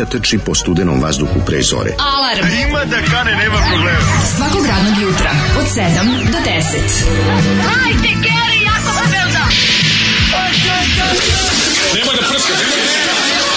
mladića trči po studenom vazduhu pre zore. Alarm! A ima da kane, nema problema. Svakog radnog jutra, od 7 do 10. Hajde, Geri, jako se velda! Nema da prska, nema da prska!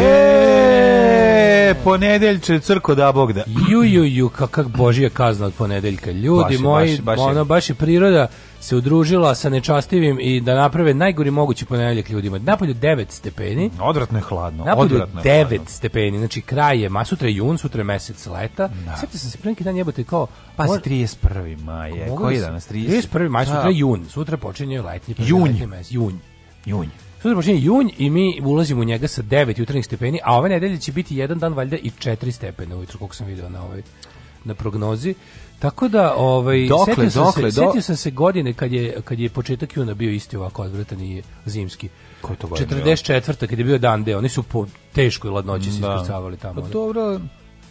E, ponedeljče, crko da bog da. Ju, ju, ju, kak, kak božija kazna od ponedeljka. Ljudi baš, moji, baš, baš ono, baš je priroda se udružila sa nečastivim i da naprave najgori mogući ponedeljak ljudima. Napolju 9 stepeni. Odvratno je hladno. Napolju odvratno 9 hladno. stepeni. Znači kraj je, ma sutra je jun, sutra je mesec leta. Da. Sjetio sam se pre neki dan jebote kao... Pa mor... 31. maj je. Koji je danas 30? 31. maj, pa- sutra je jun. Sutra počinje letnji. Junj. jun. Jun. Sutra počinje jun i mi ulazimo u njega sa 9 jutarnjih stepeni, a ove nedelje će biti jedan dan valjda i 4 stepene ujutro, koliko sam video na ovaj na prognozi. Tako da, ovaj, dokle, setio, sam dokle, se, do... setio sam se godine kad je, kad je početak juna bio isti ovako odvratan i zimski. Ko to godine? 44. kad je bio dan deo, oni su po teškoj ladnoći da. se iskrcavali tamo. Pa dobro,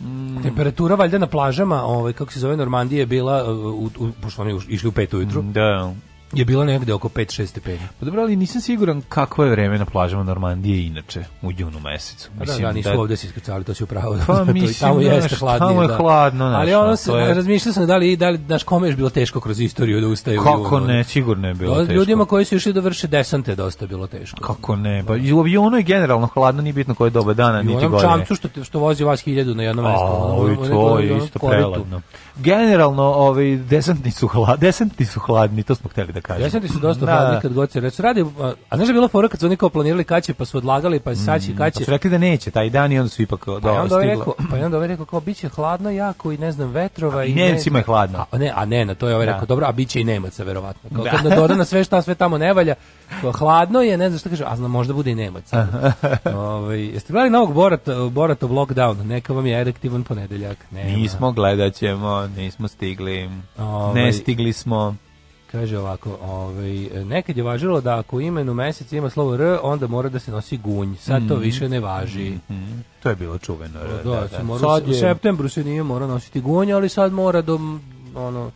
Mm. Temperatura valjda na plažama, ovaj kako se zove Normandije bila uh, u, u pošto oni išli u 5 ujutru. Da je bilo negde oko 5-6 stepeni. Pa dobro, ali nisam siguran kakvo je vreme na plažama Normandije inače u junu mesecu. Pa da, mislim, da, da, nisu da... ovde se iskrcali, to si upravo. Da, pa da, mislim, tamo da, jeste hladnije. Tamo je da. hladno. Naš, ali ono, se, je... razmišljao sam da li, da li naš kome je bilo teško kroz istoriju da ustaje Kako u ne, sigurno je da, bilo da, teško. Ljudima koji su išli da vrše desante dosta bilo teško. Kako ne, pa i u avionu je generalno hladno, nije bitno koje doba dana, niti godine. I u onom čamcu što, što vozi vas hiljadu na jedno mesto. A, ono, to je isto preladno generalno ovaj desantni su hladni, desantni su hladni, to smo hteli da kažemo. Desantni su dosta da. hladni kad god se reče. Radi, a, a znaš da je bilo fora kad su oni kao planirali kaće pa su odlagali pa saći mm, kaće. Pa su rekli da neće taj dan i onda su ipak pa da onda ovaj rekao, pa onda ovaj rekao kao biće hladno jako i ne znam vetrova a, i Nemcima je hladno. A ne, a ne, na to je ovaj da. rekao dobro, a biće i Nemaca verovatno. Kao da. kad doda na sve šta sve tamo ne valja, kao, hladno je, ne znam šta kaže, a znam možda bude i Nemaca. ovaj jeste gledali novog Borata Borata lockdown, neka vam je erektivan ponedeljak. Nema. Nismo gledaćemo nismo stigli, ovaj, ne stigli smo. Kaže ovako, ovaj, nekad je važilo da ako u imenu mesec ima slovo R, onda mora da se nosi gunj. Sad to mm više ne važi. Mm -hmm. To je bilo čuveno. R, da, da, da. da. Mora, sad je... U septembru se nije mora nositi gunj, ali sad mora do ono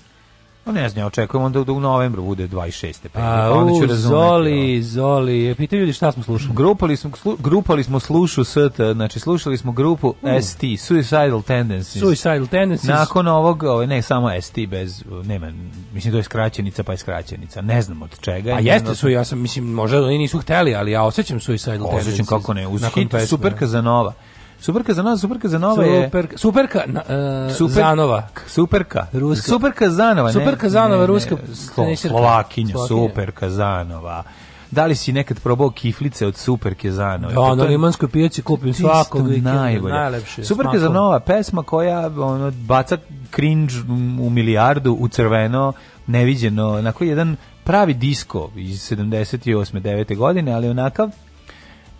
No ne znam, očekujem onda da u novembru bude 26. Pa onda ću razumeti. Zoli, Zoli, pitaju ljudi šta smo slušali. Grupali smo, slu, grupali smo slušu ST, znači slušali smo grupu mm. ST, Suicidal Tendencies. Suicidal Tendencies. Nakon ovog, ovaj, ne samo ST, bez, nema, mislim to je skraćenica pa je skraćenica, ne znam od čega. A pa jeste su, ja sam, mislim, možda oni nisu hteli, ali ja osjećam Suicidal Tendencies. Osjećam kako ne, uz hit Superka za nova. Superka za nova, superka za nova je... Superka, superka na, uh, super, Zanova. Superka. Ruska. Superka Zanova. Ne, superka Zanova, ne, ruska. Ne, slo, Slovakinja, Superka Zanova. Da li si nekad probao kiflice od Superke Zanove? Da, na limanskoj pijaci kupim svakog vikenda, najbolje. najlepše. Superke Zanova, pesma koja ono, baca cringe u milijardu, u crveno, neviđeno, onako jedan pravi disko iz 78. 9. godine, ali onakav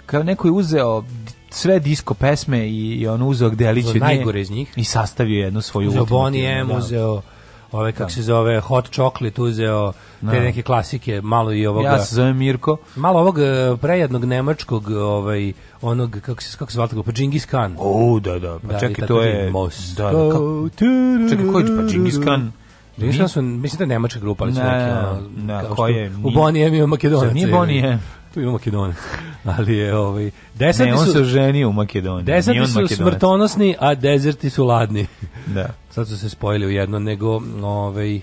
kao neko je uzeo sve disco pesme i, i on uzeo Delić od najgore iz njih i sastavio jednu svoju uzeo Bonnie M, da. uzeo ove kako da. se zove Hot Chocolate uzeo no. te da. neke klasike malo i ovoga ja se zovem Mirko malo ovog e, prejednog nemačkog ovaj onog kako se kako se zvala pa Džingis Khan o da da pa da, čekaj to je most da, da, kako, čekaj koji pa Džingis Khan Mislim da su, mislim da je nemačka grupa, ali su ne, neki, ono, ne, kao koje, što, u Bonijem i u Makedonac. Nije Bonijem tu ima Makedonac. Ali je ovaj deserti ne, on su, se oženio u Makedoniji. Deserti su Makedonac. smrtonosni, a dezerti su ladni. Da. Sad su se spojili u jedno, nego ovaj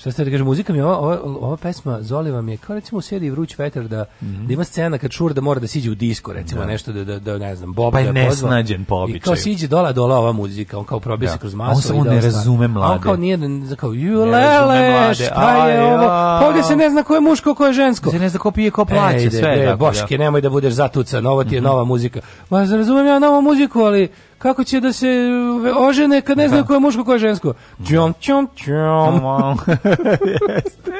Šta ste da kažem, muzika mi je, ova, ova, ova pesma Zoli vam je kao recimo u seriji Vruć veter da, mm -hmm. da ima scena kad šur da mora da siđe u disko recimo da. nešto da, da, da ne znam Bob pa je da nesnađen po običaju. I kao siđe dola dola ova muzika, on kao probije da. se kroz masu. On samo ne razume mlade. on kao nije, kao ju lele, šta je ovo? Ovdje se ne zna ko je muško, ko je žensko. Se ne zna ko pije, ko plaće, sve je tako. Da. Boške, nemoj da budeš zatucan, ovo ti je mhm. nova muzika. Ma razumem ja novu muziku, ali kako će da se e, ožene kad ne znaju ko je muško, ko je žensko. Čom, čom, čom. Jeste.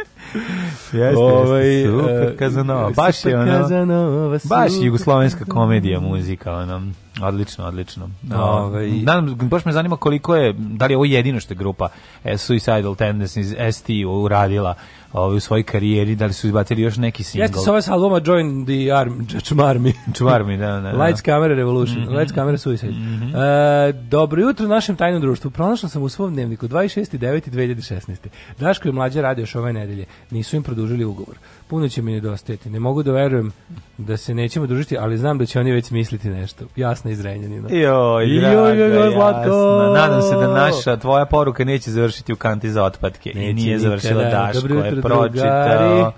Jeste, Ove, ovaj, super Kazanova. E, baš je ono, kazanova, baš jugoslovenska komedija muzika, ono. Odlično, odlično. Ove, ovaj. Nadam, baš me zanima koliko je, da li je ovo jedino što je grupa e, Suicidal Tendencies ST uradila ovaj, u svojoj karijeri, da li su izbacili još neki single. Jeste sa ovaj albuma Join the Army, Čmarmi. Čmarmi, da, da. da. Lights, Camera, Revolution, mm -hmm. Lights, Camera, Suicide. Mm -hmm. e, dobro jutro našem tajnom društvu. Pronašao sam u svom dnevniku 26.9.2016. Daško je mlađe radio još ove nedelje. Nisu im produžili ugovor puno će mi nedostajati. Ne mogu da verujem da se nećemo družiti, ali znam da će oni već smisliti nešto. Jasna iz Renjanina. Joj, draga, joj, joj, jasna. Nadam se da naša tvoja poruka neće završiti u kanti za otpadke. Neće I nije nikada. završila Daško, je pročitao.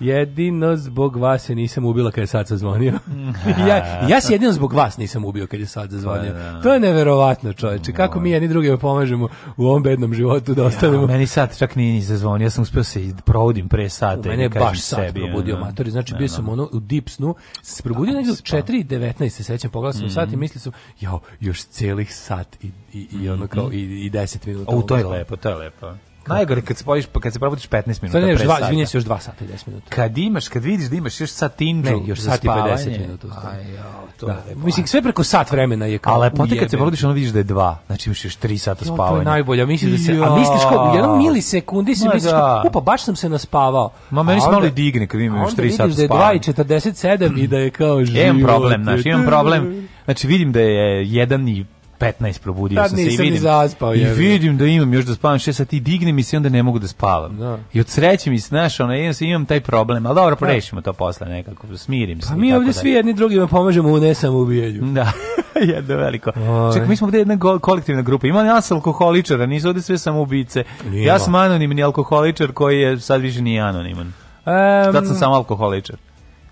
Jedino zbog vas se nisam ubila kad je sad zazvonio. ja, ja se jedino zbog vas nisam ubio kad je sad zazvonio. Pa da. To je neverovatno, čoveče. Kako mi jedni drugima pomažemo u ovom bednom životu da ostanemo. Ja, meni sad čak nije ni zazvonio. Ja sam uspeo da se i provodim pre sata. U Mene da je baš sad sebi, probudio no, matori. Znači, no, bio sam ono u deep snu. Se probudio negdje u 4.19 se sećam. Pogledao sam mm -hmm. sat i mhm. mislio sam, jao, još celih sat i, i, i ono kao mhm. i, i 10 minuta. O, to je lepo, to je lepo. Najgore kad se spojiš, pa kad se probudiš 15 minuta. Sad još dva, izvinjaj se, još 2 sata i 10 minuta. Kad imaš, kad vidiš da imaš još sat inđu, ne, još sat i 50 minuta. Aj, jo, to da. je. Mislim sve preko sat vremena je kao. Ali potek kad se probudiš, ono vidiš da je 2. Znači imaš još 3 sata spavanja. to je najbolje, Mislim da se, a misliš kako, u jednom milisekundi se misliš, pa baš sam se naspavao. Ma meni se malo i digne kad imam još 3 sata spavanja. Onda vidiš da je 2 i 47 i da je kao živo. Imam problem, znači imam problem. Znači vidim da je 1 i 15 probudio Tad sam se i vidim. Zaspao, I vidim da imam još da spavam 6 sati dignem i se onda ne mogu da spavam. Da. I od sreće mi se našao, ono, imam, imam taj problem, ali dobro, da. prešimo to posle nekako, smirim pa se. Pa mi ovdje da- svi jedni drugima pomažemo u nesamoubijenju. Da, jedno veliko. Oj. Ovaj. Ček, mi smo ovdje jedna kolektivna grupa, ima nas alkoholičara, nisu ovdje sve samoubice. Nije ja sam anonimni alkoholičar koji je sad više nije anoniman. Um, sad sam samo alkoholičar.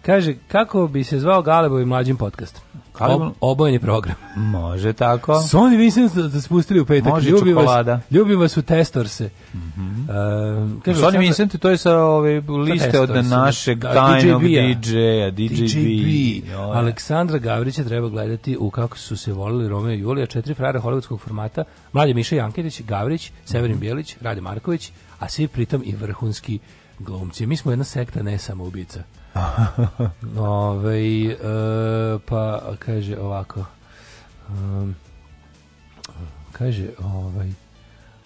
Kaže, kako bi se zvao Galebov i mlađim podcastom? Ob, obojeni program. Može tako. Sony Vincent da spustili u petak. Može ljubi čokolada. Vas, ljubi vas u testorse. Mm -hmm. uh, pa kaže, Sony Vincent, to je sa ove ovaj, pa liste od da. našeg da, tajnog DJ-a. DJ DJ Aleksandra Gavrića treba gledati u kako su se volili Romeo i Julija, četiri frara hollywoodskog formata, mladi Miša Janketić, Gavrić, Severin mm -hmm. Bjelić, Rade Marković, a svi pritom i vrhunski glumci. Mi smo jedna sekta ne samo ubica. Ove, ovaj, e, pa kaže ovako. Um, kaže ovaj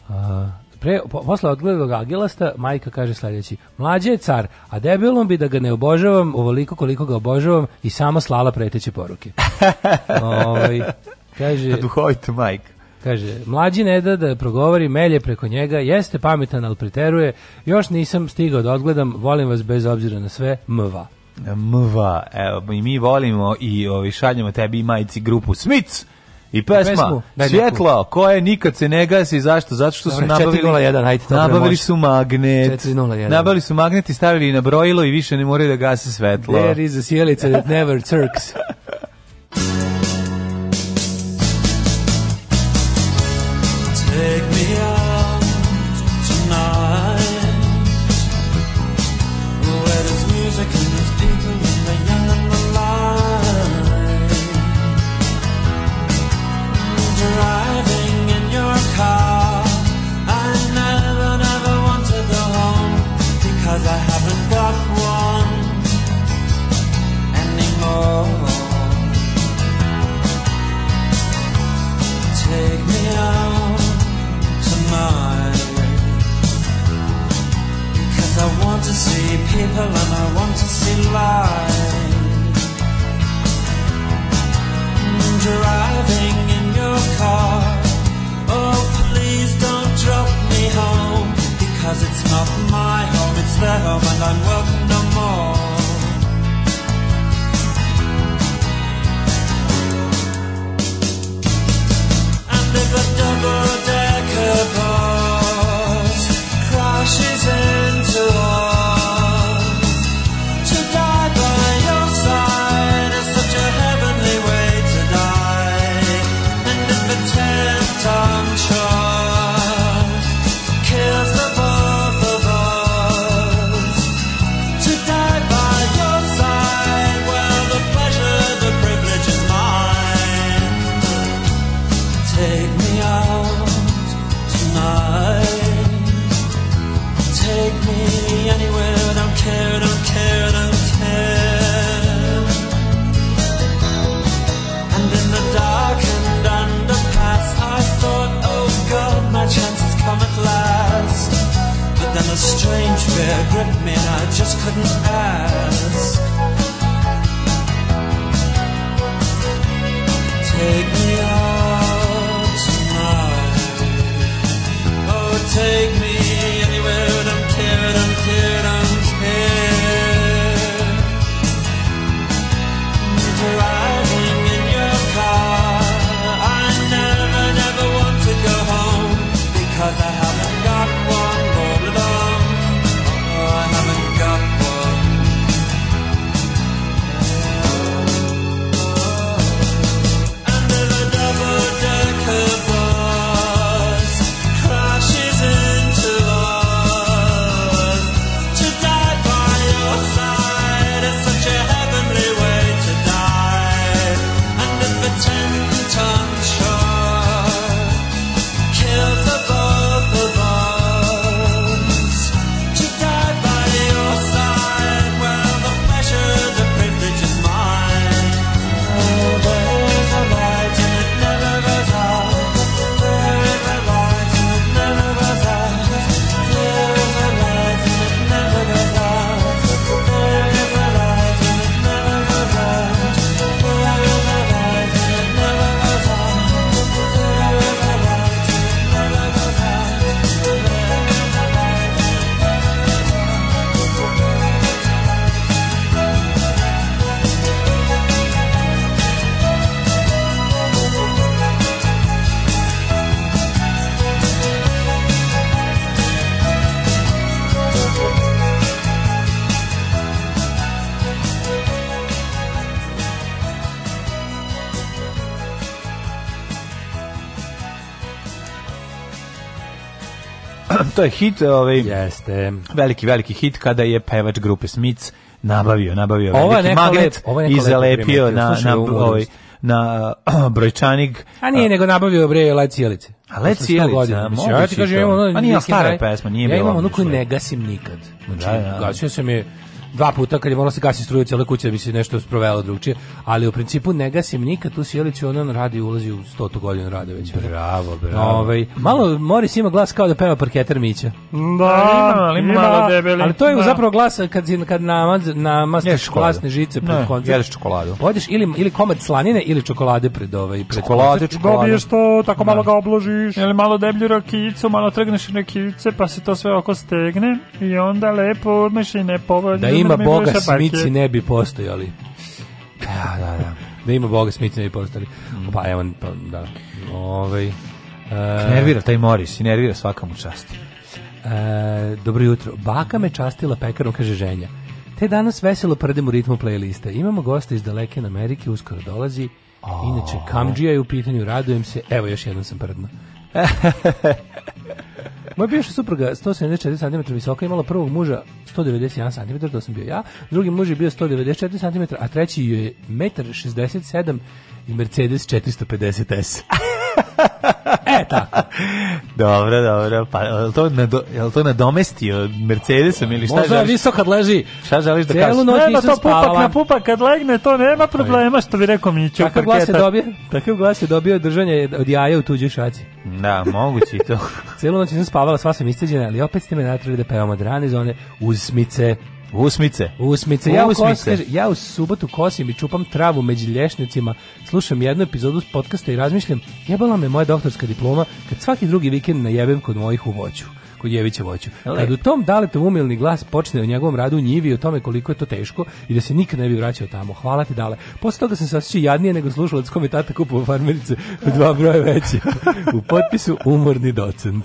a, pre, posle odgledog Agilasta, majka kaže sledeći mlađi je car, a debilom bi da ga ne obožavam ovoliko koliko ga obožavam i sama slala preteće poruke. Ovaj, kaže... Duhovito majka. Kaže, mlađi ne da da progovori, melje preko njega, jeste pametan, ali priteruje, još nisam stigao da odgledam, volim vas bez obzira na sve, mva. Mva, evo, i mi volimo i ovi, šaljamo tebi i majici grupu Smic! I pesma, pesmu, svjetlo, koje nikad se ne gasi, zašto? Zato što su nabavili, 401, hajde, nabavili su magnet, nabavili su magnet i stavili na brojilo i više ne moraju da gase svetlo. There is a sjelica that never cirks. people and I want to see light. Dry to je hit, ovaj, Jeste. veliki, veliki hit kada je pevač grupe Smiths nabavio, nabavio ovo veliki magnet lep, i zalepio na, na, ovaj, na brojčanik. A nije, nego nabavio bre Led A Led Sjelice, ja ti kažem, imam ono... A nije stara pesma, nije bila. Ja imam ono koju ne gasim nikad. Znači, da, da, da. gasio sam je dva puta kad je morala da se gasiti struja cela kuća da bi se nešto sprovelo drugčije ali u principu ne gasim nikad tu sjelicu, on radi ulazi u 100. godinu rada već. Bravo, bravo. Ove, ovaj, malo Moris ima glas kao da peva parketer Mića. Da, da ali ima, ima, malo debeli. Ali to je da. zapravo glas kad, kad namaz, namastaš glasne žice pred ne, koncert. Jedeš čokoladu. Odeš ili, ili komad slanine ili čokolade pred ovaj pred čokolade, čokolade. Dobiješ to, tako da. malo ga obložiš. Ili malo deblju rakijicu, malo trgneš rakijice, pa se to sve oko stegne i onda lepo odmeš i ne povodnje. Da ima Boga, smici ne bi postojali. Ja, da, da, da. da ima Boga Smicina i postali. Mm. Pa evo, pa, da. Ove, ovaj, e, nervira taj Moris i nervira svakamu časti. E, dobro jutro. Baka me častila pekarom, kaže ženja. Te danas veselo prdem u ritmu playlista. Imamo gosta iz daleke Amerike, uskoro dolazi. Oh. Inače, Kamđija je u pitanju, radujem se. Evo, još jednom sam prdno. Moja bivša supruga 174 cm visoka imala prvog muža 191 cm, to sam bio ja. Drugi muž je bio 194 cm, a treći je 1,67 m i Mercedes 450S. e, tako. Dobro, dobro. Pa, je li to, nado, je li nadomestio Mercedesom ili šta Možda želiš? visok kad leži. Šta želiš da kažeš? noć nema to spavala. na pupak kad legne, to nema problema, što bi rekao mi Takav glas je dobio, takav glas je dobio držanje od jaja u tuđoj šaci. Da, mogući to. Celu noć nisam spavala, sva sam isteđena, ali opet ste me natrali da pevam od rane zone uz smice. Usmice. Usmice. Ja, Usmice. Kos, ja u subotu kosim i čupam travu među lješnjacima, slušam jednu epizodu podcasta i razmišljam, jebala me moja doktorska diploma kad svaki drugi vikend najebem kod mojih u voću kod Jevića voću. Kad u tom daletom umilni glas počne o njegovom radu u njivi o tome koliko je to teško i da se nikad ne bi vraćao tamo. Hvala ti dale. Posle toga sam se osjećao jadnije nego slušalac kome tata kupovao farmerice u dva broje veće. U potpisu umorni docent.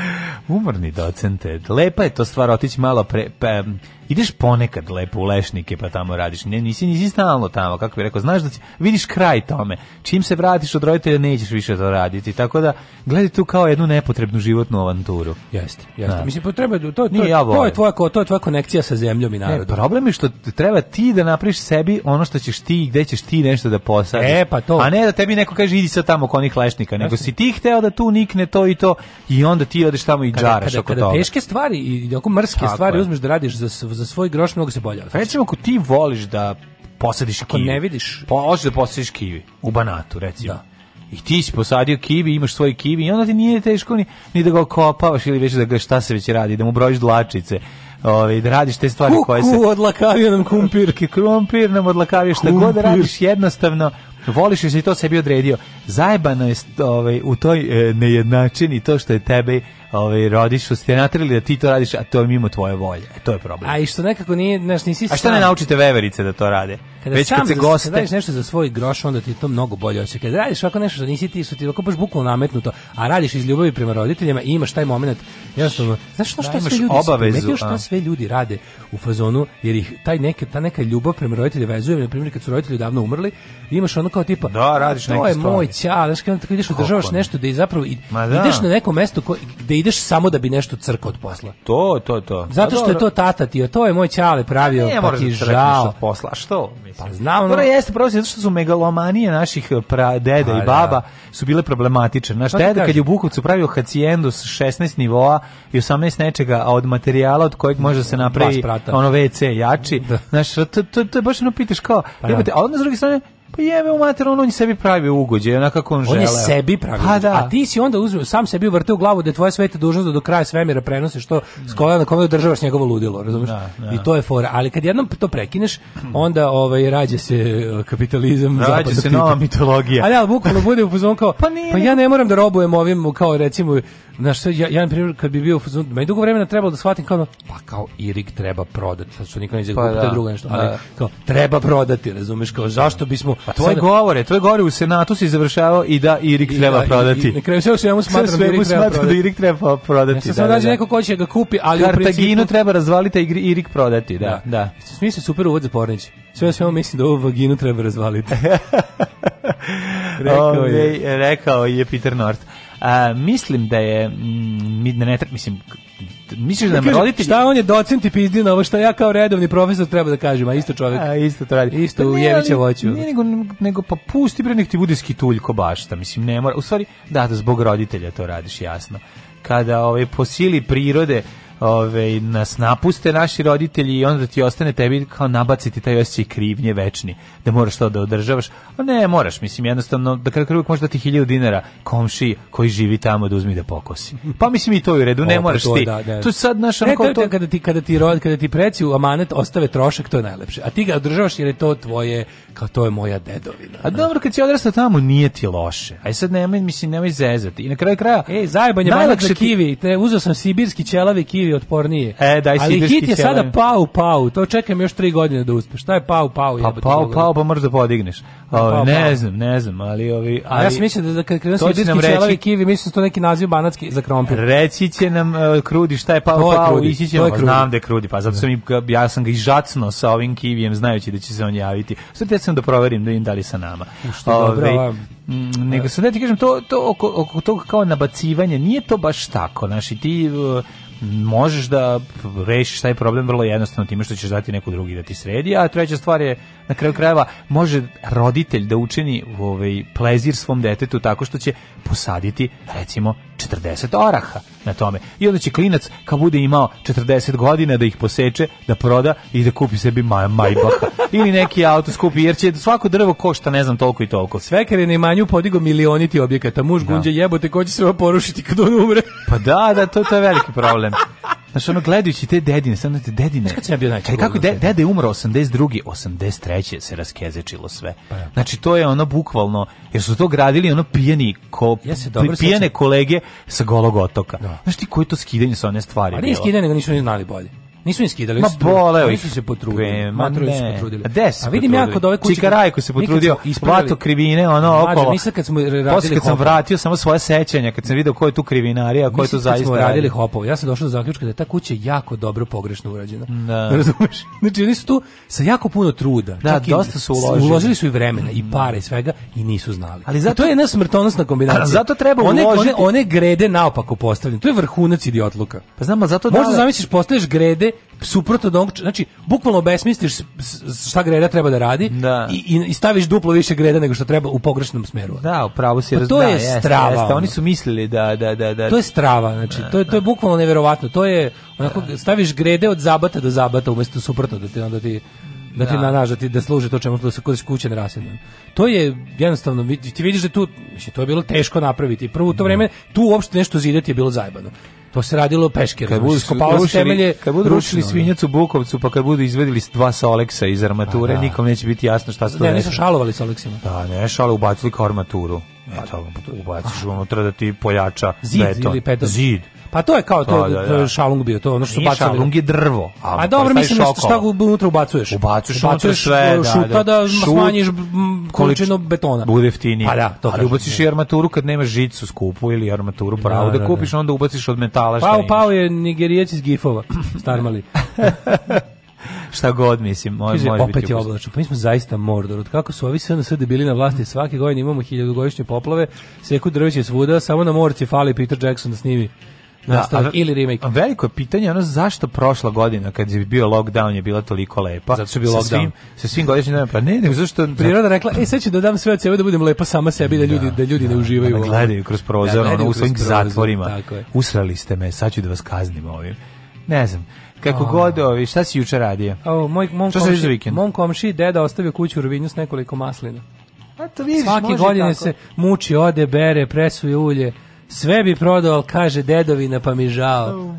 umorni docent. Lepa je to stvar otići malo pre, pe, pa, ideš ponekad lepo u lešnike pa tamo radiš. Ne, nisi, nisi stalno tamo, kako bi rekao. Znaš da si, vidiš kraj tome. Čim se vratiš od roditelja nećeš više to raditi. Tako da gledaj tu kao jednu nepotrebnu životnu avanturu. Jeste, jeste. Da. Mislim, potreba, da- to, to, Nije, ja to, je tvoja, to je tvoja konekcija sa zemljom i narodom. Ne, problem je što treba ti da napraviš sebi ono što ćeš ti, gde ćeš ti nešto da posadiš. E, pa to. A ne da tebi neko kaže idi sad tamo kod onih lešnika, nego si ti hteo da tu nikne to i to i onda ti odeš tamo i džaraš kada, kada, oko kada toga. Kada teške stvari i oko mrske Tako stvari je. uzmeš da radiš za, za svoj groš mnogo se bolje. Recimo ako ti voliš da posadiš ako kiwi. ne vidiš. Hoćeš da posadiš kiwi u Banatu, recimo. Da. I ti si posadio kiwi, imaš svoj kiwi i onda ti nije teško ni, ni da ga okopavaš ili već da ga šta se već radi, da mu brojiš dlačice. Ove, ovaj, da radiš te stvari ku, koje se... Ku, odlakavio nam kumpir. Kumpir nam odlakavio. Šta kumpir. god da radiš jednostavno, voliš i si to sebi odredio. Zajebano je ovaj, u toj e, nejednačini to što je tebe ovaj rodiš, što ste natrili da ti to radiš, a to je mimo tvoje volje. E, to je problem. A i što nekako nije, znači nisi sam. A šta ne naučite veverice da to rade? Kada Već sam kad se za, goste... Kada radiš nešto za svoj groš, onda ti to mnogo bolje osjeća. Kada radiš ovako nešto što nisi ti, što ti ovako baš bukvalno nametnuto, a radiš iz ljubavi prema roditeljima i imaš taj moment, jednostavno, znaš što, da, što sve ljudi, obavezu, što sve ljudi rade u fazonu, jer ih taj neke, ta neka ljubav prema roditeljima vezuje, na primjer kad su roditelji davno umrli, imaš ono kao tipa, da, radiš to je stvari. moj ća, znaš, kada ideš, održavaš nešto da je zapravo, i, da. ideš na neko mesto ko, gde ideš samo da bi nešto crko od posla. To, to, to. Zato pa što je to tata ti, to je moj ćale pravio, ne, pa ti da žao. od posla, što? Mislim. Pa znam, Dobro jeste, pravo zato što su megalomanije naših eh, pra, deda pa i da. baba su bile problematične. Naš pa da deda kad je u Bukovcu pravio hacijendu s 16 nivoa i 18 nečega, a od materijala od kojeg može se napravi ono WC jači. Znaš, to, to, to je baš ono pitaš kao, jebate, a onda s druge strane, Pa jebe u mater, on, on sebi pravi ugođe, ona kako on, on žele. On je sebi pravi pa, da. A ti si onda uzme, sam sebi vrte u glavu da je tvoja sveta dužnost da do kraja svemira prenosi što mm. s koja na kome održavaš njegovo ludilo, razumiješ? Da, da. I to je fora. Ali kad jednom to prekineš, onda ovaj, rađe se e, kapitalizam. Rađe da se nova mitologija. Ali, ali bukvalno bude u fazonu kao, pa, nije, pa ja ne moram da robujem ovim, kao recimo, Znaš, ja, ja na primjer, kad bi bio u fazonu, meni dugo vremena trebalo da shvatim kao, pa kao Irik treba prodati, sad što nikad ne izgleda, pa, da. drugo nešto, ali da. kao, treba prodati, razumeš, kao, zašto bismo... Pa tvoje sad... govore, tvoje govore u Senatu si završavao i da Irig treba da, i, prodati. I, i, na kraju sve u svemu smatram sve da Irik treba da prodati. Da Irig treba prodati, ja, sam da, sam da, da, da. neko ko će ga kupi, ali Kartaginu u principu... treba razvaliti, a Irik prodati, da. da. da. Mislim, super uvod za pornić. Sve u svemu mislim da ovu vaginu treba razvaliti. rekao, je. Ovaj, rekao je Peter North. A, mislim da je, mm, mi da ne mislim, misliš da, da nam roditelji... Šta on je docent i pizdina, ovo što ja kao redovni profesor treba da kažem, a isto čovjek. A, isto to radi. Isto pa u Jevića voću. Nije, nego, nego pa pusti bre, nek ti bude skituljko bašta, mislim, ne mora. U stvari, da, da zbog roditelja to radiš, jasno. Kada ovaj, po sili prirode ove, nas napuste naši roditelji i onda ti ostane tebi kao nabaciti taj osjećaj krivnje večni, da moraš to da održavaš. A ne, moraš, mislim, jednostavno, da kada krvuk može dati hiljadu dinara komši koji živi tamo da uzmi da pokosi. Pa mislim i to je u redu, ne o, moraš to, ti. Da, da. Tu sad naš ne, to... kada ti kada ti rod, kada ti preci u amanet ostave trošak, to je najlepše. A ti ga održavaš jer je to tvoje, kao to je moja dedovina. A dobro, kad si odrastao tamo, nije ti loše. Aj sad nemoj, mislim, nemoj zezati. I na kraju kraja... Ej, zajebanje, najlakše ti... kivi, te, uzeo sam sibirski ćelavi kivi, i otpornije. E, daj si Ali hit je sada pau pau, to čekam još 3 godine da uspe. Šta je pau pau? Pa pau pau pa možda podigneš. Pa o, ne znam, ne znam, ali ovi... Ali, ja mislim da, da kad krenu sibirski ćelavi kivi, mislim da to neki naziv banatski za krompir. Reći će nam uh, krudi šta je pau pau, ići će nam, znam da krudi, pa zato sam i, ja sam ga i sa ovim kivijem, znajući da će se on javiti. Sada sam da proverim da im dali sa nama. Što dobro, ovaj, nego sad ja da ti kažem, to, to oko, oko toga kao nabacivanje, nije to baš tako, znaš, ti... Uh, možeš da rešiš taj problem vrlo jednostavno time što ćeš dati neku drugi da ti sredi, a treća stvar je na kraju krajeva može roditelj da učini ovaj plezir svom detetu tako što će posaditi recimo 40 oraha na tome. I onda će klinac, kad bude imao 40 godina, da ih poseče, da proda i da kupi sebi maj, majbaha. Ili neki auto skupi, jer će svako drvo košta, ne znam, toliko i toliko. Svekar je na podigo milioniti objekata. Muž da. gunđe jebote, ko će se porušiti kad on umre? Pa da, da, to, to je veliki problem. Znaš, ono, gledajući te dedine, sam znači, dedine... Znaš kad sam ja bio najčešće? Kako de, dede je umro 82. 83. se raskezečilo sve. Pa znači, to je ono bukvalno, jer su to gradili ono pijeni, ko, ja se dobro pijene sjećam. kolege sa golog otoka. Da. Znaš ti koji to skidanje sa one stvari? Pa nije skidanje, nego nisu ni znali bolje. Nisu im skidali. Ma boleo ih. Nisu se potrudili. Ma ne. Su potrudili. A gde se A vidim potrudili? ja kod ove kuće. Čika Rajko se potrudio. Vato krivine, ono Mađo, okolo. Mislim kad smo radili Posle kad sam vratio samo svoje sećanja, kad sam video ko je tu krivinarija, ko je tu zaista. Mi smo radili hopov. Ja sam došao do zaključka da je ta kuća jako dobro pogrešno urađena. Da. Razumeš? Znači oni su tu sa jako puno truda. Da, Čak dosta su uložili. Uložili su i vremena i pare i svega i nisu znali. Ali zato to je jedna smrtonosna kombinacija. Zato treba one, uložiti. One, one grede naopako postavljene. To je vrhunac idiotluka. Pa znam, zato da Možda zamisliš postaviš grede suprotno od onog, znači bukvalno besmisliš šta greda treba da radi da. I, i, staviš duplo više greda nego što treba u pogrešnom smeru. Da, upravo si pa da, to je jeste, strava. Jeste, oni su mislili da, da, da, da. To je strava, znači da, to je to je da. bukvalno neverovatno. To je onako staviš grede od zabata do zabata umesto suprotno da ti onda ti da ti da. da ti da služi to čemu da se kod kuće da rasjedno. To je jednostavno ti vidiš da tu mislim to je bilo teško napraviti. Prvo u to vreme tu uopšte nešto zidati je bilo zajebano. To se radilo peške. Kad budu skopavali temelje, kad budu rušili svinjac u Bukovcu, pa kad budu izvedili dva sa Aleksa iz armature, da. nikom neće biti jasno šta se to Ne, da, nisu šalovali sa Aleksima. Da, ne, šale ubacili kao armaturu. Eto, ubaciš unutra da ti pojača zid beton. Ili beton. Zid. Pa to je kao to, da, da. da. šalung bio, to ono što Nije bacali. šalung je drvo. A, dobro, pa mislim, šoko. šta unutra ubacuješ? Ubacuješ, ubacuješ sve, da, šuta da, da, šut, smanjiš količinu betona. Bude jeftinije. Pa da, to Ali ubaciš da. i armaturu kad nemaš žicu skupu ili armaturu pravu da, da kupiš, onda ubaciš od metala. šta. Pao, pao je Nigerijac iz Gifova, starmali. šta god mislim, moj Kaže, može opet biti. Opet je oblačno. Pa mi smo zaista Mordor. Od kako su ovi sve na sve na vlasti svake godine imamo hiljadugodišnje poplave, sveku drveće svuda, samo na morci fali Peter Jackson da snimi Da, nastavak ili remake. Veliko je pitanje ono zašto prošla godina kad je bio lockdown je bila toliko lepa. Zato što bio lockdown. Svim, sa svim godišnjim danima, pa ne, nego zašto priroda rekla, ej sad ću da dam sve od sebe da budem lepa sama sebi da ljudi da, da ljudi ne da, uživaju. Da, gledaju kroz prozor, ono u svojim zatvorima. Usrali ste me, sad ću da vas kaznim ovim. Ne znam. Kako oh. god, ovi, šta si juče radio? O, moj, mom, šta komši, vikend? mom komši deda ostavio kuću u Rovinju s nekoliko maslina. Eto, vidiš, Svaki godine tako. se muči, ode, bere, presuje ulje sve bi prodao, ali kaže dedovina, pa mi žao.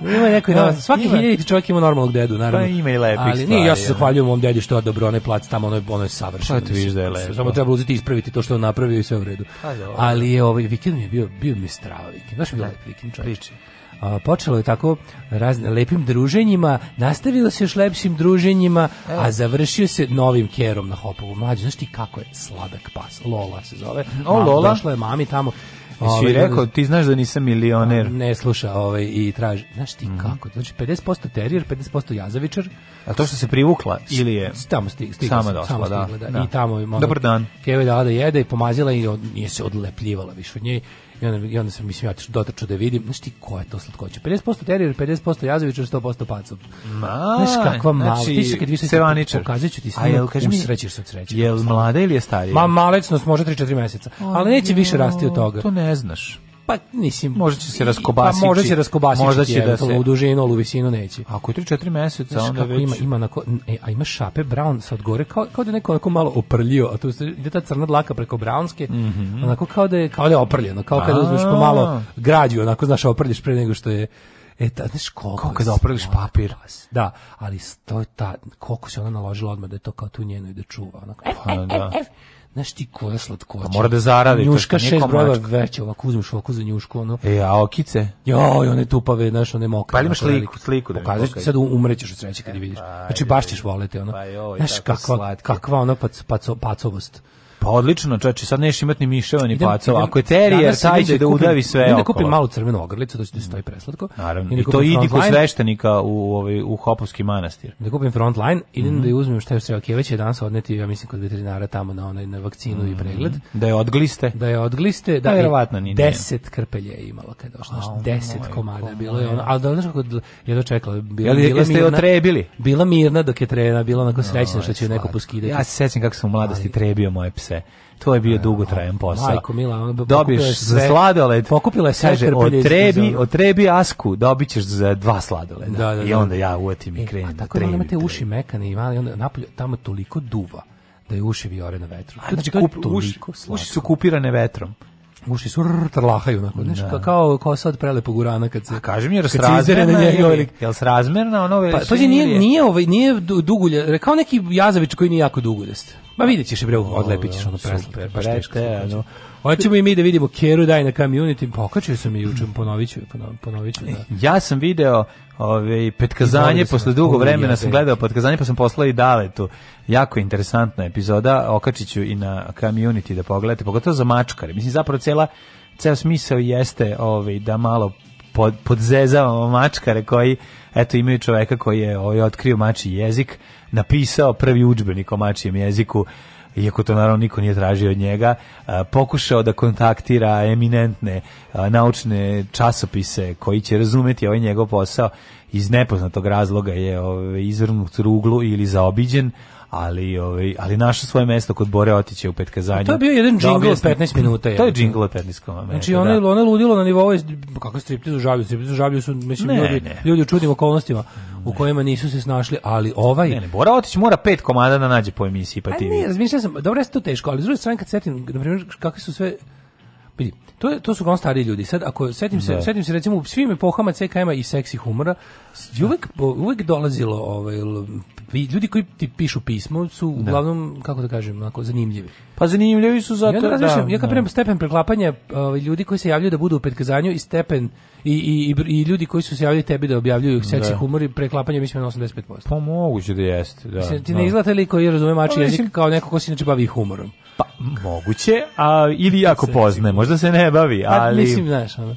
Ima neko, da, svaki hiljaditi čovjek ima normalnog dedu, naravno. Pa ima i lepih ali, stvari. Nije, ja se zahvaljujem da. mom dedi što je dobro, onaj plac tamo, ono, ono je savršeno. Pa ti viš da je lepo. Samo treba uzeti i ispraviti to što on napravio i sve u redu. Pa, ali je, ovaj, vikend mi je bio, bio mi strava vikend. Znaš mi je da, lep vikend, čovječe? A, počelo je tako razne, lepim druženjima, nastavilo se još lepšim druženjima, e. a završio se novim kerom na Hopovu. Mlađe, znaš ti kako je sladak pas? Lola se zove. O, Mama, Lola. Došla je mami tamo Ovaj rekao, ti znaš da nisam milioner. Ne sluša, ovaj i traži, znaš ti mm -hmm. kako? Znači 50% terijer, 50% jazavičar. A to što se privukla ili je tamo stig, stigla, sama došla, da, da, da. I tamo je Dobar dan. Keva da jede i pomazila i od, nije se odlepljivala više od nje I onda, i onda sam, mislim, ja dotrčao da vidim, znaš ti ko je to slatkoća? 50% terijer, 50% jazovičar, 100% pacov. Ma, znaš kakva mala, znači, ti se kad više sevaničar. Pokazat ću ti snimak, usrećeš se od sreće. Jel mlada ili je starija? Ma, malecnost može 3-4 meseca, ali neće više rasti od toga. To ne znaš. Pa mislim, možda će se raskobasiti. Pa možda će raskobasiti. Možda će da se u dužinu, u visinu neće. ako je 3-4 meseca, Znaš, onda već... ima ima na ko, e, a ima šape brown sad gore kao kao da neko onako malo oprljio, a tu se ide ta crna dlaka preko brownske. Mm -hmm. Onako kao da je kao da je oprljeno, kao kada uzmeš pa malo građu, onako znaš, oprljiš pre nego što je E, ta, znaš koliko... Kako kada opraviš papir. Da, ali to je ta, koliko se ona naložila odmah da je to kao tu njeno i da čuva. Onako, e, e, pa, e, da. Znaš ti koja slatkoća. Pa mora da zaradi. Njuška šest brojeva veća, ovako uzmeš ovako za njušku, ono. E, a okice? Joj, one tupave, znaš, one mokre. Pa imaš sliku, sliku da pokažeš, sad umrećeš od sreće kad je vidiš. Znači, baš ćeš voleti, ono. Pa joj, znaš, kakva, slatke. kakva ona pac, paco, pacovost. Pa odlično, čači, sad neš imati ni miševa ni pacova. Ako je terijer, taj će da, da udavi sve okolo. Da kupim malu crvenu ogrlicu, to će da stoji preslatko. Naravno, i da to idi kod sveštenika u, ovaj, u Hopovski manastir. Da kupim frontline, idem mhm. da uzmem šta je Strelkeva će danas odneti, ja mislim, kod veterinara tamo na, onaj, na vakcinu i mhm. pregled. Da je odgliste. Da je odgliste. Da, pa vjerovatno nije. 10 krpelje je imala kad došla. 10 komada bilo je ona, Ali da znaš kako je dočekala, čekala. Bila, bila ste otrebili? Bila mirna dok je trena, bila onako srećna što će neko poskidati. Ja se sećam kako sam u mladosti trebio moje pse sve. To je bio e, dugotrajan posao. Majko Mila, dobiješ za sladoled. Pokupila je sve kaže, otrebi, otrebi asku, dobićeš za dva sladoleda. Da, da, I da. onda ja uvatim i e, krenem. a da tako da imate uši mekane i mali, onda napolje, tamo toliko duva da je uši vijore na vetru. A, znači, kup, uši, uši su kupirane vetrom uši su trlahaju onako, znaš, da. kao kosa od prelepog urana kad se... A kaži mi, jer srazmerna na je, jel srazmerna ono veličini? Pa, to je, nije, nije, ovaj, nije dugulja, kao neki jazavič koji nije jako duguljast. Ma vidjet ćeš, bre, odlepit ćeš ono presliku. Baš teško. Ono. Hoćemo i mi da vidimo Keru daj na community, pokačio sam i jučer, ponovit ću, ponovit ću. Da. Ja sam video Ove, petkazanje, posle dugo vremena sam gledao petkazanje, pa sam poslao i daletu. Jako interesantna epizoda, okačiću i na community da pogledate, pogotovo za mačkare. Mislim, zapravo cela, ceo smisao jeste ove, ovaj, da malo pod, podzezavamo mačkare koji, eto, imaju čoveka koji je ove, ovaj, otkrio mači jezik, napisao prvi udžbenik o mačijem jeziku, iako to naravno niko nije tražio od njega, pokušao da kontaktira eminentne naučne časopise koji će razumeti ovaj njegov posao iz nepoznatog razloga je ovaj, izvrnut ruglu ili zaobiđen, ali ovaj ali naše svoje mesto kod Bore Otića u Petkazanju. To je bio jedan da, džingl od 15 minuta. Je. To je da. džingl od 15 koma. Znači ono da. ono ludilo na nivou kako striptiz u Žabiju, striptiz u su mislim ne, ljudi ne. ljudi u čudnim okolnostima u kojima nisu se snašli, ali ovaj Ne, ne, Bora Otić mora pet komada da nađe po emisiji pa ti. Ne, razmišljao sam, dobro, jeste to teško, ali s druge strane kad setim, na primjer, kakve su sve vidi, to, je, to su uglavnom stariji ljudi. Sad, ako setim se, da. setim se recimo u svim epohama CKM-a i seksi humora, uvek, uvek dolazilo ovaj, ljudi koji ti pišu pismo su da. uglavnom, da. kako da kažem, onako, zanimljivi. Pa zanimljivi su zato, ja da. da ja kad da. stepen preklapanja ovaj, ljudi koji se javljaju da budu u petkazanju i stepen i, i, i, i ljudi koji su se javili tebi da objavljuju da. seksi da. humor i preklapanje mislim na 85%. Pa moguće da jeste, da. Mislim, ti ne izgleda koji razume mači pa jezik kao neko ko se inače bavi humorom. Pa, moguće, a, ili jako poznaje, možda se ne bavi, pa, ali... Pa, mislim, znaš, ono.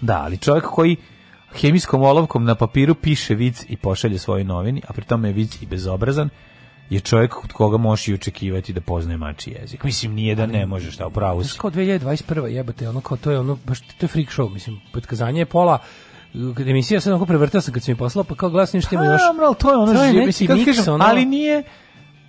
Da, ali čovjek koji hemijskom olovkom na papiru piše vic i pošalje svoje novini, a pri tome je vic i bezobrazan, je čovjek od koga možeš i očekivati da poznaje mači jezik. Mislim, nije da ne može šta upravo si. Kao 2021. jebate, ono kao to je ono, baš to je freak show, mislim, potkazanje je pola, emisija se onako prevrtao sam kad se mi poslala, pa kao što ti pa, još... Pa, to je ono, to je neki mix, ono, ali nije,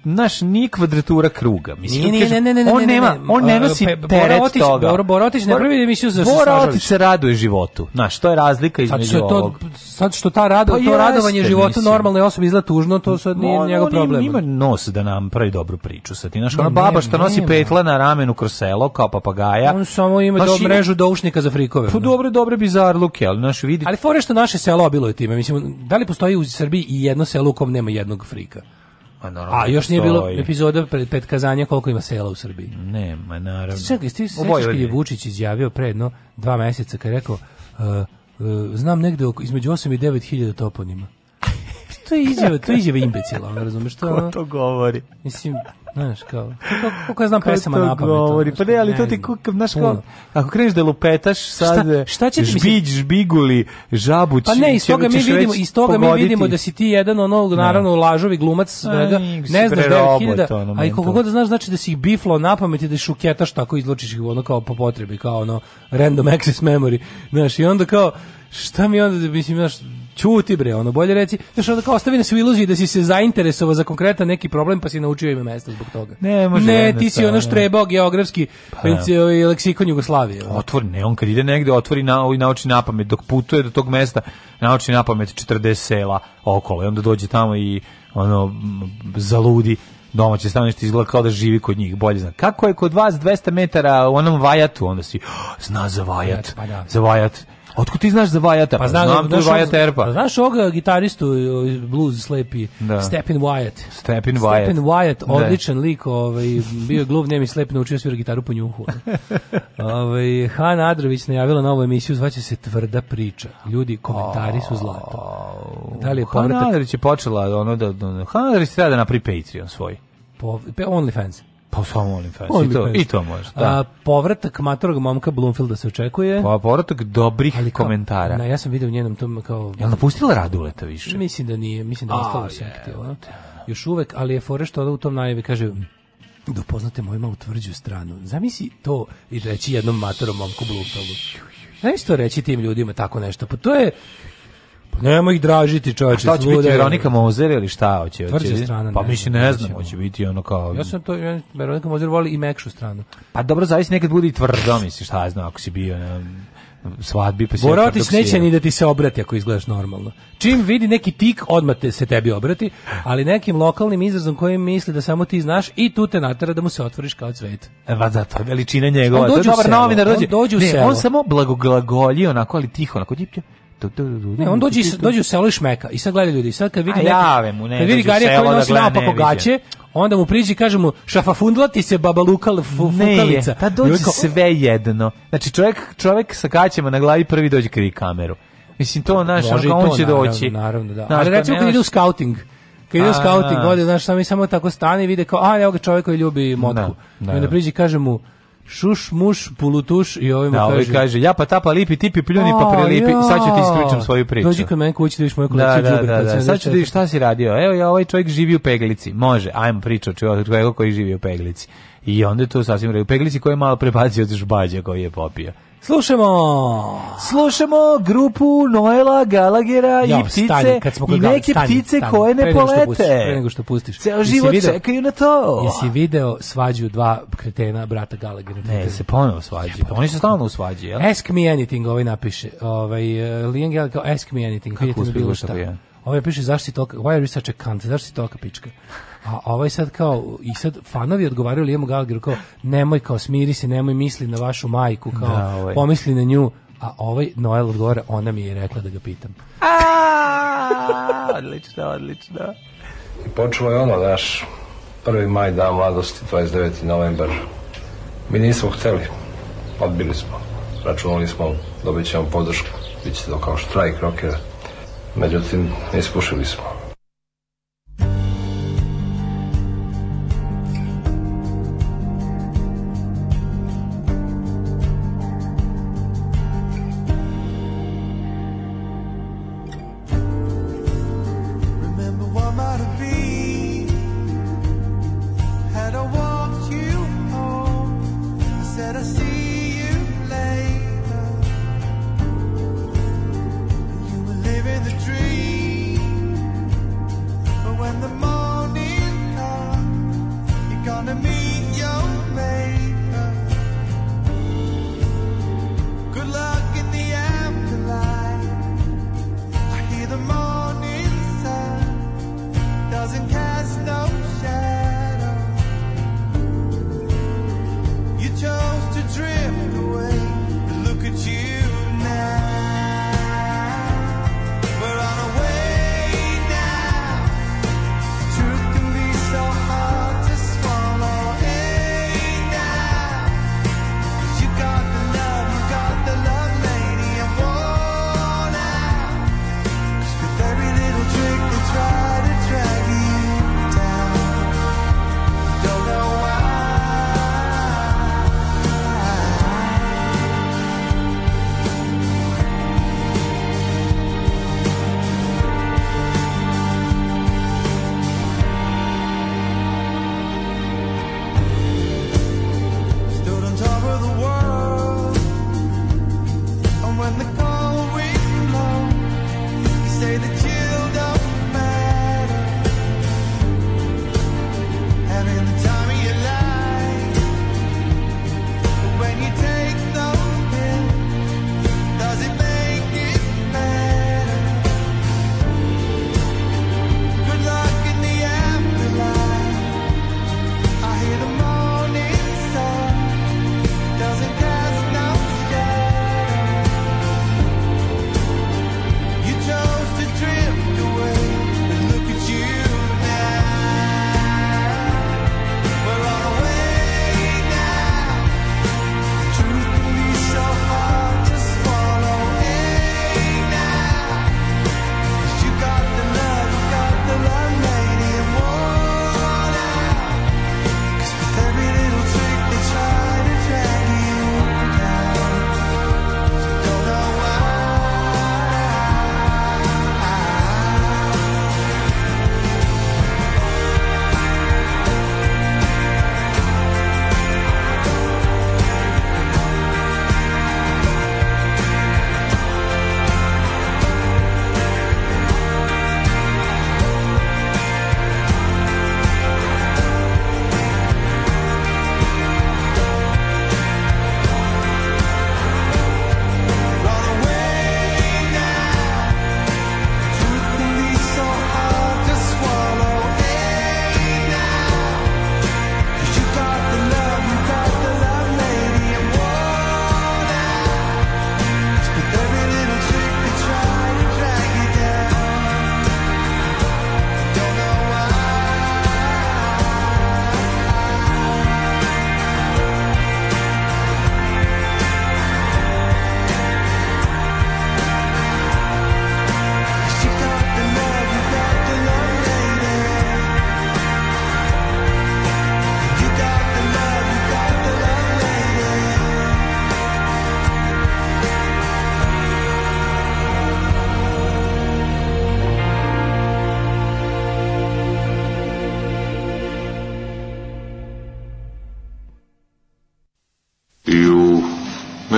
naš ni kvadratura kruga. Mislim, da kaže, ne, ne, ne, on nema, on ne nosi teret toga. Bora Borotić ne pravi emisiju za Bora se raduje životu. Znaš, to je razlika između ovog. Sad što ta rado, pa to radovanje životu normalne osobe izgleda tužno, to sad nije njegov problem. On Ima nos da nam pravi dobru priču. Sad, znaš, ona baba što nosi petla na ramenu kroz selo, kao papagaja. On samo ima dobru mrežu doušnika za frikove. Pa dobro, dobre bizarluke, ali naš vidi. Ali fore što naše selo bilo je time. Mislim, da li postoji u Srbiji i jedno selo u kom nema jednog frika? A, pa naravno, A da još nije bilo epizoda pred pet kazanja koliko ima sela u Srbiji. Ne, ma naravno. Čekaj, ti se je Vučić izjavio predno dva meseca kad je rekao uh, uh, znam negde oko, između 8 i 9 hiljada toponima. to je izjava, to je izjava imbecila, ono razumeš? Ko to govori? Mislim, Znaš, kao, kako ja znam pesama na pamet. govori, pa ne, ali to ti, znaš, kao, ako kreneš da lupetaš, sad, šta, šta će ti žbić, žbiguli, žabuć, pa ne, iz toga mi vidimo, iz toga mi vidimo da si ti jedan ono, da. naravno, lažovi glumac svega, ne znaš 9000, a i koliko god da znaš, znači da si ih biflo na pamet i da šuketaš tako izločiš ih ono kao po potrebi, kao ono, random access memory, znaš, i onda kao, šta mi onda, mislim, znaš, Ćuti bre, ono bolje reci. Znaš, onda kao ostavi nas u iluziji da si se zainteresovao za konkretan neki problem pa si naučio ime mesta zbog toga. Ne, može ne ti si ono štrebao geografski pa, pa da. i ovaj, leksikon Jugoslavije. Otvori, ne, on kad ide negde, otvori na, i ovaj, nauči na pamet. Dok putuje do tog mesta, nauči na pamet 40 sela okolo. I onda dođe tamo i ono, zaludi domaće stanovište izgleda kao da živi kod njih, bolje zna. Kako je kod vas 200 metara u onom vajatu, onda si, ah, zna za vajat, pa da. za vajat, Otkud ti znaš za Wyatta? Pa znam, znam znaš, Vajata Erpa. Pa znaš ovoga gitaristu iz blues slepi, da. Stepin Wyatt. Stepin Wyatt. Stepin Wyatt, da. odličan da. lik, ovaj, bio je gluv, nemi slep, naučio da svira gitaru po njuhu. ovaj, Han Adrović najavila novu emisiju, zvaće se Tvrda priča. Ljudi, komentari su zlato. Da li je povratak? Han Adrović je počela ono da... da, da Han Adrović treba da napravi Patreon svoj. Po, only fans. Pa samo OnlyFans, Only i, to, i to može. Da. A, povratak matorog momka Bloomfielda se očekuje. Pa, povratak dobrih Ali kao, komentara. Na, ja sam vidio u njenom tom kao... Jel napustila Raduleta više? Mislim da nije, mislim da je ostalo sektiva. Još uvek, ali je fore što u tom najavi kaže da upoznate moju malo tvrđu stranu. Zamisli to i reći jednom matorom momku Bloomfieldu. Znaš to reći tim ljudima tako nešto? Pa to je, Nemo ih dražiti, čoveče. Šta će biti Veronika Mozer ili šta hoće? Tvrđa strana. Pa mislim ne znam, hoće biti ono kao Ja sam to ja, Veronika Mozer voli i mekšu stranu. Pa dobro, zavisi nekad bude i tvrdo, misliš, šta ja znam, ako si bio na svadbi pa se Borotić neće ni da ti se obrati ako izgledaš normalno. Čim vidi neki tik, odmah te se tebi obrati, ali nekim lokalnim izrazom koji misli da samo ti znaš i tu te natera da mu se otvoriš kao cvet. Va e, pa da, to veličina njegova. On dođe u selo, novinar, dođe. On, dođe ne, selo. on samo blagoglagolji onako, ali tiho, onako dipje. Ne, on dođe dođe u selo i šmeka. I sad gleda ljudi, sad kad vidi neka, jave mu, ne, kad vidi Garija da koji nosi naopako gaće, onda mu priđi i kaže mu šafafundla ti se babalukal fukalica. Ne, pa dođe sve jedno. Znači čovjek, čovjek sa gaćima na glavi prvi dođe kri kameru. Mislim to naš, on to, će doći. Naravno, da. Naš, Ali pa recimo kad ide u scouting, kad je scouting, godi, da. znaš, sami samo tako stane i vide kao, a, evo ga čovjek koji ljubi motku. Da, da, I onda da. priđi i kaže mu, šuš, muš, pulutuš i da, ovaj mu da, kaže... kaže, ja pa tapa lipi, tipi pljuni pa prelipi, ja. sad ću ti ispričam svoju priču. Dođi kod mene kući da viš moju da, kolekciju da, da, da, da, sad ću da viš šta si radio. Evo ja ovaj čovjek živi u peglici, može, ajmo priča o čovjeku koji živi u peglici. I onda je to sasvim u peglici koji je malo prebacio od žbađa koji je popio. Slušamo. Slušamo grupu Noela Galagera jo, i ptice stani, kad smo i neke stani, ptice stani, koje ne polete. pre nego što pustiš. Ceo život video, čekaju na to. Jesi video svađu dva kretena brata Galagera? Ne, se ponovo svađaju. Ja, pa oni se stalno svađaju, jel? Ask me anything, ovaj napiše. Ovaj eh, Lian Gallagher kao ask me anything, kako da je bilo šta. Ovo ovaj piše zašto si toliko, why are you such a cunt, zašto si toliko pička? A ovaj sad kao, i sad fanovi odgovaraju Liamu Gallagheru kao, nemoj kao smiri se, nemoj misli na vašu majku, kao da, ovaj. pomisli na nju, a ovaj Noel odgovara, ona mi je rekla da ga pitam. A, odlično, odlično. I počelo je ono, znaš, 1. maj, dan mladosti, 29. novembar. Mi nismo hteli, odbili smo. Računali smo, dobit ćemo podršku, bit će to kao štrajk rokera. Međutim, iskušili smo.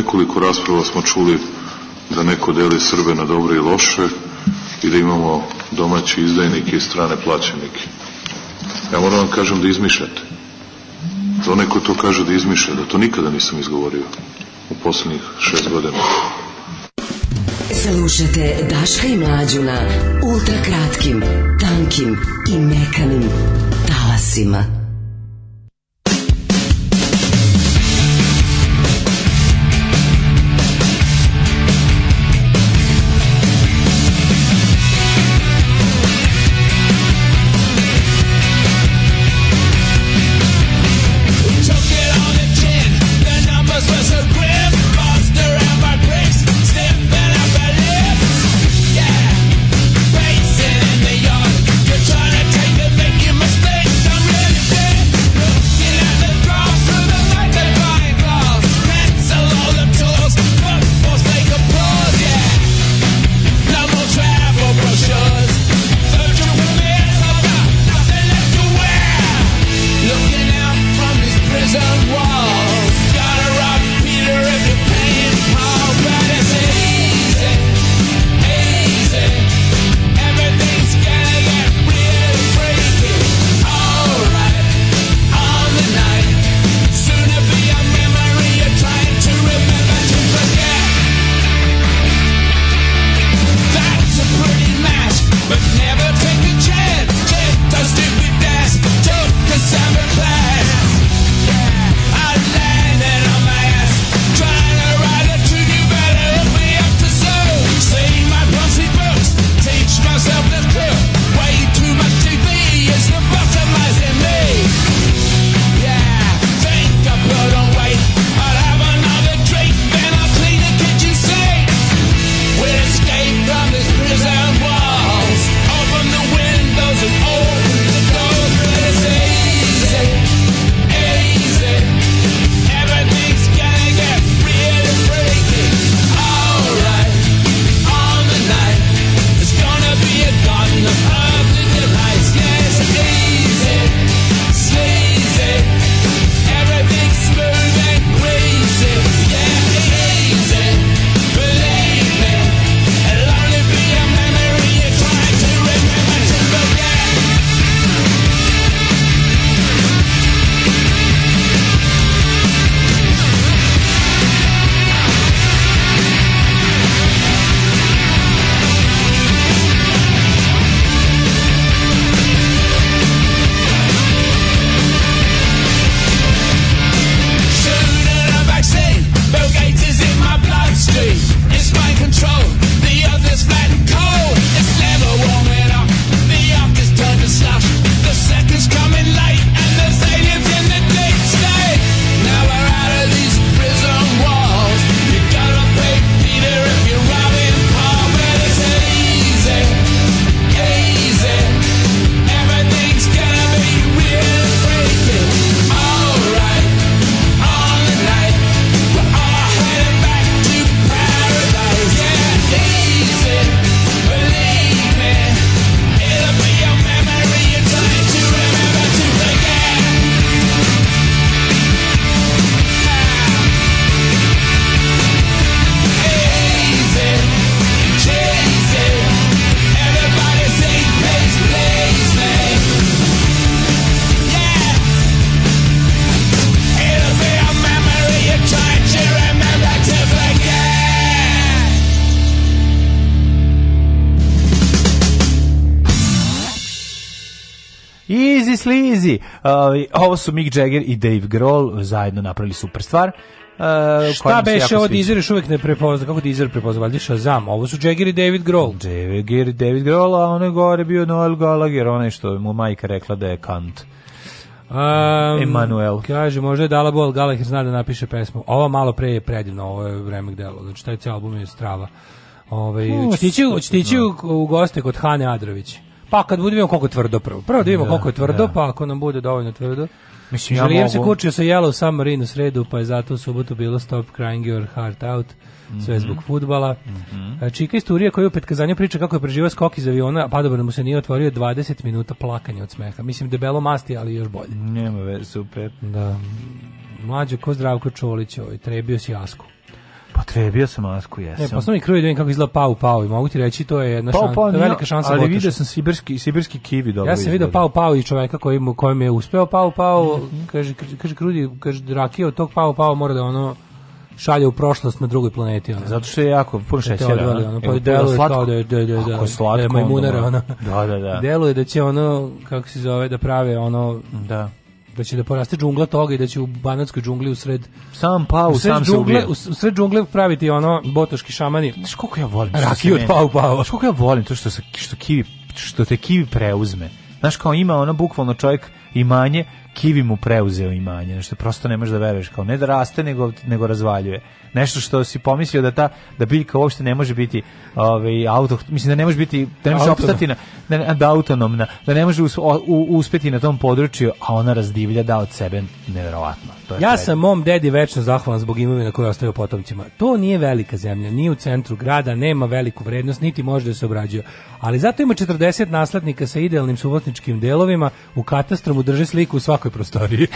nekoliko rasprava smo čuli da neko deli Srbe na dobre i loše i da imamo domaći izdajnike i strane plaćenike. Ja moram vam kažem da izmišljate. Da neko to kaže da izmišlja, da to nikada nisam izgovorio u poslednjih šest godina. Slušajte Daška i Mlađu na ultrakratkim, tankim i mekanim talasima. ovo su Mick Jagger i Dave Grohl zajedno napravili super stvar. Uh, šta beše od Deezer još uvijek ne prepozna kako Deezer prepozna, valjda Shazam ovo su Jagger i David Grohl Jagger i David Grohl, a ono je gore bio Noel Gallagher onaj što mu majka rekla da je Kant Um, Emanuel. Kaže, možda je dala bol, Gallagher zna da napiše pesmu. Ovo malo pre je predivno, ovo je vreme gde delo. Znači, taj cijel album je strava. Ove, čtići, čtići da. u, u goste kod Hane Adrović. Pa kad budemo koliko tvrdo prvo. Prvo da vidimo da, koliko je tvrdo, da. pa ako nam bude dovoljno tvrdo. Mislim, ja mogu... se kučio sa Yellow Submarine u sredu, pa je zato u subotu bilo Stop Crying Your Heart Out, mm -hmm. sve mhm. zbog futbala. Mm -hmm. Čika istorija koja je opet kazanje priča kako je preživao skok iz aviona, pa padobran da mu se nije otvorio 20 minuta plakanja od smeha. Mislim, debelo masti, ali još bolje. Nema veze, super. Da. Mlađo ko Zdravko Čolić, ovaj, trebio si jasku. Potrebio pa sam masku, jesam. Ne, pa sam i kruje da vidim kako izgleda Pau Pau i mogu ti reći, to je jedna pau, pau, to je velika šansa. Ali vidio sam sibirski, sibirski kivi dobro Ja sam vidio Pau Pau i čoveka kojim, kojim je uspeo Pau Pau, mm -hmm. kaže, kaže Krudi, kaže Rakija od tog Pau Pau mora da ono šalje u prošlost na drugoj planeti. Ono. Zato što je jako puno šećera. Da. Ono, ono, pa deluje kao da je, da, da, da, da, slatko, da je da majmunara. Ono. Da, da, da. Deluje da će ono, kako se zove, da prave ono... Da da će da poraste džungla toga i da će u banatskoj džungli usred sam pau usred sam džungle, se ubio. Usred džungle praviti ono botoški šamani. Znaš koliko ja volim rakiju od pau pau. Znaš koliko ja volim to što se što kivi što te kivi preuzme. Znaš kao ima ono bukvalno čovjek imanje kivi mu preuzeo imanje. Znači prosto ne možeš da veruješ kao ne da raste nego nego razvaljuje nešto što si pomislio da ta da biljka uopšte ne može biti ovaj auto mislim da ne može biti da ne može opstati na da, da autonomna da ne može uspeti na tom području a ona razdivlja da od sebe neverovatno to je ja sam mom dedi večno zahvalan zbog imovine koju ostavio potomcima to nije velika zemlja nije u centru grada nema veliku vrednost niti može da se obrađuje ali zato ima 40 naslednika sa idealnim suvlasničkim delovima u katastru mu drže sliku u svakoj prostoriji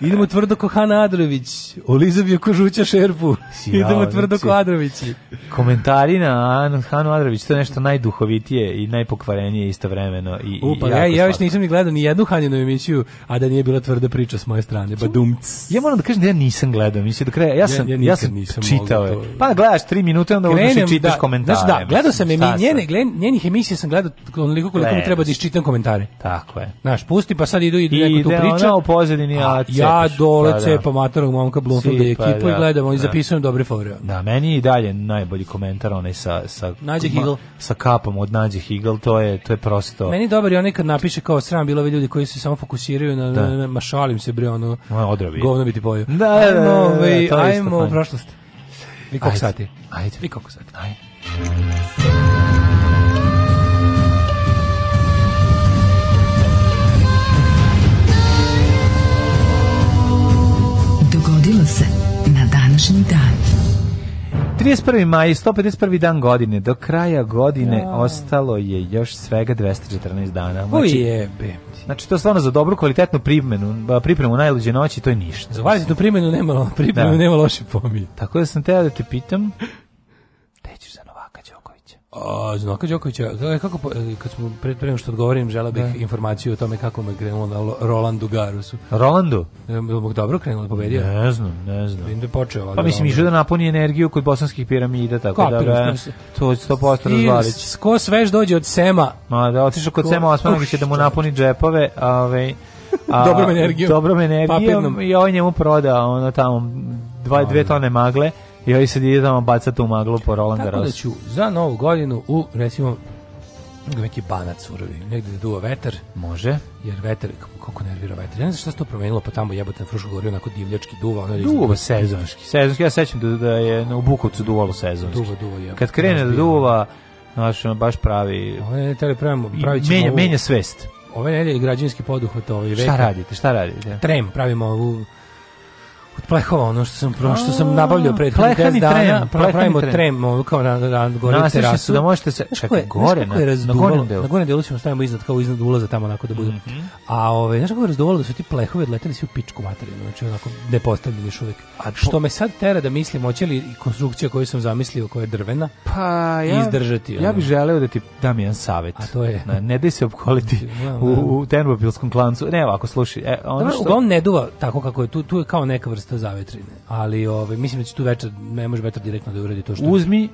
Idemo tvrdo ko Hana Adrović. Olizav je ko žuća šerpu. Idemo tvrdo ko Adrovići. Komentari na Hanu Adrović, to je nešto najduhovitije i najpokvarenije istovremeno. I, Upa, i ja, ja još nisam ni gledao ni jednu Haninu emisiju, a da nije bila tvrda priča s moje strane. Badumc. Ja moram da kažem da ja nisam gledao emisiju do kraja. Ja sam, ja, ja, ja sam nisam čitao je. Pa gledaš tri minute, onda odnosi čitaš da, komentare. Znaš da, gledao sam, emi, njene, gled, njenih emisija sam gledao onoliko koliko mi treba da iščitam komentare. Tako je. Znaš, pusti pa sad idu, idu I neko tu priča. I ide ona o pozadini, a Ja pa dole pa, cepam matarog momka Bloomfield ekipu pa, da, i gledam, oni da. zapisujem dobre fore. Da, meni i dalje najbolji komentar onaj sa sa Nađe Higl sa kapom od Nađe Higl, to je to je prosto. Meni dobar i onaj kad napiše kao sram bilo ovi ljudi koji se samo fokusiraju na, da. na, mašalim se bre ono. Odravi. Govno biti pojeo. Da, da, da, ovaj, da, da, da, ajmo, ajmo u prošlost. I koliko sati? Ajde. I koliko sati? Ajde. Dogodilo se na današnji dan. 31. maj, 151. dan godine. Do kraja godine ja. ostalo je još svega 214 dana. Znači, Ujebe. Znači, to je stvarno za dobru kvalitetnu pripremu, pripremu najluđe noći, to je ništa. Za kvalitetnu da. pripremu nema, pripremu da. nema loše pomije. Tako da sam teo da te pitam, Znaka Đokovića, e, kako, e, kad smo pred prema što odgovorim, žela bih da. informaciju o tome kako me krenulo na Rolandu Garusu. Rolandu? Bog e, dobro krenulo, da pobedio? Ne znam, ne znam. Vidim da je počeo. Pa mislim, išao da napuni energiju kod bosanskih piramida, tako Kapiru, da ga, da, da to je 100% razvalić. Ko svež dođe od Sema? Ma da, otišao kod ko, Sema Osmanovića da mu napuni džepove, a ovaj... A, dobrom energijom. Dobrom energijom i on ovaj njemu proda ono tamo dva, dve tone magle I ovi sad ide tamo bacati u maglu po Roland Garros. Tako da ću za novu godinu u, recimo, neki banac surovi, negde da duva vetar. Može. Jer vetar, koliko nervira vetar. Ja ne znam šta se to promenilo, pa tamo jebote na Frušku gori onako divljački duva. Ono da duva sezonski. Sezonski, ja sećam da, da je u Bukovcu duvalo sezonski. Duva, duva, jebote. Kad krene da duva, znaš, baš pravi... Ovo je tele pravimo, pravi ćemo menja, ovu... menja svest. Ove nedelje građanski poduhvat ovaj veka. Šta radite, šta radite? Trem, pravimo ovu od plehova ono što sam prošlo, što sam nabavljao pre 10 dana trem, pravimo trem, trem kao na na gore na, terasu da možete se čekaj gore na, na gornjem delu na gornjem delu ćemo stavimo iznad kao iznad ulaza tamo onako da bude mm -hmm. a ove znaš kako je razduvalo da su ti plehovi odleteli svi u pičku materinu znači onako depostavljeni još uvek a što me sad tera da mislim hoće li konstrukcija koju sam zamislio koja je drvena pa ja, izdržati ja bih želeo da ti dam jedan savet a to je na, ne daj se opkoliti u, u termobilskom klancu ne ovako slušaj e, ono što ne duva tako kako je tu tu je kao neka vrsta vrsta zavetrine. Ali ovaj mislim da će tu večer ne može vetar direktno da uradi to što Uzmi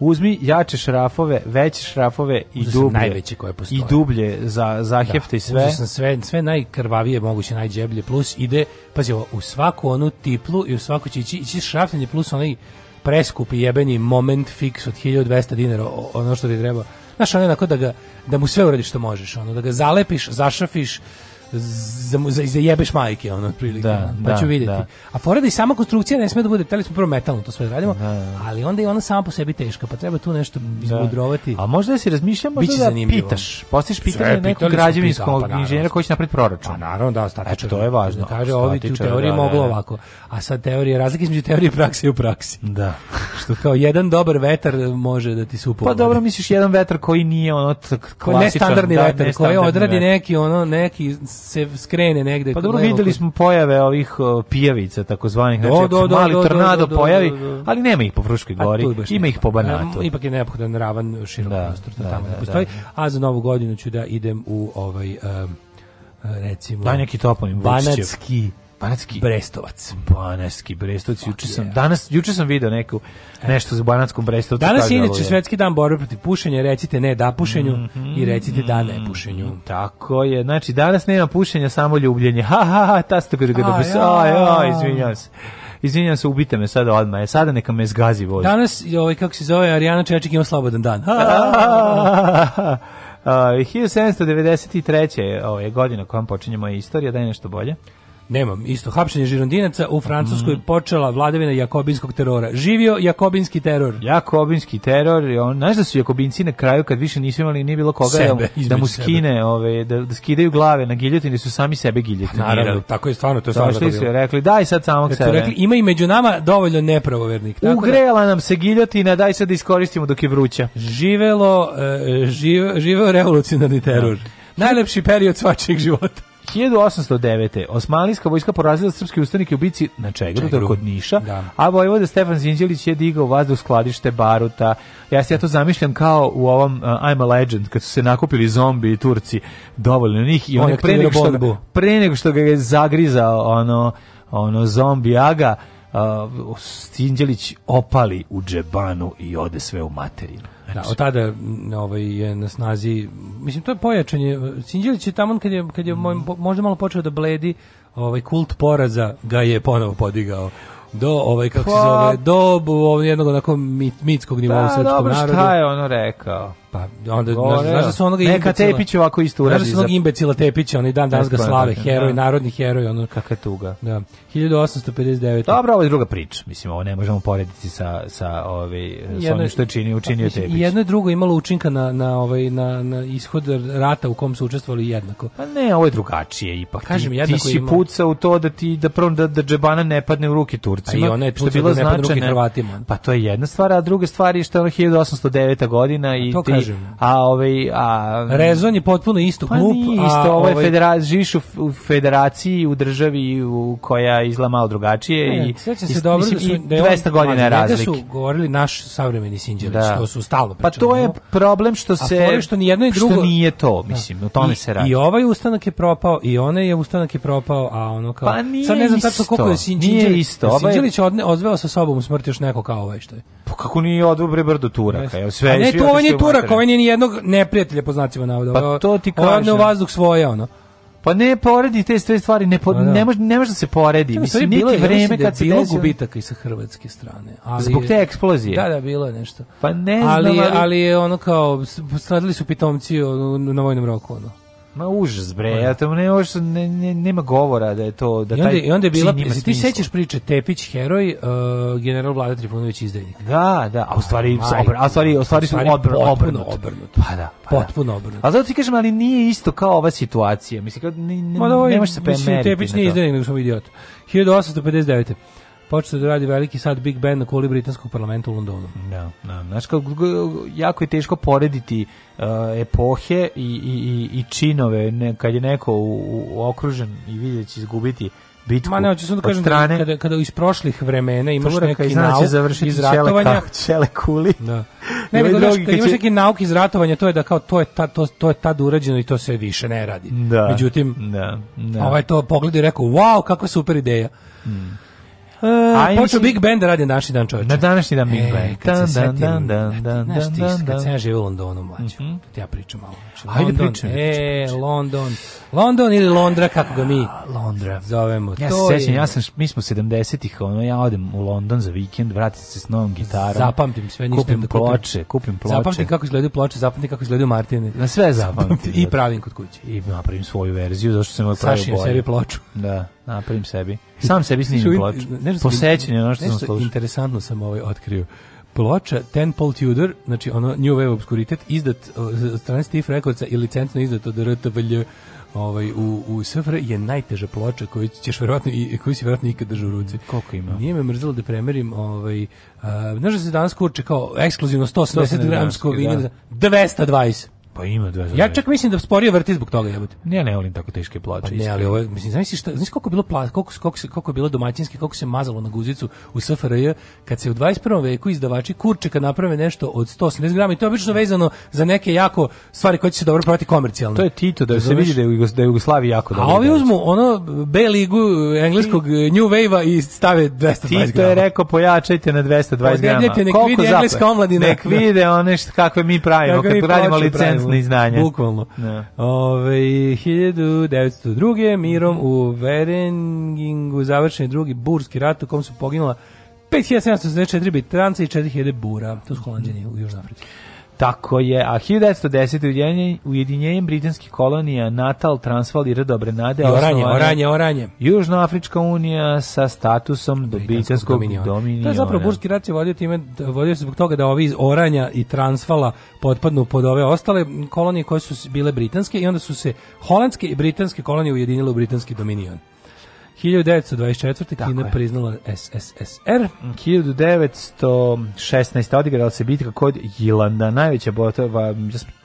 Uzmi jače šrafove, veće šrafove i Uzas dublje. najveće koje postoje. I dublje za za zahefte i da, sve. sam sve, sve najkrvavije moguće, najđeblje, plus ide, pazi ovo, u svaku onu tiplu i u svaku će ići, ići šrafljenje, plus onaj preskup i jebeni moment fix od 1200 dinara, ono što ti treba. Znaš, ono je onako da, ga, da mu sve uradiš što možeš, ono, da ga zalepiš, zašrafiš, za, za, za jebeš majke, ono, otprilike. Da, pa da, ću vidjeti. Da. A fora da i sama konstrukcija ne sme da bude, teli smo prvo metalno, to sve da radimo, da, ali onda je ona sama po sebi teška, pa treba tu nešto da. izmudrovati. A možda da si razmišljam, možda da zanimljivo. pitaš, postiš pitanje nekog građevinskog pa, inženjera koji će napraviti proračun. A pa naravno, da, statičar. E, to je važno. Da kaže, ovi u teoriji da, moglo ovako, a sad teorije, razlika između teorije prakse i u praksi. Da. Što kao jedan dobar vetar može da ti se Pa dobro, misliš jedan vetar koji nije ono klasičan. Ne standardni vetar, koji odradi neki, ono, neki se skrene negde. Pa dobro, videli smo pojave ovih pijavica, takozvanih, znači do, do, do, mali da, da, tornado da, pojavi, ali nema ih po Vruškoj gori, ima ih po Banatu. Ipak je neophodan ravan širok prostor, to tamo ne postoji. A za novu godinu ću da idem u ovaj, um, recimo... Da, neki toponim. Banatski Banatski Brestovac. Banatski Brestovac. Juče sam danas juče sam video neku nešto za Banatskom Brestovcu. Danas je inače svetski dan borbe protiv pušenja, recite ne da pušenju mm -hmm. i mhm. recite da ne pušenju. Tako je. Znači danas nema pušenja, samo ljubljenje. Ha ha ha, ta ste bili Aj, aj, izvinjavam se. Izvinjavam se, ubite me sada odmah. E, sada neka me zgazi voz. Danas, je ovaj, kako se zove, Ariana Čečik ima slobodan dan. Ha, ha, ha, Uh, 1793. Ovo je godina kojom počinje moja istorija, daj nešto bolje. Nemam. Isto, hapšenje žirondinaca u Francuskoj mm. počela vladavina jakobinskog terora. Živio jakobinski teror. Jakobinski teror, on, znaš da su jakobinci na kraju kad više nisu imali nije bilo koga sebe, da, da mu skine, ove, da, da skidaju glave na giljotini su sami sebe pa giljotinirali. Pa, naravno, tako je stvarno, to je stvarno. To su rekli, daj sad samog sebe. Rekli, ima i među nama dovoljno nepravovernik. Tako Ugrela da, nam se giljotina, daj sad da iskoristimo dok je vruća. Živelo, uh, živ, revolucionarni teror. Da. Najlepši period svačeg života. 1809. Osmanlijska vojska porazila srpske ustanike u bici na Čegru, Čegru. kod Niša, da. a vojvoda Stefan Sinđelić je digao vazduh skladište Baruta. Ja se ja to zamišljam kao u ovom uh, I'm a Legend, kad su se nakupili zombi i Turci dovoljno njih i on, on je pre nego, da što pre nego što ga je zagrizao ono, ono zombi aga, uh, Sinđelić opali u džebanu i ode sve u materinu. Da, od tada ovaj, je na snazi, mislim, to je pojačanje. Sinđelić je tamo kad je, kad je mm. možda malo počeo da bledi, ovaj kult poraza ga je ponovo podigao do ovaj kako pa, se zove do ovaj, jednog onako mit, mitskog nivoa da, u srpskom Da, dobro, šta je ono rekao? Pa onda Gore, znaš, znaš da su onoga neka imbecila, Tepić ovako isto uradi. Znaš da su onog imbecila Tepića, onaj dan danas ga slave, heroj, da. narodni heroj, ono kakva tuga. Da. 1859. Dobro, ovo je druga priča. Mislim, ovo ne možemo porediti sa sa ovaj sa onim što je činio, učinio Tepić. I jedno i drugo imalo učinka na na ovaj na na ishod rata u kom su učestvovali jednako. Pa ne, ovo je drugačije ipak. Kažem, ti, jednako ti si ima... puca u to da ti da prvo da, da džebana ne padne u ruke Turcima. A i ona je što bilo da ne padne u ruke Hrvatima. Pa to je jedna stvar, a druga stvar je što je ono 1809. godina i kažem. A ovaj a Rezon je potpuno istog pa isto ovo ovaj ovaj... živiš u, federaciji u državi u koja izgleda malo drugačije ne, i sećam se dobro da su i 200 godina razlike. Da su govorili naš savremeni Sinđelić, da. to su stalno pričali. Pa to je problem što se a što ni jedno ni drugo nije to, da. mislim, da. o tome I, se radi. I ovaj ustanak je propao i onaj je ustanak je propao, a ono kao pa nije sad ne znam tačno koliko je Sinđelić isto. Ovaj- Sinđelić odveo sa sobom smrt još neko kao ovaj što je. Pa kako nije odobre brdo Turaka? Jel sve, A ne, to on nije Turak, on je ni jednog neprijatelja po znacima navoda. Pa to ti kažem. Ono vazduh svoje, ono. Pa ne poredi te sve stvari, ne, po, pa da, ne, može, ne može da se poredi. Ja, Mislim, bilo da je vreme kad se bilo desio... gubitaka i sa hrvatske strane. Ali, Zbog te eksplozije. Da, da, bilo je nešto. Pa ne znam, ali... Ali, ali ono kao, stradili su pitomci na vojnom roku, ono. Ma užas bre, ja tamo ne, oš, ne, ne, nema govora da je to da I onda, taj i onda je bila ti sećaš priče Tepić heroj, uh, general Vlada Trifunović izdajnik. Da, da, a u stvari a, obr, a stvari, u stvari su obrnuto, obrnuto. Obrnut. Pa da, pa da. potpuno da. obrnuto. A zato ti kažem, ali nije isto kao ova situacija. Mislim kao da, ne, ne, da, ovaj, nemaš se pa Tepić nije izdajnik, nego sam idiot. 1859 počeo da radi veliki sad Big Band na kuli britanskog parlamenta u Londonu. Da, da. Znaš, kao, jako je teško porediti uh, epohe i, i, i, činove ne, kad je neko u, u okružen i vidjet će izgubiti bitku. Ma ne, hoću samo da kažem da strane, da kada, kada iz prošlih vremena imaš neki znači nauk iz ratovanja, čele kuli. Da. Ne, nego da imaš će... neki nauk iz ratovanja, to je da kao to je ta to, to je tad urađeno i to se više ne radi. Da. Međutim, da, da. Ovaj to pogledao i rekao: "Wow, kakva super ideja." Mm. E, počeo Big Band da radi naši dan čovječe. Na današnji dan Big e, Band. Kad dan, se dan, setim, dan, dan, znaš ti, dan, kad sam ja živio u Londonu, mlađo, mm -hmm. ja pričam malo. Znači, Ajde London, pričam. E, London. London ili Londra, kako ga mi Londra. zovemo. Ja to se sećam, je... ja sam, mi smo 70-ih, ono, ja odem u London za vikend, vratim se s novom gitarom. Zapamtim sve, ništa. Kupim da kupim. ploče, kupim ploče. Zapamtim kako izgledaju ploče, zapamtim kako izgledaju Martine. Na sve zapamtim. I da. pravim kod kuće. I napravim svoju verziju, zašto sam ovaj pravio bolje. Sašijem sebi ploču. Da. Napravim sebi. Sam sebi snimim ploču. Po sećanju, ono što sam slušao. Interesantno sam ovaj otkrio ploča Ten Paul Tudor, znači ono New Wave Obscuritet, izdat od strane Steve Recordsa i licencno izdat od RTVLJ ovaj, u, u SFR je najteža ploča koju ćeš verovatno i koju si verovatno ikad držao u ruci. Mm, koliko ima? Nije me mrzelo da premerim, ovaj, znaš da se danas kurče kao ekskluzivno 180 gramsko vinilo, da. 220. Pa ima 200. Ja čak mislim da sporio vrti zbog toga jebote. Ne, ne volim tako teške ploče. Pa ne, ali ovo je, mislim zamisliš šta, znači koliko je bilo pla, koliko koliko se koliko je bilo domaćinski, koliko se mazalo na guzicu u SFRJ kad se u 21. veku izdavači kurčeka naprave nešto od 180 g i to je obično vezano za neke jako stvari koje će se dobro prodati komercijalno. To je Tito da se vidi da je da je Jugoslavija jako dobro. A ovi uzmu ono B ligu engleskog ti, New Wave-a i stave 220 g. Tito je rekao pojačajte na 220 g. Koliko vide engleska omladina. Nek vide one kakve mi pravimo, kako radimo licencu Prekrasno izdanje. Bukvalno. No. Da. Ove, 1902. Mirom u Verengingu završen drugi burski rat u kom su poginula 5784 bitranca i 4000 bura. To su holandjani u Južnoj Africi. Tako je, a 1910. ujedinjenjem, ujedinjenjem britanskih kolonija Natal, Transval i Redobrenade I oranje, oranje, oranje. Južnoafrička unija sa statusom do britanskog dominiona. To je zapravo burski rat se vodio, time, vodio se zbog toga da ovi iz Oranja i Transvala potpadnu pod ove ostale kolonije koje su bile britanske i onda su se holandske i britanske kolonije ujedinile u britanski dominion. 1924. Tako Kina je. priznala SSSR. Mm. 1916. odigrala se bitka kod Jilanda. Najveća botova,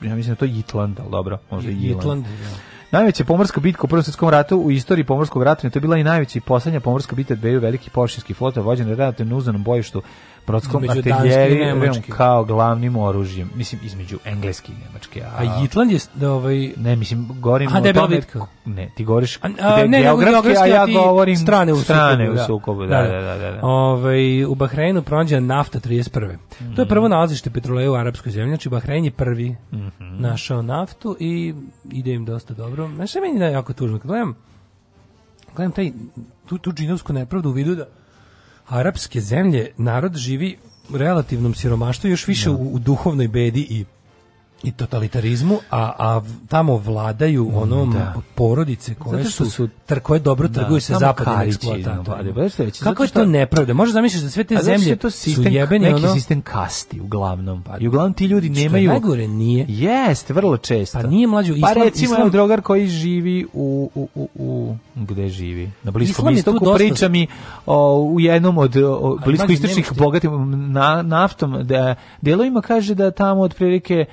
ja mislim da to je Jitland, ali dobro, možda i Jitland. Jitland ja. Da. Najveća pomorska bitka u Prvom svjetskom ratu u istoriji pomorskog rata, to je bila i najveća i poslednja pomorska bitka dveju velikih površinskih flota vođena relativno uzanom bojištu brodskom artiljerijom kao glavnim oružjem, mislim između engleske i nemačke. A, a Jutland je da ovaj ne mislim govorim a, o da tome, ne, ti govoriš a, a, ne, geografski, a ja govorim strane u strane da. sukobu, u da, sukobu, da, da, da, da, da. Ovaj u Bahreinu pronađena nafta 31. Mm. To je mhm. prvo nalazište petroleja u arapskoj zemlji, znači Bahrein je prvi mm -hmm. našao naftu i ide im dosta dobro. Znaš, meni je jako tužno. Gledam, gledam taj, tu, tu džinovsku nepravdu u vidu da arapske zemlje narod živi u relativnom siromaštvu još više da. u, u duhovnoj bedi i i totalitarizmu, a, a tamo vladaju mm, onom da. porodice koje su, su tr, koje dobro da, trguju sa zapadnim eksploatatorima. Da, Kako je to nepravda? Možeš zamisliš da sve te zemlje to sistem, su jebeni neki ono? sistem kasti uglavnom. Pa, I uglavnom ti ljudi nemaju... Što najgore nije. Jest, vrlo često. Pa nije mlađo. Pa islam, pa recimo islam... drogar koji živi u, u, u, u... Gde živi? Na Bliskom istoku dosta... priča mi o, u jednom od bliskoistočnih bogatim na, naftom da, delovima kaže da tamo otprilike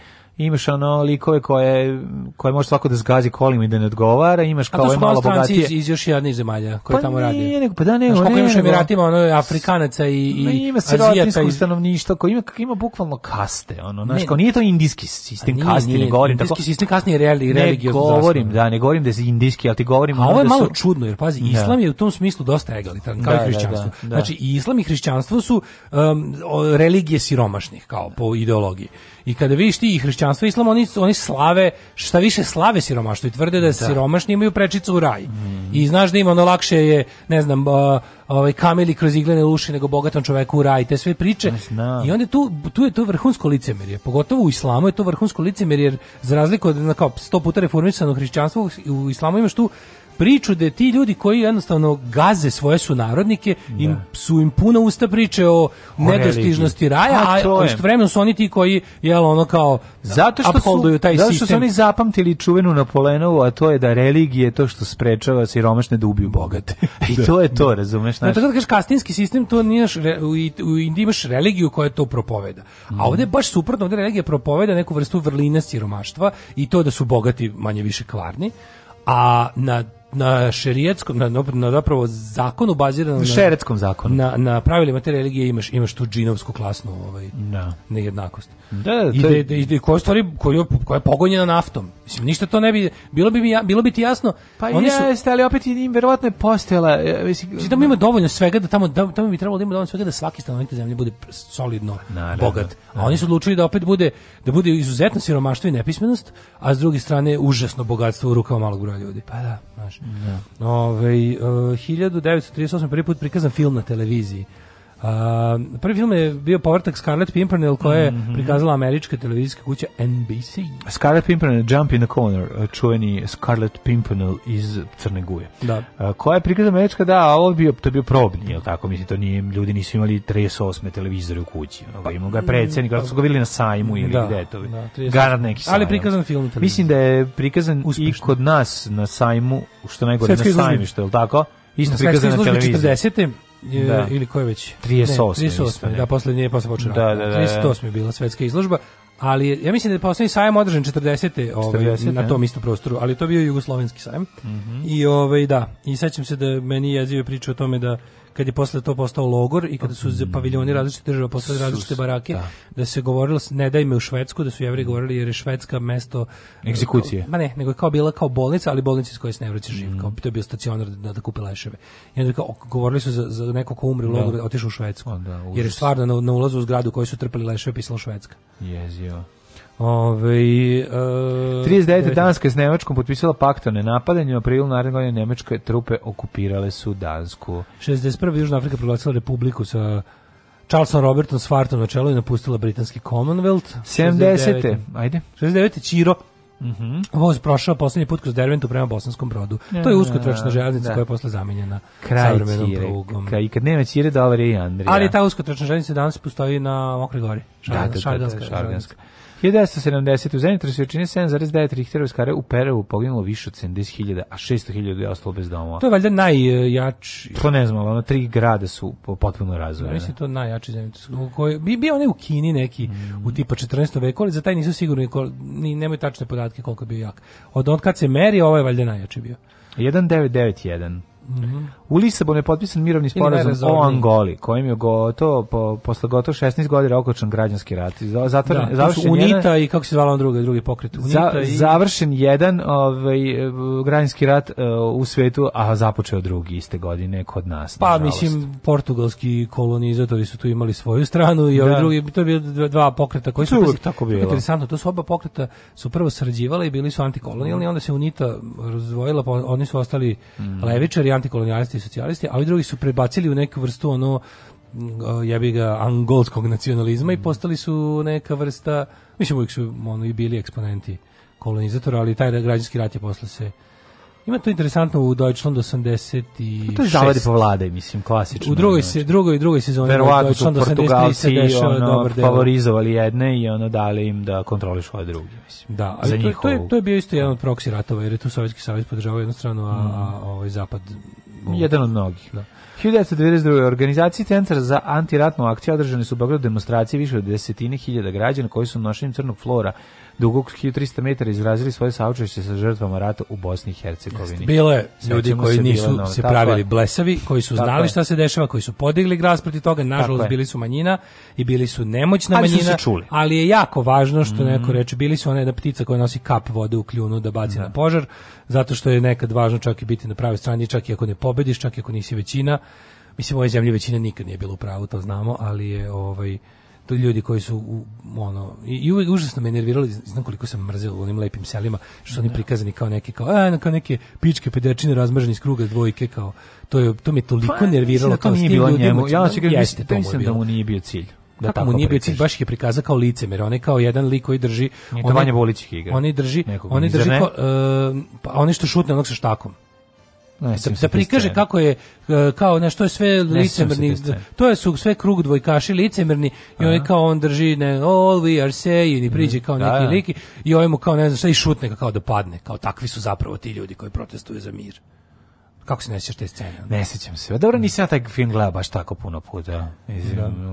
imaš ono likove koje, koje može svako da zgazi kolima i da ne odgovara, imaš kao ove malo bogatije. A to su iz, iz još jednih zemalja koje pa tamo radi. Pa nije, nego, pa da nego. Znaš, koliko ne, imaš Emiratima, ono, Afrikanaca i, i no, ima Azijata. Iz... stanovništvo, koji ima, ima bukvalno kaste, ono, znaš, kao nije to indijski sistem nije, kasti, nije, ne govorim. Indijski tako, sistem kasti je reali, Ne govorim, zasnovan. da, ne govorim da je indijski, ali ti govorim. A ovo je da malo su... čudno, jer pazi, da. islam je u tom smislu dosta egalitaran, kao da, i da, hrišćanstvo. Da, znači, islam i hrišćanstvo su um, religije siromašnih, kao po ideologiji. I kada vidiš ti i hrišćanstvo i islam, oni, oni slave, šta više slave siromaštvo i tvrde da, da. siromašni imaju prečicu u raj. Mm. I znaš da im ono lakše je, ne znam, uh, ovaj kamili kroz iglene uši nego bogatom čoveku u raj, te sve priče. I onda tu, tu je to vrhunsko licemerje. Pogotovo u islamu je to vrhunsko licemerje, jer za razliku od na kao 100 puta reformisanog hrišćanstva, u islamu imaš tu priču da ti ljudi koji jednostavno gaze svoje sunarodnike im da. su im puna usta priče o, o nedostižnosti raja, a, a istovremeno su oni ti koji jel ono kao zato što su, taj zato što sistem. su oni zapamtili čuvenu Napolenovu, a to je da religije je to što sprečava siromašne da ubiju bogate. I da. to je to, da. razumeš? Naš... Zato kad da kažeš kastinski sistem, to nije u Indiji imaš religiju koja to propoveda. A mhm. ovde baš suprotno, ovde religija propoveda neku vrstu vrline siromaštva i to da su bogati manje više kvarni, a na na šerijetskom na, na zapravo zakonu baziranom na šeretskom zakonu na na pravilima te religije imaš imaš tu džinovsku klasnu ovaj da. nejednakost da, da, i da, da, i da, koja stvari koja, koja je pogonjena naftom mislim ništa to ne bi bilo bi mi bilo bi ti jasno pa oni ja, su ali opet im verovatno je postojala e, mislim da mi ima dovoljno svega da tamo da, tamo bi trebalo da ima dovoljno svega da svaki stanovnik zemlje bude solidno naravno, bogat naravno. a oni su odlučili da opet bude da bude izuzetno siromaštvo i nepismenost a s druge strane užasno bogatstvo u rukama malog broja ljudi pa da znaš Da. Ove, ovaj, 1938. prvi put prikazan film na televiziji. Uh, prvi film je bio povratak Scarlet Pimpernel koja je mm -hmm. prikazala američka televizijska kuća NBC. Scarlet Pimpernel Jump in the Corner, čuveni Scarlet Pimpernel iz Crne Guje. Da. Uh, koja je prikazala američka, da, a ovo bio, to je bio probni, jel tako? Mislim, to nije, ljudi nisu imali 38 televizore u kući. Ono, pa, imao ga predsjednik, pa, su ga videli na sajmu ili da, gde to. Da, Garad neki sajam. Ali prikazan film. Mislim da je prikazan Uspešno. i kod nas na sajmu, što najgore Svetska na sajmištu, jel tako? Isto prikazan na televiziji. 40 da. ili koje već? 38. Ne, 38. da, poslednje nije posle počeo. Da, da, da, 38. Da. je bila svetska izložba, ali ja mislim da je poslednji sajam održan 40. Ovaj, 40 na da. tom istom prostoru, ali to bio jugoslovenski sajam. Mm -hmm. I ovaj da, i sećam se da meni je jezio priča o tome da kad je posle to postao logor i kada su mm. paviljoni različite države postale različite barake, da. da. se govorilo ne daj me u Švedsku, da su jevri govorili jer je Švedska mesto e, egzekucije. Kao, ma ne, nego je kao bila kao bolnica, ali bolnica iz koje se ne vraća živ, mm. kao to je bio stacionar da, da, da kupe leševe. I onda kao, govorili su za, za neko ko umri u da. logoru, otišao u Švedsku. Da, jer je stvarno na, na ulazu u zgradu koji su trpali leševe pisalo Švedska. Jezio. Ove, e, 39. Danska je s Nemačkom potpisala pakt o nenapadanju, aprilu naredne godine Nemačke trupe okupirale su Dansku. 61. Južna Afrika proglasila republiku sa Charlesom Robertom Svartom na čelu i napustila britanski Commonwealth. 70. Ajde. 69. Čiro Mm -hmm. Voz prošao poslednji put kroz Derventu prema Bosanskom brodu. Ja, to je uskotračna železnica koja je posle zamenjena savremenom prugom. Kraj, I kad nema Čire, dolar je i Andrija. Ali ta uskotračna železnica danas postoji na Mokre gori. Šar, da, da, da, da, 1970. u zemljotresu jačine 7,9 Richterove u Perevu poginulo više od 70.000, a 600.000 je ostalo bez domova. To je valjda najjač... To ne znam, ono, tri grada su potpuno razvojene. Ja mislim to najjači zemljotres. Koji, bi bio ne u Kini neki, mm. u tipa 14. veku, ali za taj nisu sigurni, kol, ni, nemaju tačne podatke koliko je bio jak. Od, od kad se meri, ovo je valjda najjači bio. 1991. Mm -hmm. U Lisabonu je potpisan mirovni sporazum o Angoli, kojim je gotovo po, posle gotovo 16 godina okočan građanski rat. Zatvoren, da, završen UNITA jedan, i kako se zvala on drugi, drugi pokret. UNITA za, i... Završen jedan ovaj, građanski rat uh, u svetu, a započeo drugi iste godine kod nas. Pa nažalost. mislim, portugalski kolonizatori su tu imali svoju stranu i da. ovi drugi, to je bio dva pokreta koji su... Pa Uvijek tako bilo. Interesantno, to su oba pokreta su prvo srađivali i bili su antikolonijalni, mm. onda se UNITA razvojila, pa oni su ostali mm. levičari, antikolonijalisti demokrati socijalisti, a ovi drugi su prebacili u neku vrstu ono jebi ga angolskog nacionalizma mm. i postali su neka vrsta mislim uvijek su ono i bili eksponenti kolonizatora, ali taj građanski rat je posle se ima to interesantno u Deutschland 86. Pa to je zavadi po vlade, mislim, klasično. U drugoj se znači. drugoj drugoj sezoni Verovatno su Portugalci ono, dobar favorizovali jedne i ono dali im da kontroliš ove druge, mislim. Da, ali za to, njihovu... to, je, to je bio isto jedan od proksi ratova, jer je tu Sovjetski savez podržavao jednu stranu, a, mm. a ovaj zapad Jedan od mnogih, da. 1992. organizaciji Centar za antiratnu akciju održane su u Beogradu demonstracije više od desetine hiljada građana koji su nošenjem crnog flora dugog 1300 metara izrazili svoje saučešće sa žrtvama rata u Bosni i Hercegovini. Bilo je ljudi koji se nisu bilo, se pravili tako blesavi, koji su znali šta se dešava, koji su podigli glas protiv toga, nažalost bili su manjina i bili su nemoćna ali manjina, su čuli. ali je jako važno što mm. neko reče, bili su one da ptica koja nosi kap vode u kljunu da baci mm. na požar, zato što je nekad važno čak i biti na pravoj strani, čak i ako ne pobediš, čak i ako nisi većina. Mislim, u ovoj zemlji većina nikad nije bila u pravu, to znamo, ali je ovaj to ljudi koji su u, ono i, uvijek užasno me nervirali znam koliko sam mrzeo u onim lepim selima što su oni da. prikazani kao neki kao a e, kao neke pičke pederčine razmrženi iz kruga dvojke kao to je to me toliko pa, da nerviralo kao nije bilo njemu ja ću ga misliti mislim da mu nije bio cilj da Kako tako nije bio cilj, baš je prikazao kao licemer, on je kao jedan lik koji drži... Nije to Vanja Bolić igra. On drži, on drži, on drži kao, uh, pa on što šutne onog sa štakom. Ne, da, da prikaže kako je e, kao nešto je sve licemerni to je su sve krug dvojkaši licemerni i on kao on drži ne all we are saying i mhm. priđe kao da, neki da, liki i on mu kao ne znam šta i šutne kao da padne kao takvi su zapravo ti ljudi koji protestuju za mir Kako se ne sjećaš te scene? Ne sjećam se. Dobro, nisam ja taj film gledao baš tako puno puta. Da.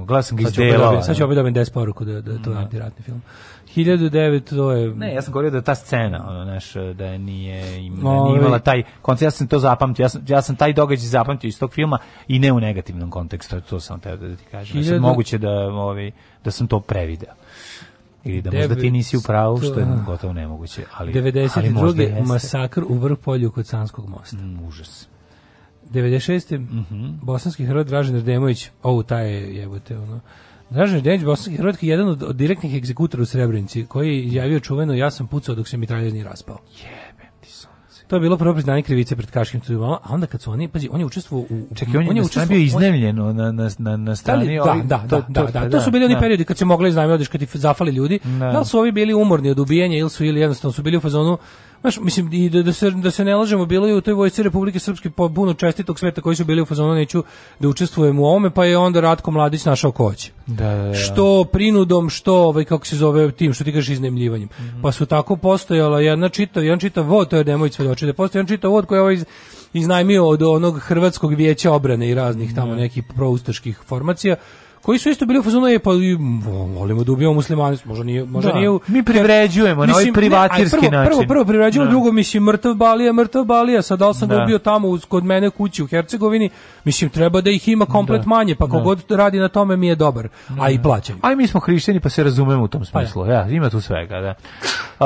Gledao sam ga iz dela. Sad ću opet dobijem des poruku da, da je to da. antiratni film. 1009 to je... Ne, ja sam govorio da ta scena, ono, znaš, da nije, im, da nije ovaj. imala taj Konci, ja sam to zapamtio, ja sam, ja sam taj događaj zapamtio iz tog filma i ne u negativnom kontekstu, to sam te da ti kažem. 1000... Znači, moguće da, ovi, ovaj, da sam to prevideo ili da možda ti nisi u pravu, što je gotovo nemoguće. Ali, 92. Ali masakr u Vrpolju kod Sanskog mosta. Mm, užas. 96. Mm -hmm. bosanski heroj Dražen Rademović, ovu taj je jebote, ono, Dražen Đenić, bosanski heroj, je jedan od, od direktnih egzekutora u Srebrenici, koji je javio čuveno, ja sam pucao dok se mitraljez nije raspao. Yeah. To je bilo prvo priznanje krivice pred Kaškim tribunalom, a onda kad su oni, pazi, oni je u Čekaj, on, on je učestvovao bio iznemljen na na na na da, strani, da, da, da, da, da, to su bili oni da. periodi kad se moglo iznajmiti, kad ti zafali ljudi. Da. da li su ovi bili umorni od ubijanja ili su ili jednostavno su bili u fazonu Znaš, mislim, i da, da, se, da se ne lažemo, bilo je u toj vojci Republike Srpske puno čestitog sveta koji su bili u fazonu, neću da učestvujem u ovome, pa je onda Ratko Mladić našao ko hoće. Da, da, da. Što prinudom, što, ovaj, kako se zove, tim, što ti kažeš, iznemljivanjem. Mm -hmm. Pa su tako postojala jedna čita, jedan čita vod, to je Nemović svedoči, da je jedan čita vod koji je ovaj iz, iznajmio od onog Hrvatskog vijeća obrane i raznih tamo da. nekih proustaških formacija, koji su isto bili u fazonu je pa volimo da ubijamo muslimane, možda nije, možda da. nije u, mi privređujemo, mislim, na ovaj privatirski prvo, način. Prvo, prvo privređujemo, da. drugo mislim mrtav Balija, mrtav Balija, sad da li sam da. ga ubio tamo kod mene kući u Hercegovini, mislim treba da ih ima da. komplet da. manje, pa kogod da. radi na tome mi je dobar, a i plaćaju. Aj mi smo hrišćani pa se razumemo u tom pa smislu. Pa, ja, ima tu svega, da.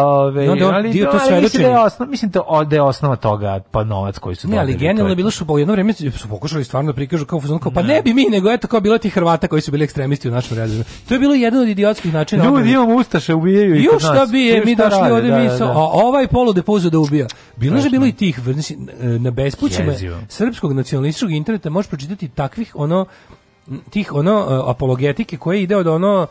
Ove, no, on, ali, dio to ali mislim da je osnova, mislim da je osnova toga pa novac koji su Ne, ali genijalno je bilo što po pa jedno vrijeme su pokušali stvarno da prikažu kao, kao pa ne bi mi, nego eto kao bilo ti Hrvata koji su su bili ekstremisti u našem redu. To je bilo jedan od idiotskih načina. Ljudi odmah. imamo ustaše, ubijaju i Još što bije, mi došli ovde, da, mi da, so, da. a ovaj polu depozu da ubija. Bilo je bilo i tih, znači, na bespućima srpskog nacionalističkog interneta možeš pročitati takvih, ono, tih, ono, e, apologetike koje ide od ono,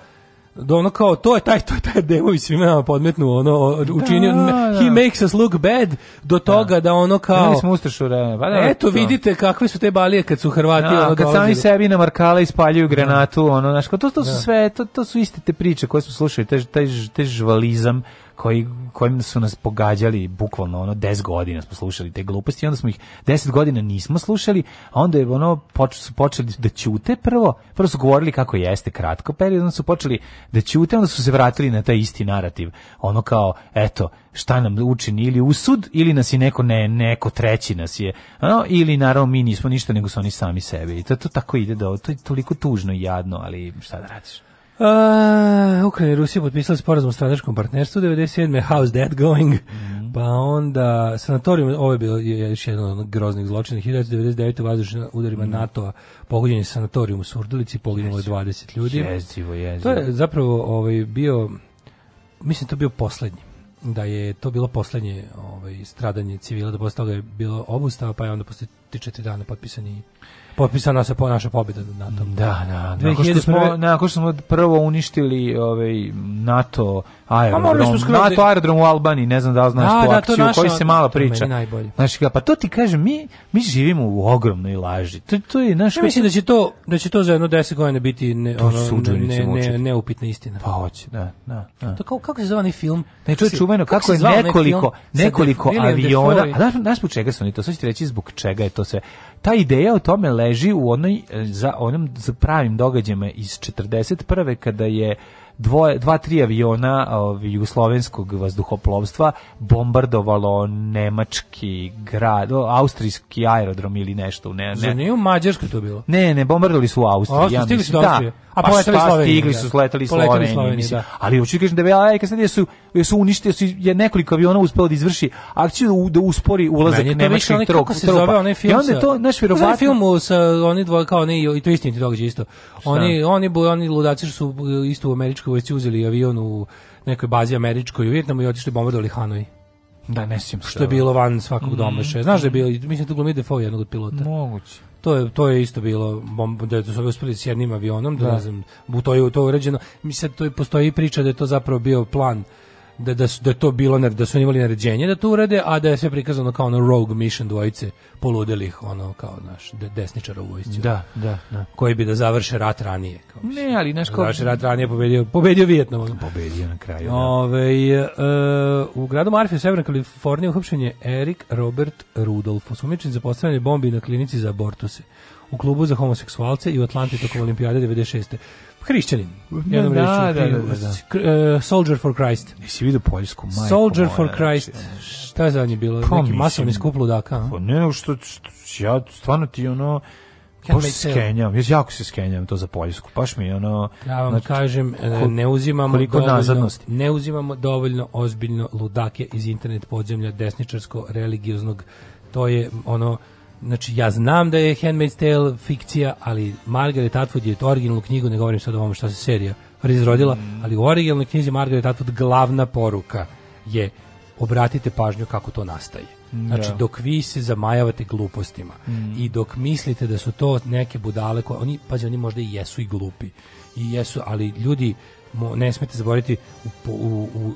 do da ono kao to je taj to je taj Demović svima nama podmetnu ono da, učinio da, da. he makes us look bad do da. toga da, da ono kao smo ustašura pa da, eto vidite kakve su te balije kad su Hrvati da, ono kad sami sebi na markale ispaljuju granatu ono znači to to su sve to, to su iste te priče koje smo slušali taj taj taj žvalizam koji kojim su nas pogađali bukvalno ono 10 godina smo slušali te gluposti onda smo ih 10 godina nismo slušali a onda je ono poč, su počeli da ćute prvo prvo su govorili kako jeste kratko period onda su počeli da ćute onda su se vratili na taj isti narativ ono kao eto šta nam učini ili usud ili nas je neko ne neko treći nas je ono, ili naravno mi nismo ništa nego su oni sami sebe i to, to tako ide da to je toliko tužno i jadno ali šta da radiš Uh, Ukrajina i Rusija potpisali sporazum o strateškom partnerstvu 97. How's that going? Mm -hmm. Pa onda sanatorijum, ovo je bilo je još jedan od groznih zločina 1999. vazdušna udarima mm -hmm. NATO-a pogođen je sanatorijum u Surdulici, poginulo je 20 ljudi. Jezivo, jezivo. To je zapravo ovaj bio mislim da to bio poslednji da je to bilo poslednje ovaj, stradanje civila, da posle toga je bilo obustava, pa je onda posle 3 četiri dana potpisani potpisana se po naša pobjeda nad NATO. Da, da, da. Nakon što smo nakon što smo prvo uništili ovaj NATO pa aerodrom. Skrati... NATO aerodrom u Albaniji, ne znam da li znaš A, da, tu da, akciju naša, koji se malo priča. Znaš, pa to ti kažem, mi mi živimo u ogromnoj laži. To to je naš. Ja mislim da će to da će to za jedno 10 godina biti ne, ono, ne, ne, neupitna istina. Pa hoće, da, da, da. To kao kako se zove onaj film? Ne, to čuveno kako, kako je nekoliko nekoliko aviona. A znaš, znaš zbog čega su oni to? Sad ću reći zbog čega je to sve. Ta ideja o tome leži u onoj, e, za onom za pravim događajima iz 41. kada je dvoje, dva, tri aviona ov, jugoslovenskog vazduhoplovstva bombardovalo nemački grad, austrijski aerodrom ili nešto. Ne, ne. Zanimljivo, Mađarsko to bilo. Ne, ne, bombardovali su u Austriji. Ostali, ja mislim, su Da, A pa poletali Sloveniji. Stigli da. su, sletali iz Sloveniji, mislim. Da. Ali hoću kažem da Bela Amerika sad su su uništili su je nekoliko aviona uspelo da izvrši akciju da, da uspori ulazak nemačkih tropa. Kako se zove onaj film? I onda je to naš verovatno film sa oni dvoje kao oni i to istiniti događaj isto. Oni oni oni ludaci su e, isto u američkoj vojsci uzeli avion u nekoj bazi američkoj u Vijetnamu i otišli bombardovali Hanoj. Da, ne sjećam se. Što je da- bilo van svakog mm. domašaja. Znaš da je bilo, mislim da glumi Defoe jednog od pilota. Moguće. To je, to je isto bilo bomb, da su uspeli s jednim avionom da, da. ne znam, to je to je urađeno. Mislim to je postoji priča da je to zapravo bio plan da, da, su, da to bilo, da su imali naređenje da to urade, a da je sve prikazano kao ono rogue mission dvojice poludelih, ono kao naš de, desničara u vojsci. Da, da, da. Koji bi da završe rat ranije. Kao ne, ali naš da ko... Završe rat ranije, pobedio, pobedio Vijetnam. Pobedio na kraju. Da. Ove, e, eh, u gradu Marfi u Severnoj Kaliforniji uhopšen je Erik Robert Rudolf, osumnjičen za postavljanje bombi na klinici za abortuse u klubu za homoseksualce i u Atlanti tokom olimpijade 96 hrišćanin. Jednom da, da, da, uh, Soldier for Christ. Jesi vidio Poljsku? Majko Soldier moja, for znači, Christ. Šta je zadnje bilo? Pa, Neki masovni skup ludaka. Pa ne, što, što, ja stvarno ti ono... Baš skenjam, ja jako se skenjam to za Poljsku, baš mi ono... Ja vam znači, kažem, e, ne uzimamo, dovoljno, ne uzimamo dovoljno ozbiljno ludake iz internet podzemlja desničarsko-religioznog, to je ono Znači, ja znam da je Handmaid's Tale fikcija, ali Margaret Atwood je originalnu knjigu, ne govorim sad o ovom što se serija izrodila, mm. ali u originalnoj knjizi Margaret Atwood glavna poruka je obratite pažnju kako to nastaje. Znači, da. dok vi se zamajavate glupostima mm. i dok mislite da su to neke budale koje, oni, pazi, oni možda i jesu i glupi, i jesu, ali ljudi, mo, ne smete zaboraviti, u, u, u,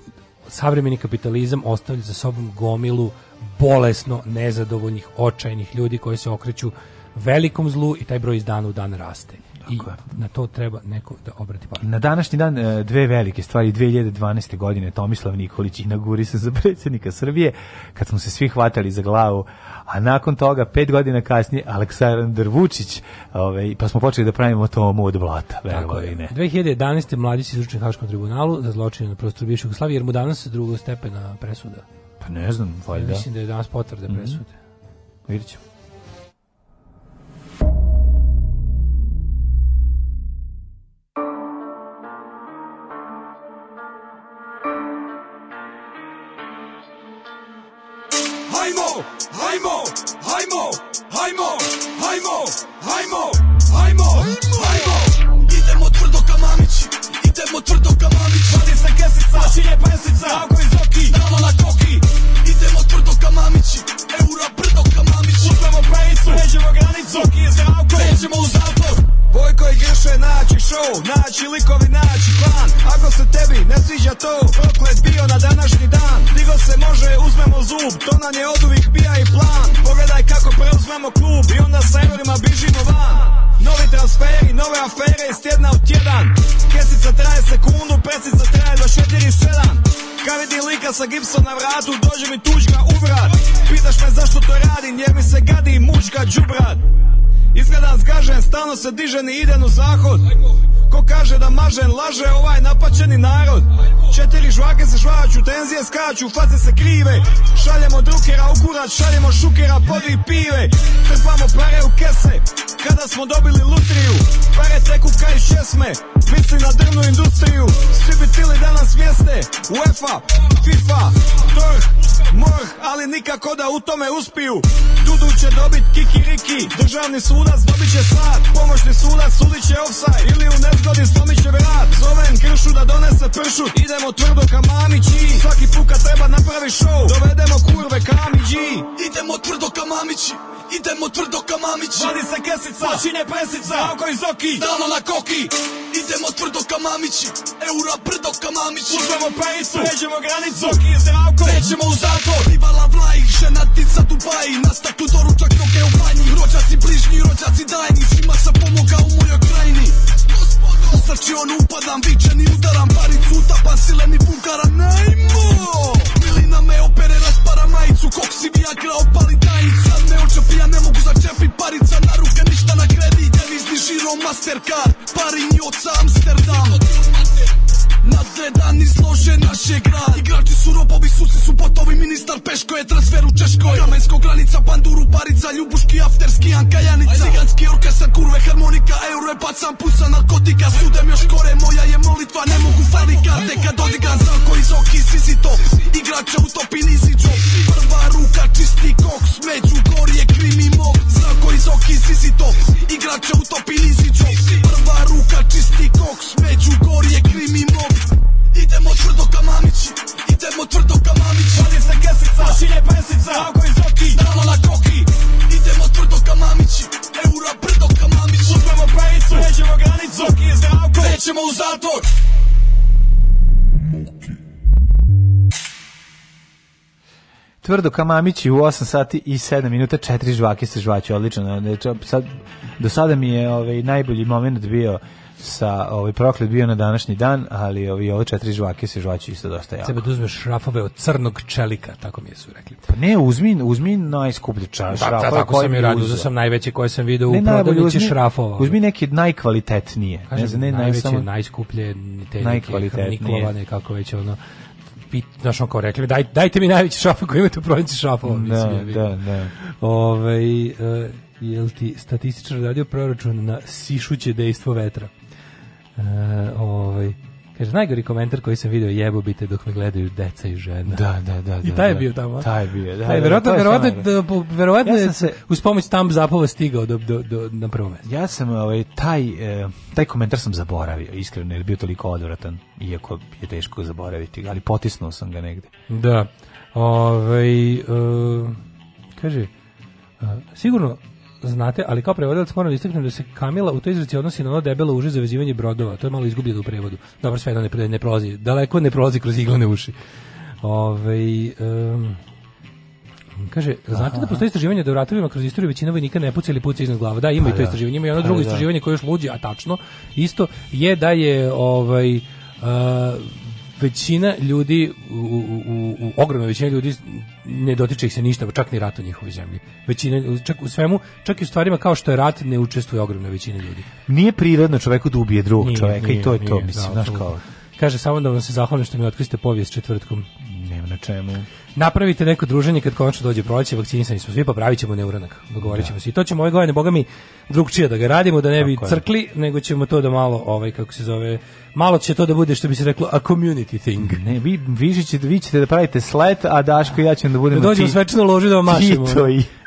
savremeni kapitalizam ostavlja za sobom gomilu bolesno nezadovoljnih, očajnih ljudi koji se okreću velikom zlu i taj broj iz dana u dan raste. I na to treba neko da obrati pažnju. Na današnji dan e, dve velike stvari 2012. godine Tomislav Nikolić inaugurisan za predsjednika Srbije kad smo se svi hvatali za glavu, a nakon toga pet godina kasnije Aleksandar Vučić, ovaj pa smo počeli da pravimo to od blata, verovali ne. 2011. mladić izručen Haškom tribunalu za zločine na prostoru bivše Jugoslavije jer mu danas drugo stepena presuda. Pa ne znam, valjda. Ja mislim da je danas potvrda mhm. presude. Mm -hmm. Vidjet ćemo. tome uspiju Dudu će dobit kiki riki Državni sudac dobit će slad Pomoćni sudac sudit će offside Ili u nezgodi slomit će vrat Zovem kršu da donese pršut Idemo tvrdo ka mamići Svaki put treba napravi show Dovedemo kurve kamiđi Idemo tvrdo ka mamići Idemo tvrdo ka mamići Vadi se kesica, počinje presica Ako iz oki, stalno na koki Idemo tvrdo ka mamići Eura brdo ka mamići Uzmemo pejicu, pređemo granicu Zoki je zdravko, nećemo u zatvor tvrdo kamamići u 8 sati i 7 minuta, četiri žvake sa žvaću, odlično. Sad, do sada mi je ovaj, najbolji moment bio sa ovaj proklet bio na današnji dan, ali ovi ovaj, ove četiri žvake se žvaću isto dosta jako. Sebe da uzmeš šrafove od crnog čelika, tako mi su rekli. Pa ne, uzmi, uzmi najskuplji čar, da, da, tako sam i radio, uzeo sam najveće koje sam video ne, u prodavnici šrafova. Uzmi neki najkvalitetnije. Kažem, ne, ne najveće, najskuplje, te neke Nikolova, nekako već ono pit, znaš, on kao rekli, daj, dajte mi najveći šafa koji imate u prodnici šafova. Da, da, da, da. Ove, ovaj, uh, jel ti statističar radio proračun na sišuće dejstvo vetra? Uh, ovaj, Kaže, najgori komentar koji sam video jebo bite dok me gledaju deca i žena. Da, da, da. I da, taj je da. bio tamo. Taj je bio, da. Taj, verovatno, da, da, verovatno, verovatno, verovatno ja se, uz pomoć tam zapova stigao do, do, do, na prvo mesto. Ja sam ovaj, taj, e, taj komentar sam zaboravio, iskreno, jer bio toliko odvratan, iako je teško zaboraviti, ali potisnuo sam ga negde. Da. Ovaj uh, kaže, uh, sigurno znate, ali kao prevodilac moram da istaknem da se Kamila u toj izreci odnosi na ono debelo uže zavezivanje brodova. To je malo izgubljeno u prevodu. Dobro, sve da ne, ne prolazi. Daleko ne prolazi kroz iglane uši. Ove, um, Kaže, znate da Aha. da postoje istraživanje da u ratovima kroz istoriju većina vojnika ne puca ili puca iznad glava. Da, ima pa i to pa da. istraživanje, ima i ono pa drugo da. istraživanje koje još luđe, a tačno, isto je da je ovaj Uh, većina ljudi u, u, u ogromnoj većini ljudi ne dotiče ih se ništa, čak ni rat u njihovoj zemlji. Većina čak u svemu, čak i u stvarima kao što je rat ne učestvuje ogromna većina ljudi. Nije prirodno čoveku da ubije drugog nije, čoveka nije, i to je nije, to, mislim, da, znaš kao. Kaže samo da vam se zahvalim što mi otkriste povijest četvrtkom. Nema na čemu. Napravite neko druženje kad konačno dođe proleće, vakcinisani smo svi, pa pravit ćemo neuranak. Dogovorit da. ćemo se. I to ćemo ove godine, boga mi, drugčije da ga radimo, da ne bi crkli, je. nego ćemo to da malo, ovaj, kako se zove, malo će to da bude što bi se reklo a community thing. Ne, vi vi ćete vi ćete da pravite sled, a Daško i ja ćemo da budemo da dođemo svečano loži da vam mašemo.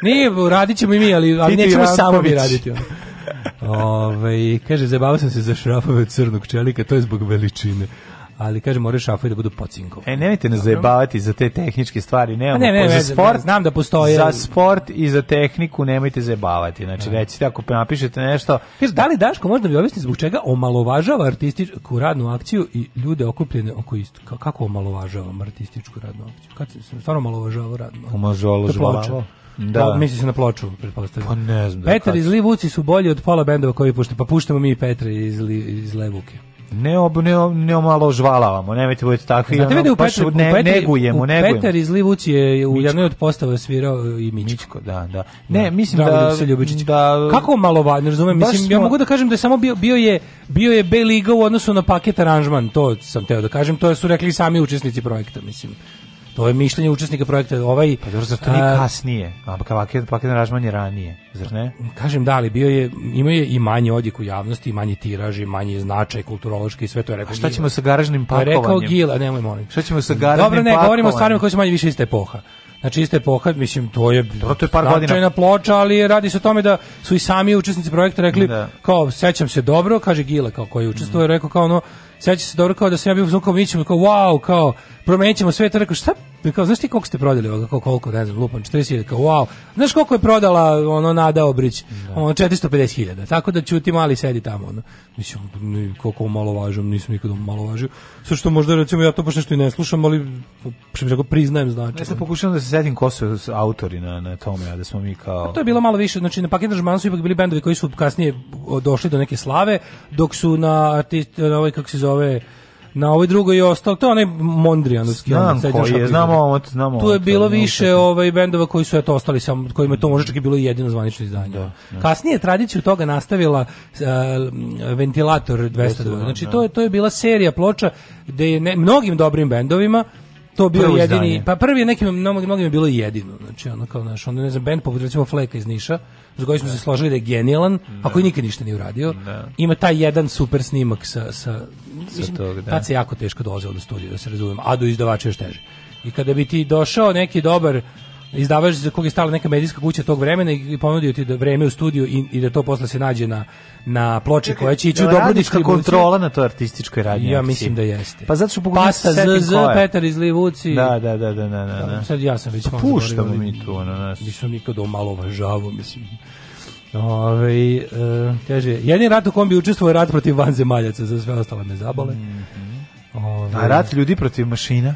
Ne, radit ćemo i mi, ali, ali nećemo samo mi raditi. Ove, ovaj, kaže, zabavao sam se za šrafove crnog čelika, to je zbog veličine ali kažem moraju šafovi da budu pocinko. E nemojte nas zajebavati za te tehničke stvari, nemamo ne, ne, pa za sport, znam da postoji. Za sport i za tehniku nemojte zajebavati. Znači ne. Da. recite ako napišete nešto. Kaži, da li Daško možda mi objasni zbog čega omalovažava artističku radnu akciju i ljude okupljene oko isto kako omalovažava artističku radnu akciju? Kad se stvarno omalovažava radno? Omalovažava. Da. da misli na ploču, pretpostavljam. Pa ne znam. Da Petar iz Livuci su bolji od pola bendova koji pušte, pa puštamo mi i Petra iz, Li, iz Levuke. Ne ob ne ne malo žvalavamo, nemojte budete takvi. Znate, ono, u Petar, ne, u negujemo, u negujemo. Petar iz Livuci je u jednoj od postava svirao i Mičko. Mičko da, da. da. Ne, da. mislim da, Ljubičić. da kako malo van, ne razumem, mislim smo, ja mogu da kažem da je samo bio bio je bio je B liga u odnosu na paket aranžman, to sam teo da kažem, to su rekli sami učesnici projekta, mislim. To je mišljenje učesnika projekta. Ovaj pa dobro zato nije kasnije. A paket pa paket aranžman je ranije, zar ne? Kažem da, ali bio je ima je i manje odjek u javnosti, i manji tiraž, i manji značaj kulturološki i sve to je rekao. A šta ćemo sa garažnim pakovanjem? Rekao Gila, nemoj molim. Šta ćemo sa garažnim Dobro, ne, pakovanjem? govorimo o stvarima koje su manje više iste epoha. Znači iste epoha, mislim to je Dobro, to je par godina ploča, ali radi se o tome da su i sami učesnici projekta rekli da. kao sećam se dobro, kaže Gila kao koji je učestvovao, mm. rekao kao ono Seća se dobro kao da sam ja bio u kao mi ćemo kao wow, kao promenit sve to, rekao šta, kao znaš ti koliko ste prodali ovoga, kao koliko, ne znam, lupam, 40.000, kao wow, znaš koliko je prodala ono Nada Obrić, da. ono 450.000, tako da ćuti mali sedi tamo, ono, mislim, koliko malo važam, nisam nikada malo važio, sve što možda recimo ja to baš nešto i ne slušam, ali što mi priznajem znači. Ja sam pokušao da se sedim ko su autori na, na tome, a da smo mi kao... A pa to je bilo malo više, znači na Paket su ipak bili bendovi koji su kasnije došli do neke slave, dok su na, artist, na ovaj, kako se zove na ovoj drugoj je ostalo, to je onaj Mondrianovski. Znam koji je, znamo ovo, znamo Tu je bilo više ovaj, bendova koji su eto ostali, sam, kojima je to možda čak i bilo jedino zvanično izdanje. da. da. Kasnije tradiciju toga nastavila uh, Ventilator 202. Znači, da. to, je, to je bila serija ploča gde je ne, mnogim dobrim bendovima to bio Prvo jedini, izdanje. pa prvi nekim mnogim mnogim je bilo jedino. Znači ono kao naš, ono ne znam bend poput recimo Fleka iz Niša, za koji smo se da. složili da je genijalan, a da. koji nikad ništa nije uradio. Da. Ima taj jedan super snimak sa sa, sa mislim, tog, da. Tad se jako teško dolaze do studija, da se razumemo, a do izdavača još teže. I kada bi ti došao neki dobar izdavač za kog je stala neka medijska kuća tog vremena i ponudio ti da vreme u studiju i, i da to posle se nađe na na ploči koja će ići u dobru kontrola na toj artističkoj radnji. Ja mislim da jeste. Pa zato što pogodim Pasta ZZ, Petar iz Livuci. Da, da, da, da, da, da, da. Sad ja sam već... Pa puštamo da mi tu, ono, smo Nisam malo važavo, mislim. Ove, ovaj, e, eh, kaže, jedni rat u kom bi učestvovao je rat protiv vanzemaljaca, za sve ostale me zabale. Mm -hmm. Ove, ovaj. A rat ljudi protiv mašina?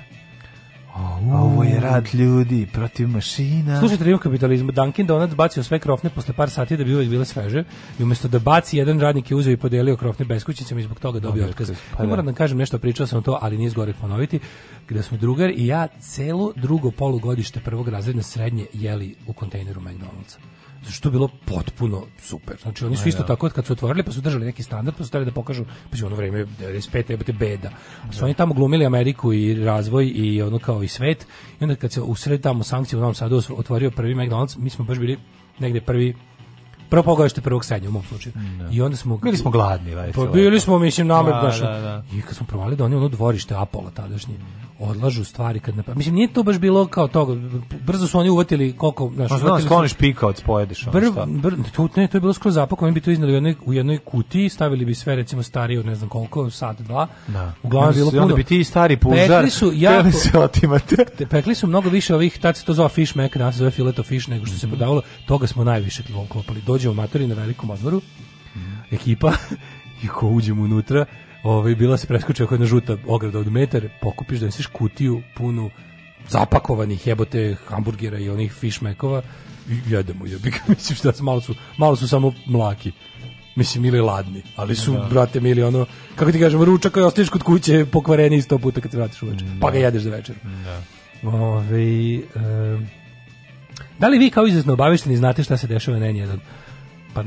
Ovo je rad ljudi protiv mašina. Slušajte rivu kapitalizmu. Dunkin Donuts bacio sve krofne posle par sati da bi uvek bile sveže. I umesto da baci, jedan radnik je uzeo i podelio krofne beskućnicama i zbog toga pa dobio da, otkaz. Pa, pa da. moram da kažem nešto, pričao sam o to, ali nije zgore ponoviti. Gde smo drugar i ja celo drugo polugodište prvog razredne srednje jeli u kontejneru McDonald'sa što znači, je bilo potpuno super. Znači oni su isto da. tako kad su otvorili pa su držali neki standard pa su hteli da pokažu pa će ono vreme 95 jebote beda. Znači, A da. su oni tamo glumili Ameriku i razvoj i ono kao i svet. I onda kad se usred tamo sankcije u Novom Sadu otvorio prvi McDonald's, mi smo baš bili negde prvi prvo pogošte prvog sednja u mom slučaju. Da. I onda smo bili smo gladni, vajte. Pa ovaj, bili da. smo mislim namet baš. Da, da, da. I kad smo provali da oni ono dvorište Apola tadašnje odlažu stvari kad napravi. Pa- mislim, nije to baš bilo kao toga. Brzo su oni uvatili koliko... Znaš, pa znam, skloniš pikavac, pojedeš. Br, br, to, ne, to je bilo skoro zapako. Oni bi to iznali u jednoj, u jednoj kutiji, stavili bi sve, recimo, starije od ne znam koliko, sad, dva. Da. Uglavnom bilo puno. Onda bi ti stari pužar, su jako, se otimate. pekli su mnogo više ovih, tad se to zove fish mac, danas se zove fileto fish, nego što mm -hmm. se mhm. prodavalo. Toga smo najviše klopali. Dođemo matori na velikom odvoru, mm -hmm. ekipa, i ko uđemo unutra, ovaj, bila se preskočila koja jedna žuta ograda od metar, pokupiš da nosiš kutiju punu zapakovanih jebote hamburgera i onih fišmekova i jedemo jebi mislim šta malo su, malo su samo mlaki mislim ili ladni, ali su da. brate mili ono, kako ti kažem, ručak koji ostaneš kod kuće pokvareni sto puta kad se vratiš uveče, da. pa ga da. jedeš za večer. Da. Ove, ovaj, e, da li vi kao izvesno obavešteni znate šta se dešava na N1? Pa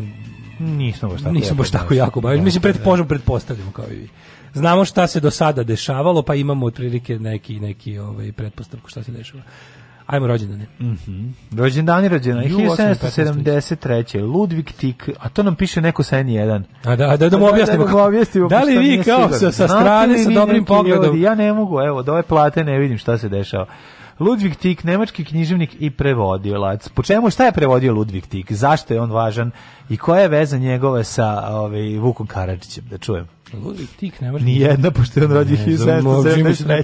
Nismo baš tako. Nismo baš tako jako baš. Da, Mislim da, pred požom da. pretpostavljamo kao i vi. Znamo šta se do sada dešavalo, pa imamo otprilike neki neki ovaj pretpostavku šta se dešavalo. Ajmo rođendane. Mhm. Mm rođendani rođendan 1773. Ludvig Tik, a to nam piše neko sa N1. A da, da, da mu objasnimo. Da, da, objasnimo da li vi kao sa, sa strane, sa dobrim pogledom? Ljudi, ja ne mogu, evo, od ove plate ne vidim šta se dešava. Ludvig Tik, nemački književnik i prevodilac. Po čemu šta je prevodio Ludvig Tik? Zašto je on važan i koja je veza njegove sa ovaj Vukom Karadžićem? Da čujem. Ludvig Tik ne može. Ni jedna pošto je on rodio 1773.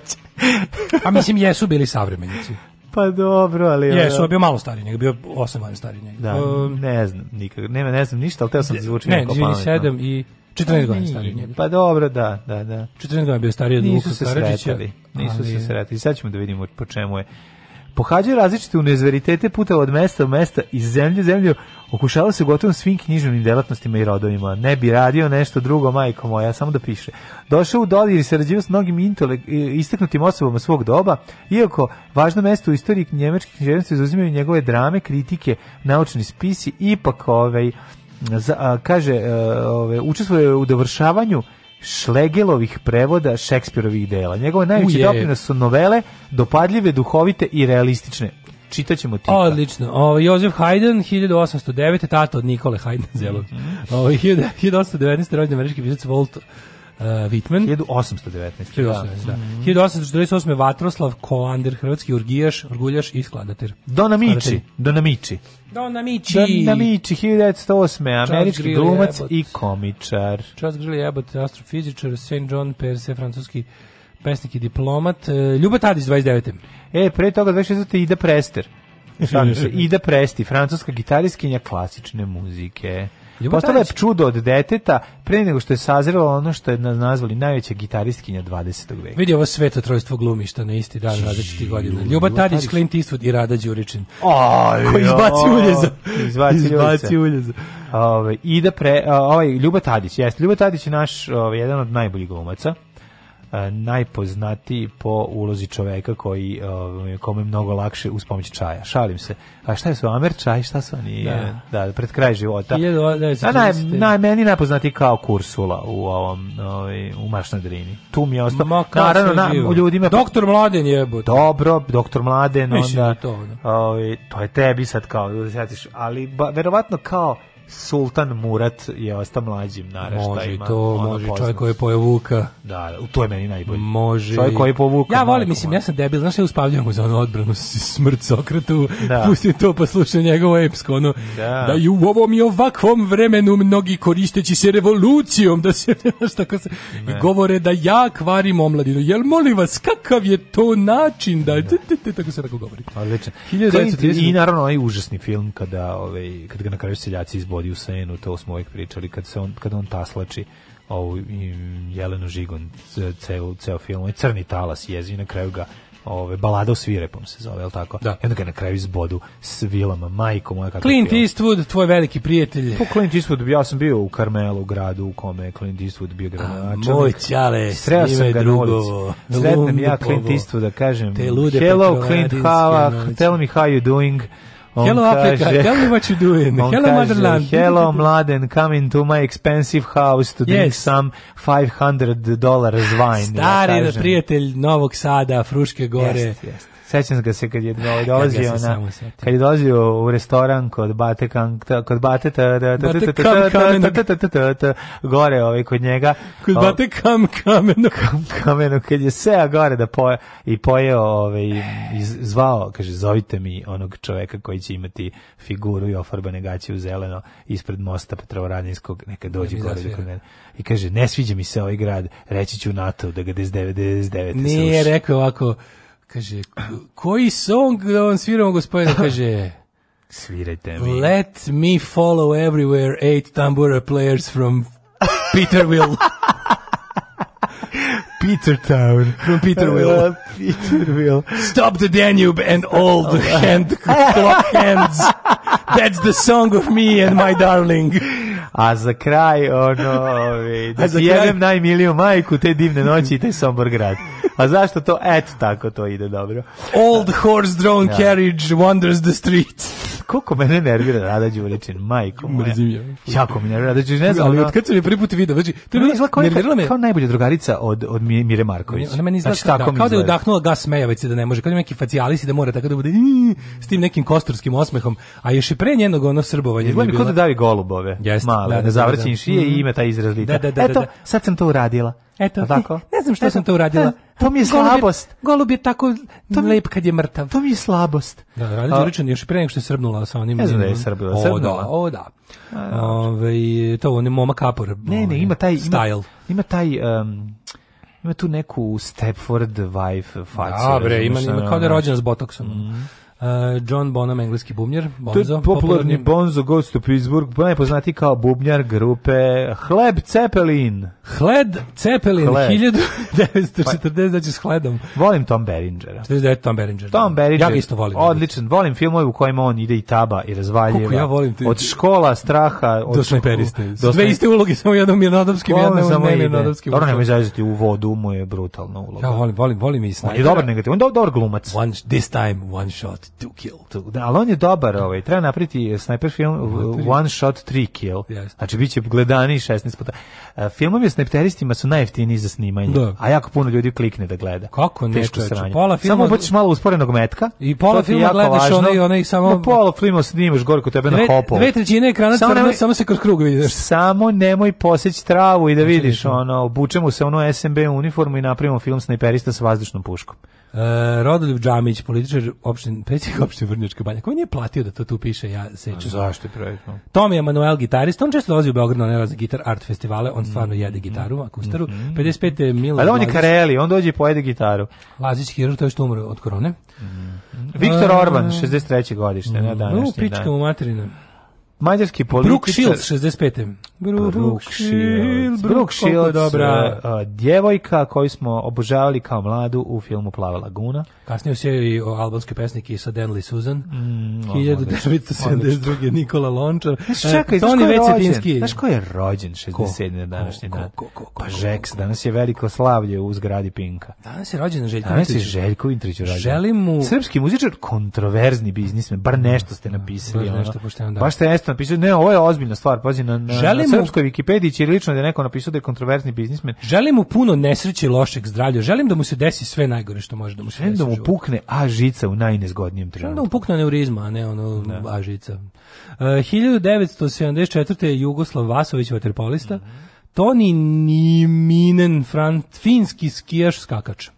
A mislim jesu bili savremenici. Pa dobro, ali... Jesu, ovaj, bio malo stariji njega, bio 8 godina stariji njega. Da, um, ne znam, nikak, ne, ne znam ništa, ali teo sam da zvučiti. Ne, 97 i... 14 godina stariji Pa dobro, da, da, da. 14 godina bio stariji od Vuka Karadžića. Nisu se sretali. Sad ćemo da vidimo po čemu je pohađaju različite univerzitete puta od mesta do mesta iz zemlje u zemlju, okušavao se gotovo svim književnim delatnostima i rodovima. Ne bi radio nešto drugo, majko moja, samo da piše. Došao u dodir i sarađivao s mnogim intelek, isteknutim osobama svog doba, iako važno mesto u istoriji njemačke književnosti izuzimaju njegove drame, kritike, naučni spisi, ipak ovaj, za, a, kaže, e, ove, učestvuje u dovršavanju Šlegelovih prevoda Šekspirovih dela. Njegove najveće doprinos su novele, dopadljive, duhovite i realistične. Čitaćemo tipa. Odlično. O, Jozef Haydn, 1809. Tata od Nikole Haydn, zelog. Mm 1819. rođen američki pisac Walt uh, Whitman. 1819. 1819 da. Mm -hmm. 1848. Vatroslav Kolander, hrvatski urgijaš, urguljaš i skladatelj. Donamići. Donamići. Donamići. Donamići, 1908. Američki Grilli glumac Abbott. i komičar. Charles Grilli Abbott, astrofizičar, St. John Perse, francuski pesnik i diplomat. E, Ljuba Tadić, 29. E, pre toga 26. Ida Prester. Ida Presti, francuska gitaristkinja klasične muzike. Postala je čudo od deteta pre nego što je sazrela ono što je nazvali najveća gitaristkinja 20. veka. Vidi ovo sveto trojstvo glumišta na isti dan različitih godina. Ljuba Tadić, Clint Eastwood i Rada Đuričin. Koji izbaci uljeza. Izbaci uljeza. Ove, i da pre, ovaj, Ljuba Tadić, jeste. Ljuba Tadić je naš ovaj, jedan od najboljih glumaca. E, najpoznatiji po ulozi čoveka koji e, kome mnogo lakše uz pomoć čaja. Šalim se. A šta je su Amer čaj, šta su oni? Da, da pred kraj života. 1940. naj, naj, meni najpoznati kao Kursula u ovom ovaj u Mašnadrini. Tu mi je ostao. Naravno, na, u ljudima Doktor Mladen je Dobro, doktor Mladen Mislim onda. Da to, da. ovaj, to je tebi sad kao, da ali ba, verovatno kao Sultan Murat je ostao mlađim naraštajima. Može to, može poznat. čovjek koji je pojao Vuka. Da, da, to je meni najbolje. Može. Čovjek koji je pojao Ja volim, mislim, ja sam debil, znaš, ja uspavljam za onu odbranu smrt Sokratu, da. pustim to pa slušam njegovo epsko, ono, da. da i u ovom i ovakvom vremenu mnogi koristeći se revolucijom, da se, znaš, tako se, ne. govore da ja kvarim omladinu, jel molim vas, kakav je to način da, da. tako se tako govori. Odlično. I naravno onaj užasni film kada, ovaj, kada ga na kraju seljaci izbore vodi u senu, to smo uvijek pričali, kad, se on, kad on taslači ovu Jelenu Žigon, ceo, ceo film, je ovaj crni talas jezi na kraju ga ove balada u svirepom se zove, el tako? Da. I onda ga na kraju izbodu s vilama, majko moja kako. Clint film. Eastwood, tvoj veliki prijatelj. Po pa Clint Eastwood ja sam bio u Karmelu, gradu u kome je Clint Eastwood bio gradonačelnik. Moj čale, sreo sam ga drugo. Sretnem ja Clint Eastwood da kažem, hello Clint, how, tell me how you doing hello Africa, kaže, tell me what you doing. Hello kaže, motherland. Hello mladen, come into my expensive house to drink some 500 dollars wine. Stari ja prijatelj Novog Sada, Fruške gore. Jeste, yes. Sećam ga se kad je dolazio na kad je dolazio u restoran kod Bate kan kod Bate ta ta ta ta gore ovaj kod njega kod Bate kam kameno kam kameno kad je seo gore da poje i pojeo ovaj zvao kaže zovite mi onog čoveka koji će imati figuru i ofarbane gaće u zeleno ispred mosta Petrovaradinskog neka dođe gore kod mene i kaže ne sviđa mi se ovaj grad reći ću NATO da ga 99 99 Nije rekao ovako Kaže, koji song da vam sviramo, gospodine? Kaže, svirajte mi. Let me follow everywhere eight tambura players from Peterville. Petertown. From Peterville. Uh, Peterville. Stop the Danube and all the hand clock hands. That's the song of me and my darling. A za kraj, ono, ovaj, da si jedem najmiliju majku te divne noći i taj Sombor grad. A pa zašto to? Eto, tako to ide, dobro. Old da. horse drawn ja. Da. carriage wanders the streets koliko mene nervira Rada Đurićin, majko moja. Mrzim ja. Jako mi nervira Rada Đurićin, ne znam. Ali od kad sam je prvi put vidio, znači, to je bila, kao, nervirala me. Kao najbolja drugarica od, od Mire Marković. Ona meni izgleda, znači, tako da, kao da je udahnula gas Mejovice da ne može, kao da neki facijalisi da mora tako da bude s tim nekim kostorskim osmehom, a još i pre njenog ono srbovanja. Izgleda mi kao da davi golubove, Jest, male, da, da, ne da zavrćin šije i mm. ima taj izraz lita. Eto, sad sam to uradila. Eto, tako? ne znam što sam to uradila. To mi je slabost. Golub je tako to lep kad je mrtav. To mi je slabost. Da, da Rani Đuričan još pre nego što je srbnula sa onim. Ne znam da je srbnula. O da, o da. Ove, to on je moma kapor. Ne, ne, ovaj, ima taj... Style. Ima, ima taj... Um, ima tu neku Stepford wife facu. Da, bre, ima, ima kao da je rođena s botoksom. Mm. Eh, John Bonham, engleski bubnjar, Bonzo. To je popularni, Bonzo Gost u Pittsburgh, pa najpoznati kao bubnjar grupe Hleb Cepelin. Hled Cepelin, Hled. 1940, znači s hledom. Volim Tom Beringera. 49 Tom Beringer. Tom Beringer. Ja ga isto volim. Odličan, volim filmove u kojima on ide i taba i razvaljeva. Kako ja volim ti. Od škola, straha, od do snajperiste. Do Sve iste uloge, samo jednom mirnodopskim, jednom nemirnodopskim. Dobro, nemoj zavisati u vodu, mu je brutalna uloga. Ja volim, volim, volim i snajpera. On je dobar negativ, on je dobar glumac. One, this time, one shot to kill. To, Da, ali on je dobar, ovaj, treba napriti snajper film uh, One Shot Three Kill. Yes. Znači, bit će gledani 16 puta. Uh, filmovi o snajperistima su najjeftiniji za snimanje, da. a jako puno ljudi klikne da gleda. Kako ne, Teško Pola filma... Samo obaciš malo usporenog metka. I pola filma gledaš važno. onaj, onaj samo... No, pola filma snimaš gore kod tebe dve, na hopu. Dve trećine ekrana samo, nemoj, samo se kroz krug vidiš. Samo nemoj poseći travu i da znači, vidiš, ono, obučemo se ono SMB uniformu i napravimo film snajperista sa vazdušnom puškom. Uh, e, Rodoljub Džamić, političar opštin, predsjednik opštine Vrnjačka banja, Ko nije platio da to tu piše, ja sećam. Zašto je pravedno? Tom je Manuel gitarista, on često dolazi u Beograd na za gitar art festivale, on stvarno mhm. jede gitaru, mhm. akustaru. Mm -hmm. 55. je Milan Ali on je Kareli, on dođe i pojede gitaru. Lazić Hirur, to je što umro od korone. Mm -hmm. Viktor Orban, 63. godište, mm -hmm. na mhm. današnji dan. No, pička mu materina. Mađarski političar... Brooke 65. Brooke, Brooke Shields. Brooke dobra. A, eh, djevojka koju smo obožavali kao mladu u filmu Plava laguna. Kasnije se i o albanskoj pesniki sa Denley Susan. Mm, 1972. Nikola Lončar. Znaš, eh, čekaj, znaš ko je rođen? Znaš ko je rođen 67. na današnji dan? Ko, ko, ko, pa Žeks, danas je veliko slavlje u zgradi Pinka. Danas je rođen Željko Danas je Željko Vintrić rođen. Želim mu... Srpski muzičar, kontroverzni biznismen, bar da. nešto ste napisali. Baš nešto pošteno, da. Baš ste nešto napisao, ne, ovo je ozbiljna stvar, pazi, na, na, na srpskoj Wikipediji će lično da je neko napisao da je kontroverzni biznismen. Želim mu puno nesreće i lošeg zdravlja, želim da mu se desi sve najgore što može da mu se desi. Želim da mu pukne A žica u najnezgodnijem trenutku. Želim da mu pukne neurizma, a ne ono da. A žica. E, uh, 1974. je Jugoslav Vasović, vaterpolista, mm -hmm. Toni Niminen, fran, finski skijaš skakač.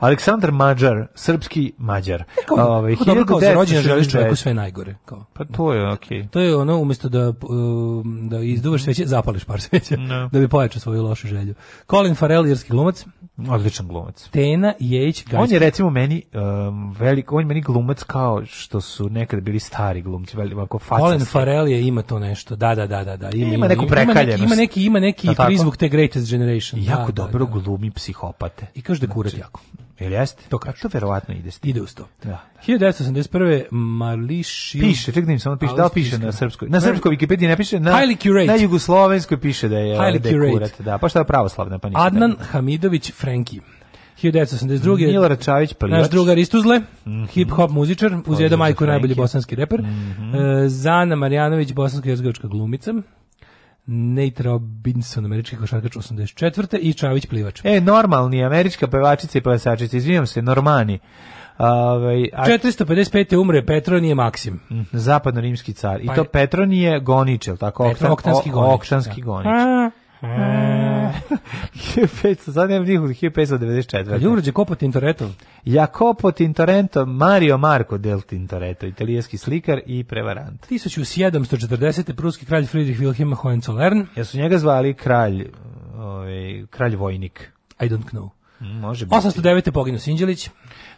Aleksandar Mađar, srpski Mađar. Ovaj dobro kao za rođendan želiš čoveku sve najgore, kao. Pa to je okej. Okay. To je ono umesto da um, da izduvaš sveće, zapališ par sveća no. da bi pojačao svoju lošu želju. Colin Farrell, irski glumac, odličan glumac. Tena Jejić, on je recimo meni um, velik, on je meni glumac kao što su nekada bili stari glumci, veliko ovako faca. Colin Farrell je ima to nešto. Da, da, da, da, da. Ima, ima neku prekaljenost. Ima neki ima neki, ima neki da, prizvuk te Greatest Generation. Jako da, da dobro da, da. glumi psihopate. I kaže da kurat znači, jako. Jel jeste? To kažu. To verovatno ide sti. Ide uz to. Da, 1981. Da. Mališi... Piše, čekaj da samo piše. Da li piše na srpskoj? Na srpskoj Wikipediji ne piše. Na, Highly curate. Na jugoslovenskoj piše da je, Highly da, da pa šta je pravoslavna pa Adnan da. Hamidović Frenki. 1982. Milor Čavić Prljač. Naš drugar Istuzle, mm -hmm. hip-hop muzičar, uz jedan majku najbolji bosanski reper. Mm -hmm. Zana Marjanović, bosansko-jezgovička glumica. Nate Robinson, američki košarkač 84. i Čavić plivač. E, normalni, američka pevačica i plesačica, izvinjam se, normani. Ove, ovaj, a... 455. umre Petronije Maksim. Mhm, zapadno-rimski car. Pa... I to Petronije Goničel, tako? Oktan, Oktanski Gonič. Oktanski da. Gonič. 1500, sad nemam njihovu 1594. Ljurđe Kopo Tintoretto. Jakopo Tintoretto, Mario Marco del Tintoretto, italijanski slikar i prevarant. 1740. pruski kralj Friedrich Wilhelm Hohenzollern. Ja su njega zvali kralj, ovaj, kralj vojnik? I don't know. Može biti. 809. poginuo Sinđelić.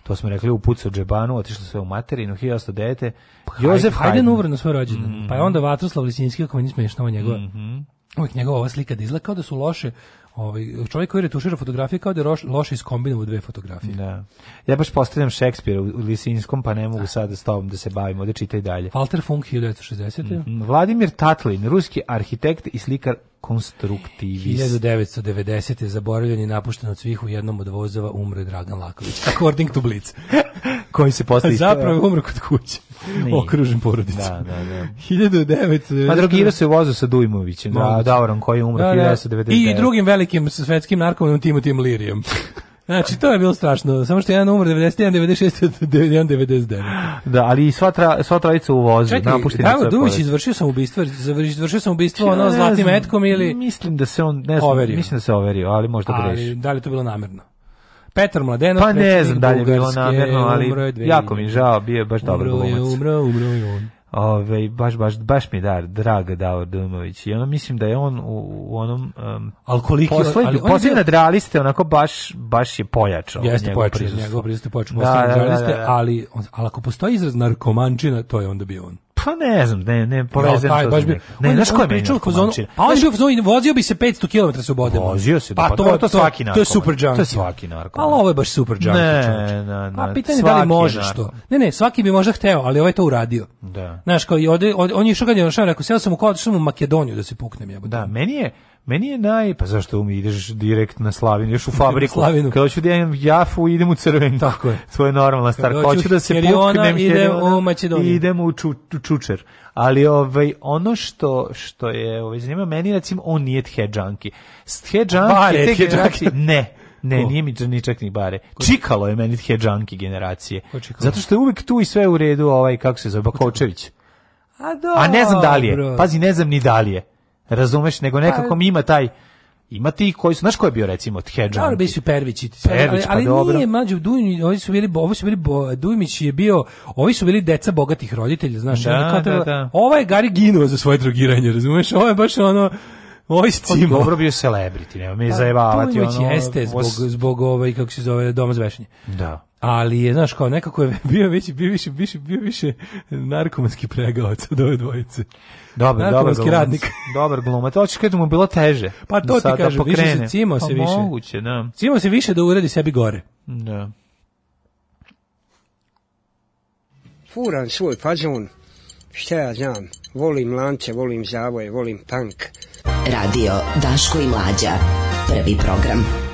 To smo rekli u pucu džebanu, otišlo sve u materinu, 1809. Pa, Jozef Haydn. Haydn umro svoj rođendan. Mm -hmm. Pa je onda Vatroslav Lisinski, ako mi nismo njegova. Mm -hmm uvijek njegova ova slika da izgleda kao da su loše Ovaj čovjek koji retušira fotografije kao da je loše iskombinovao dve fotografije. Da. Ja baš postavljam Šekspira u Lisinskom, pa ne mogu da. sada s tobom da se bavimo, da i dalje. Walter Funk 1960. Mm, Vladimir Tatlin, ruski arhitekt i slikar konstruktivist. 1990. zaboravljen i napušten od svih u jednom od vozova umre Dragan Laković, according to Blitz. koji se postavi... Zapravo umre kod kuće okružen porodicom. Da, da, da. 1900... Pa drogirao se u vozu sa Dujmovićem, da, Daurom koji je umro da, da. 1999. I drugim velikim svetskim narkomanom Timotijem Lirijem. Znači, to je bilo strašno. Samo što je jedan umro 91, 96, 91, 99. Da, ali i sva, tra, sva trojica u vozu. Čekaj, Davo Duvić izvršio sam ubistvo, izvršio sam ubistvo ono zlatnim etkom ili... Mislim da se on, ne znam, mislim da se overio, ali možda greši. Ali da li to bilo namerno? Petar Mladenov, pa ne znam da je bilo namjerno, ali jako mi žao, bio je baš dobar glumac. Umro umro on. Ove, baš, baš, baš mi dar, drag Davor Dumović. I ono, mislim da je on u, u onom... Um, ali koliki... Posled, ali posled bio... realiste, onako baš, baš je pojačao. Jeste pojačao, njegov prisustvo pojačao. Da, da, da, da, da, ali, ali ako postoji izraz narkomančina, to je onda bio on. Pa ne znam, ne, ne, povezem no, taj, baš bi, ne, on, znaš ko je pričao u zonu? Pa on je bio u vozio bi se 500 km sa bodama. Vozio se, da, pa, pa to, to, to, svaki narkoman. To je super junkie. To je svaki narkoman. Ali ovo je baš super junkie. Ne, ne, pa ne. A pitanje je da li možeš to. Ne, ne, svaki bi možda hteo, ali ovaj to uradio. Da. Znaš, kao i ode, on je išao kad je on šao, rekao, seo sam u kod, sam u Makedoniju da se puknem. Ja, da, meni je, Meni je naj, pa zašto mi ideš direkt na Slavinu, još u fabriku. Slavinu. Kada hoću da idem jafu, idem u crvenu. Tako je. Svoje normalna stvar. Kada hoću da se puknem, idem u Makedoniju. Idem u ču, Čučer. Ali ovaj, ono što, što je ovaj, zanima, meni recimo, on nije thedžanki. Thedžanki te junkie. ne. Ne, Ko? nije mi ni čak ni bare. Ko? Čikalo je meni junkie generacije. Zato što je uvek tu i sve u redu ovaj, kako se zove, Bakočević. A, do, A ne znam da li je. Pazi, ne znam ni da li je razumeš, nego nekako mi pa- ima taj ima ti koji su, znaš ko je bio recimo od Hedžan? Dobro, bili su Pervići. Pervić, ali, pa ali nije mađu, Dujmić, ovi su bili, ovi su bili, Dujmić je bio, ovi su bili deca bogatih roditelja, znaš. Da, ono, da, da. Ovaj je Gari ginuo za svoje drogiranje, razumeš? Ovo je baš ono, Oj, stimo. Pa dobro bio celebrity, nema mi pa, zajebavati. Dujmić ono, jeste zbog, zbog ovaj, kako se zove, doma zvešanje. Da ali je, znaš, kao nekako je bio, već, bio više, bio više, bio više narkomanski pregavac od ove dvojice. Dobar, dobar glumac. radnik. Dobar glumac. Hoćeš kada da mu bilo teže. Pa to da ti kaže, da više se cimo pa se više. Moguće, da. Cimo se više da uradi sebi gore. Da. Furan svoj fazon. Šta ja znam? Volim lance, volim zavoje, volim punk. Radio Daško i Mlađa. Prvi program.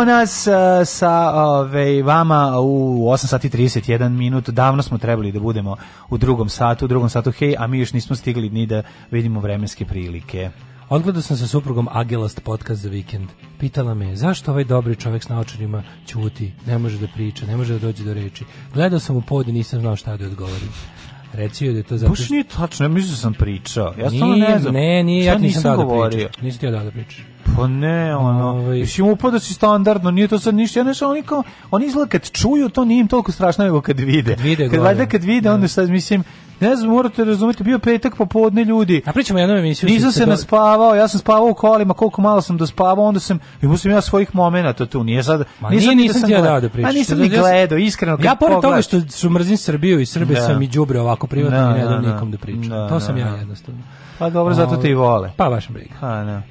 Gledamo nas uh, sa ove, vama u 8 sati 31 minut. Davno smo trebali da budemo u drugom satu, u drugom satu hej, a mi još nismo stigli ni da vidimo vremenske prilike. Odgledao sam sa suprugom Agelast podcast za vikend. Pitala me zašto ovaj dobri čovek s naočarima ćuti, ne može da priča, ne može da dođe do reči. Gledao sam u pod i nisam znao šta da odgovorim. Reci joj da je to zato. Baš nije tačno, ja mislim da sam pričao. Ja stvarno ne znam. Ne, nije, ja nisam, nisam da govorio. Da Nisi ti ja da pričaš. Pa ne, ono, Ove... Ovaj- mislim upada si standardno, nije to sad ništa, ja nešto, oni kao, oni izgleda kad čuju, to nije im toliko strašno nego kad vide. Kad vide, kad, valjda kad vide, da. onda sad mislim, Ne znam, morate razumjeti, bio petak popodne ljudi. A pričamo jednu emisiju. Nisam se naspavao, ja sam spavao u kolima, koliko malo sam dospavao, da onda sam, i musim ja svojih momenata tu, nije sad... Ma nisam, nije, da nisam, nisam dao da pričam. A pa nisam da, ni gledao, iskreno. Ja pored toga što su mrzim Srbiju i Srbe da. sam i džubre ovako privatno da, i ne dam nikom da pričam. Da, to sam ja jednostavno. Pa dobro, zato te i ovaj, vole. Pa baš briga. A, pa, ne.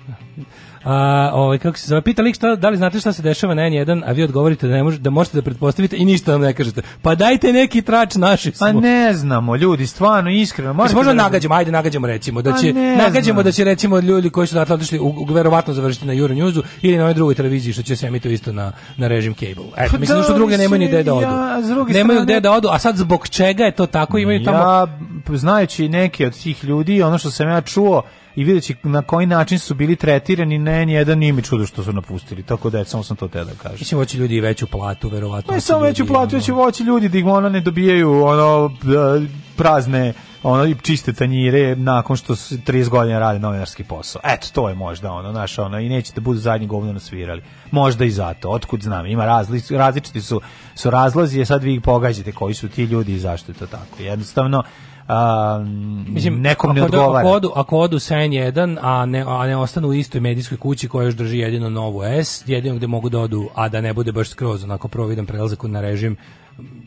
A, ovaj, kako se zove, pita lik šta, da li znate šta se dešava na N1, a vi odgovorite da, ne možete, da možete da pretpostavite i ništa nam ne kažete. Pa dajte neki trač naši pa smo. Pa ne znamo, ljudi, stvarno, iskreno. Možda možemo da nagađamo, ajde nagađamo recimo. Da pa će, nagađamo da će recimo ljudi koji su odatle otišli u, verovatno završiti na Newsu ili na ovoj drugoj televiziji što će se emitovati isto na, na režim cable. Eto, pa, mislim što da, druge nemaju ni gde da odu. Ja, nemaju gde da odu, a sad zbog čega je to tako imaju tamo... Ja, znajući neke od tih ljudi, ono što sam ja čuo, i videći na koji način su bili tretirani, ne, nijedan nije mi čudo što su napustili, tako da je, samo sam to te da kažem. Mislim, hoće ljudi i veću platu, verovatno. Ne, samo veću platu, hoće ono... ljudi da ono ne dobijaju ono, e, prazne ono i čiste tanjire nakon što 30 godina rade novinarski posao. Eto, to je možda ono, znaš, ono, i neće da budu zadnji govno nasvirali. Možda i zato, otkud znam, ima razli, različiti su, su razlozi, a sad vi ih pogađate koji su ti ljudi i zašto je to tako. Jednostavno, um, Mislim, nekom ne da- odgovara. Ako odu, ako odu sen jedan, a ne, a ne ostanu u istoj medijskoj kući koja još drži jedino novu S, jedino gde mogu da odu, a da ne bude baš skroz onako providan prelazak na režim,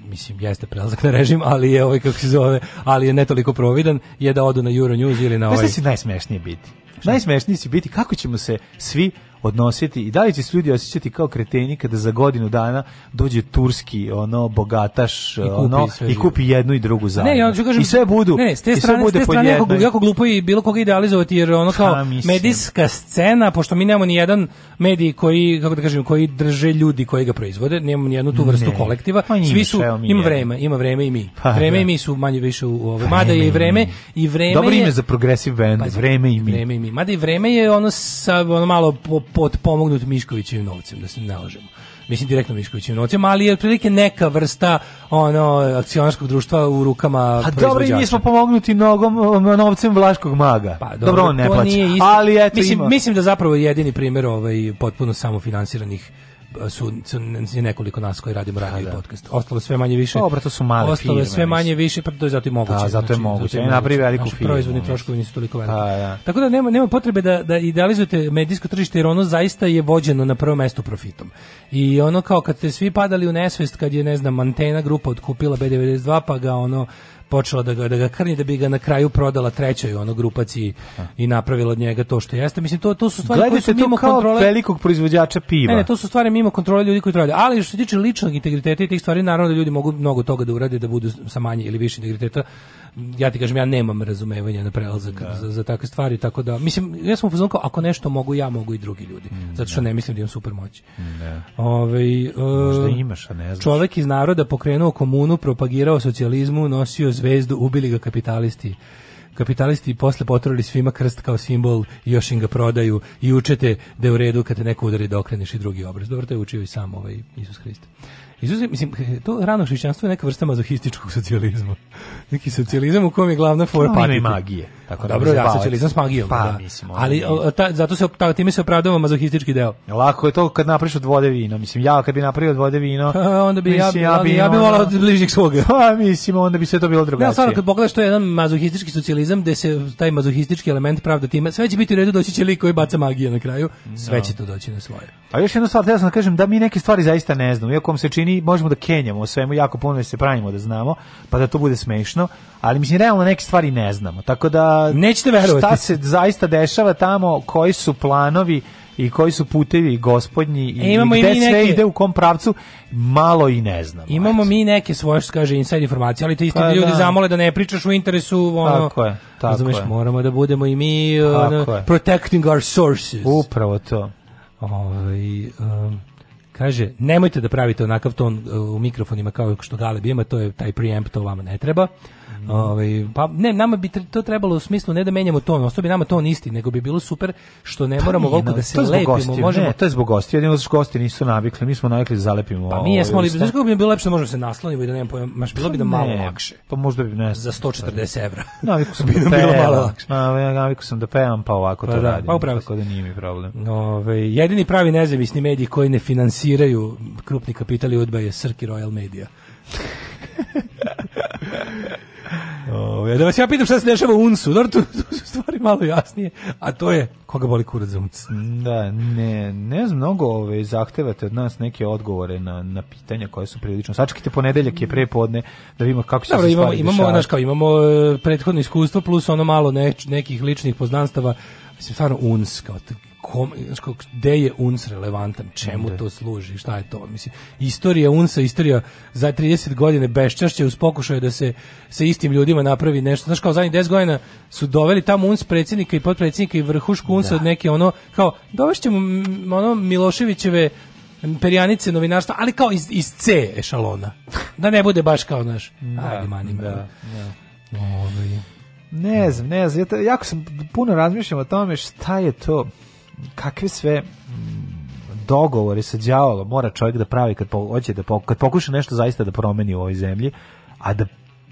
mislim jeste prelazak na režim, ali je ovaj kako se zove, ali je ne toliko providan, je da odu na Euronews ili na ovaj. Šta da si najsmešnije biti? Najsmešniji si biti kako ćemo se svi odnositi i da li će se ljudi osjećati kao kreteni kada za godinu dana dođe turski ono bogataš I kupi, ono, i kupi jednu i drugu zajedno. Ne, ja ću kažem, I sve budu. Ne, s te strane, s te strane jako, jako, glupo i bilo koga idealizovati jer ono kao ha, medijska scena, pošto mi nemamo ni jedan medij koji, kako da kažem, koji drže ljudi koji ga proizvode, nemamo ni jednu tu vrstu ne. kolektiva. Pa Svi su, ima vreme, ima vreme i mi. Pa, vreme da. i mi su manje više u ove. Pa mada je i vreme i vreme Dobro ime za progressive band, pa da, vreme i mi. Vreme i mi. Mada i vreme je ono sa ono malo po, potpomognut Miškovićevim novcem, da se ne lažemo. Mislim direktno Miškovićevim novcem, ali je otprilike neka vrsta ono akcionarskog društva u rukama A dobro, i mi smo pomognuti nogom novcem Vlaškog maga. Pa, dobro, dobro on ne plaća. ali eto mislim, ima. mislim da zapravo jedini primer ovaj potpuno samofinansiranih su, su nekoliko nas koji radimo radio da. da. podcast. Ostalo sve manje više. Dobro, to su male Ostalo firme, sve manje više, pa to je zato i moguće. Da, zato je znači, moguće. Znači, napravi veliku firmu. Proizvodni troškovi nisu toliko veliki. Da. Tako da nema nema potrebe da da idealizujete medijsko tržište jer ono zaista je vođeno na prvo mesto profitom. I ono kao kad ste svi padali u nesvest kad je ne znam Antena grupa odkupila B92 pa ga ono počela da ga, da ga krni da bi ga na kraju prodala trećoj ono grupaciji i napravila od njega to što jeste. Mislim to to su stvari Gledajte koje su mimo to kao kontrole velikog proizvođača piva. Ne, ne, to su stvari mimo kontrole ljudi koji to rade. Ali što se tiče ličnog integriteta i tih stvari naravno da ljudi mogu mnogo toga da urade da budu sa manje ili više integriteta ja ti kažem, ja nemam razumevanja na prelazak da. za, za takve stvari, tako da, mislim, ja sam upoznao ako nešto mogu ja, mogu i drugi ljudi, mm, zato što da. ne mislim da imam super moći. Mm, da. Ove, ovaj, uh, Možda imaš, a ne znaš. Čovek iz naroda pokrenuo komunu, propagirao socijalizmu, nosio zvezdu, ubili ga kapitalisti kapitalisti posle potrali svima krst kao simbol i još im ga prodaju i učete da je u redu kad te neko udari da okreniš i drugi obraz. Dobro, to je učio i sam ovaj Isus Hrista. Izuzim, mislim, to rano hrišćanstvo je neka vrsta mazohističkog socijalizma. Neki socijalizam u kojem je glavna fora no, patiti. magije. Tako da Dobro, da, socijalizam s magijom. Pa, da. mislim, Ali ta, zato se, ta, time se opravdava mazohistički deo. Lako je to kad napraviš od vode vino. Mislim, ja kad bi napravio od vode vino... A, pa, onda bi, mislim, ja, ja, bi, ja bi volao od bližnjih svoga. Pa, mislim, onda bi sve to bilo drugačije. Ja, stvarno, kad pogledaš, to je jedan mazohistički socijalizam gde se taj mazohistički element pravda time. Sve će biti u redu, doći će lik koji baca magije na kraju. Sve no. Da. će to doći na svoje. A još jedna stvar, ja sam da kažem da mi neke stvari zaista ne znam. Iako se čini mi možemo da kenjamo o svemu jako puno da se pravimo da znamo, pa da to bude smešno, ali mislim realno neke stvari ne znamo. Tako da nećete verovati šta se zaista dešava tamo, koji su planovi i koji su putevi gospodnji i, e, imamo i gde mi sve ide u kom pravcu malo i ne znamo. Imamo ajde. mi neke svoje što kaže inside informacije, ali te isti pa, ljudi da. zamole da ne pričaš u interesu ono. Tako je, tako razumeš, je. moramo da budemo i mi ono, protecting our sources. Upravo to. Ovaj um, Kaže, nemojte da pravite onakav ton uh, u mikrofonima kao što Galeb ima, to je taj preamp, to vama ne treba. Mhm. Ove, ovaj, pa ne nama bi to trebalo u smislu ne da menjamo ton, ostavi nama ton isti, nego bi bilo super što ne pa moramo volko da se lepimo, gostiju, možemo. Ne, to je zbog gosti, jedino što gosti nisu navikli, mi smo navikli da zalepimo. Pa mi jesmo ovaj ali znaš kako bi bilo lepše da možemo da se naslonimo i da nemam pojma, baš bilo bi da malo lakše. Pa možda bi ne. Za 140 evra. Naviku sam da bilo malo lakše. Naviku sam da pevam pa ovako pa to da, radim. Pa upravo. Tako da nije mi problem. Ove, jedini pravi nezavisni mediji koji ne finansiraju krupni kapitali i je Srki Royal Media. Ove, da vas ja pitam šta se dešava u UNSU, dobro, tu, tu su stvari malo jasnije, a to je koga boli kurac za UNS. Da, ne, ne znam, mnogo ove, zahtevate od nas neke odgovore na, na pitanja koje su prilično. Sačekajte ponedeljak je pre podne, da vidimo kako će Dobro, se imamo, imamo, naš, kao, imamo e, prethodno iskustvo plus ono malo ne, nekih ličnih poznanstava, mislim, stvarno UNS, kao kom, znači, gde je UNS relevantan, čemu De. Da. to služi, šta je to, mislim, istorija UNSA, istorija za 30 godine beščašće uz pokušaj da se sa istim ljudima napravi nešto, znaš kao zadnjih 10 godina su doveli tamo UNS predsjednika i potpredsjednika i vrhušku UNSA da. od neke ono, kao, dovešćemo ono Miloševićeve perjanice novinarstva, ali kao iz, iz C ešalona, da ne bude baš kao naš, da, ajde manima. Da, da. Ovi. Ovaj. Ne znam, ne znam, jako sam puno razmišljam o tome šta je to, kakve sve mm, dogovore sa đavolom mora čovjek da pravi kad hoće da kad pokuša nešto zaista da promeni u ovoj zemlji, a da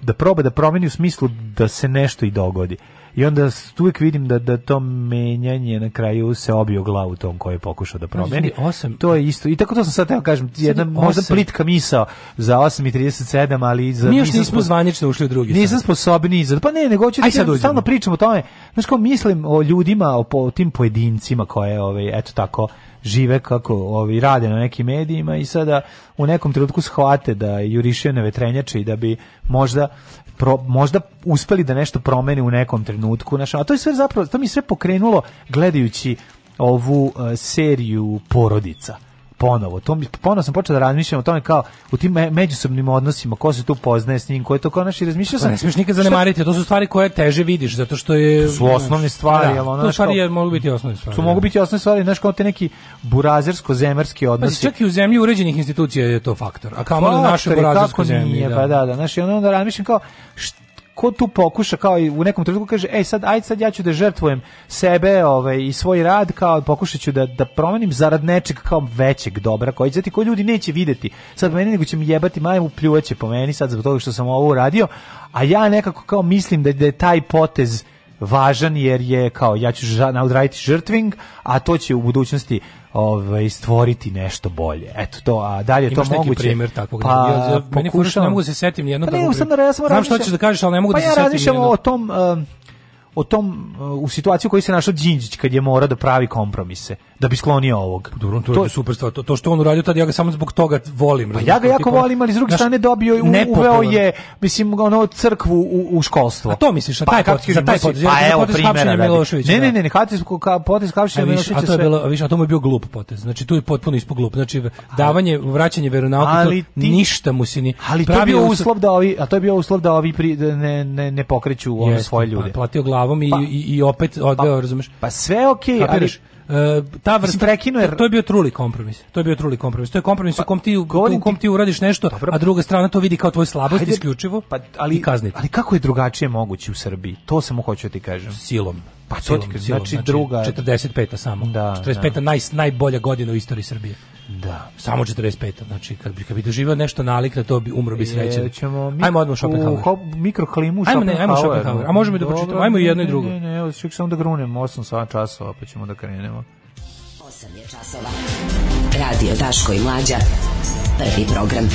da proba da promeni u smislu da se nešto i dogodi. I onda uvijek vidim da da to menjanje na kraju se obio glavu tom koji je pokušao da promeni. Osam, to je isto. I tako to sam sad teo kažem, jedna osam, možda plitka misa za 8:37, ali za Mi još nismo sposob... zvanično ušli u drugi. Nisam sposobni za. Pa ne, nego hoću da stalno pričam o tome. Znaš kao mislim o ljudima, o, po, o tim pojedincima koje ove ovaj, eto tako žive kako ovi rade na nekim medijima i sada u nekom trenutku shvate da juriše na vetrenjače i da bi možda pro, možda uspeli da nešto promene u nekom trenutku, znači, a to je sve zapravo, to mi sve pokrenulo gledajući ovu uh, seriju porodica ponovo. To mi ponovo sam počeo da razmišljam o tome kao u tim međusobnim odnosima, ko se tu poznaje s njim, ko je to kao naš i razmišljao sam. ne smiješ nikad zanemariti, to su stvari koje teže vidiš zato što je to su osnovne stvari, da, jel ona to stvari je, mogu biti osnovne stvari. To da. mogu biti osnovne stvari, znaš kao te neki burazersko zemerski odnosi. Pa čak i u zemlji uređenih institucija je to faktor. A kao malo naše burazerskoj zemlji, nije, da. pa da, da, znači onda razmišljam kao šta ko tu pokuša kao i u nekom trenutku kaže ej sad aj sad ja ću da žrtvujem sebe ovaj i svoj rad kao pokušaću da da promenim zarad nečeg kao većeg dobra koji će ti koji ljudi neće videti sad meni nego će mi jebati majmu pljuvaće po meni sad zbog toga što sam ovo uradio a ja nekako kao mislim da, da je taj potez važan jer je kao ja ću odraditi žrtving, a to će u budućnosti ovaj stvoriti nešto bolje. Eto to, a dalje Imaš to neki moguće. primer takvog? Pa, ja, meni pokušam, ne mogu da se setim ni jednog. Pa, ne, ja sam, ja sam Znam što hoćeš da kažeš, al ne mogu da pa da se setim. Pa ja o tom uh, o tom uh, u situaciju koji se našao Đinđić kad je morao da pravi kompromise da bi sklonio ovog. Pa dobro, to, to je super stvar. To, to što on uradio tad ja ga samo zbog toga volim. Pa ja ga jako volim, ali s druge strane dobio i uveo je mislim ono crkvu u, u školstvo. A to misliš, a pa taj pa, za taj pot, pa evo primjera. Da. Ne, ne, ne, ne, Hatis ka potez Hapšina Miloševića. A to je bilo, više, a to mu je bio glup potez. Znači tu je potpuno ispod glup. Znači davanje, vraćanje veronauku, ali ti, ništa mu se ni. Ali to je bio uslov da ovi, a to je bio uslov da ovi da ne, ne, ne pokreću ove svoje ljude. Pa platio glavom i, i, opet odveo, razumeš? Pa sve okej, ali E, ta vrsta prekinuo jer to je bio truli kompromis. To je bio truli kompromis. To je kompromis pa, u kom ti u kom ti uradiš nešto, dobro. a druga strana to vidi kao tvoju slabost Ajde, isključivo. Pa ali i kazni. Ali kako je drugačije moguće u Srbiji? To samo hoću da ti kažem. Silom. Pa silom, to Znači, znači druga 45 samo. Da, 45 da. Naj, najbolja godina u istoriji Srbije. Da. Samo 45. Znači, kad bi, kad bi doživio nešto nalik na to, bi umro bi e, srećan. Ćemo mi, ajmo odmah u Schopenhauer. U ho, ajmo, ne, ajmo Schopenhauer. A možemo i da pročitamo. Ajmo i jedno i drugo. Ne, ne, ne, ček samo da grunem 8 sat časova, pa ćemo da krenemo. 8 je časova. Radio Daško i Mlađa. Prvi program.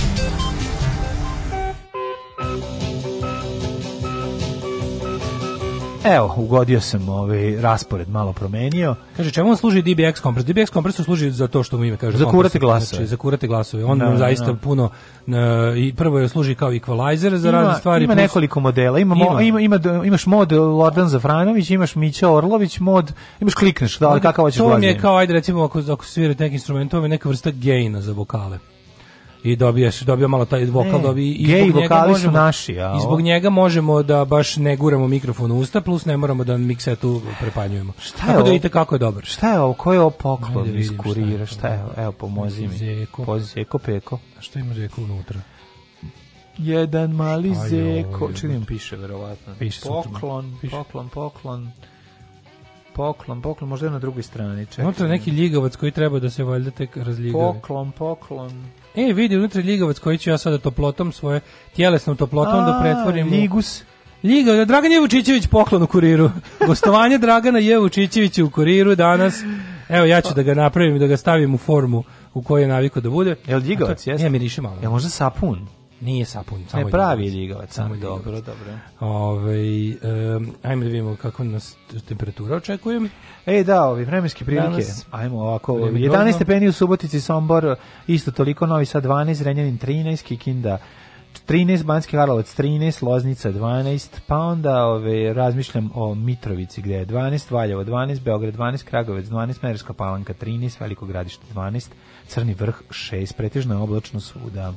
Evo, ugodio sam ovaj raspored malo promenio. Kaže čemu on služi DBX kompresor? DBX kompresor služi za to što mu ime kaže. Za kurate znači, glasove. Znači, za kurate glasove. On no, da, da. zaista no. puno na, i prvo je služi kao equalizer za razne stvari. Ima plus, nekoliko modela. Ima, ima. ima, ima imaš mod Lordan Zafranović, imaš Mića Orlović mod, imaš klikneš, da, ali kakav hoćeš To mi je kao ajde recimo ako ako svirate neki instrument, to je neka vrsta gaina za vokale i dobijaš, dobija malo taj vokal, dobi i gej zbog možemo, su naši, a I zbog njega možemo da baš ne guramo mikrofon u usta, plus ne moramo da miksetu prepanjujemo. Šta je Tako da ovo? da vidite kako je dobar. Šta je ovo? Ko je ovo poklon iz kurira? Šta je ovo? Evo, pomozi mi. Zeko. Pozi, zeko, peko. A što ima zeko unutra? Jedan mali Aj, zeko. Čini piše, verovatno. Piše poklon, piše. poklon, poklon poklon, poklon, možda je na drugoj strani. Unutra neki ljigavac koji treba da se valjda tek razljigavi. Poklon, poklon. E, vidi, unutra ljigavac koji ću ja sada toplotom svoje, tjelesnom toplotom da A, da pretvorim. Ligus. Liga, Dragan je Vučićević poklon u kuriru. Gostovanje Dragana je Vučićevića u kuriru danas. Evo, ja ću pa- da ga napravim, da ga stavim u formu u kojoj je naviko da bude. Jel ljigavac, jeste? Ja miriše malo. Jel možda sapun? Nije sapun, samo ne, pravi ljigavac. Samo da, dobro, dobro. Ove, ovaj, um, ajmo da vidimo kako nas temperatura očekujem. E da, ovi vremenske prilike. Danas, ajmo ovako, 11 stepeni u Subotici, Sombor, isto toliko, Novi Sad 12, Renjanin 13, Kikinda 13, Banski Karlovac 13, Loznica 12, pa onda ove, razmišljam o Mitrovici gde je 12, Valjevo 12, Beograd 12, Kragovec 12, Merska Palanka 13, Veliko gradište 12, Crni vrh 6, pretežno je oblačno svuda.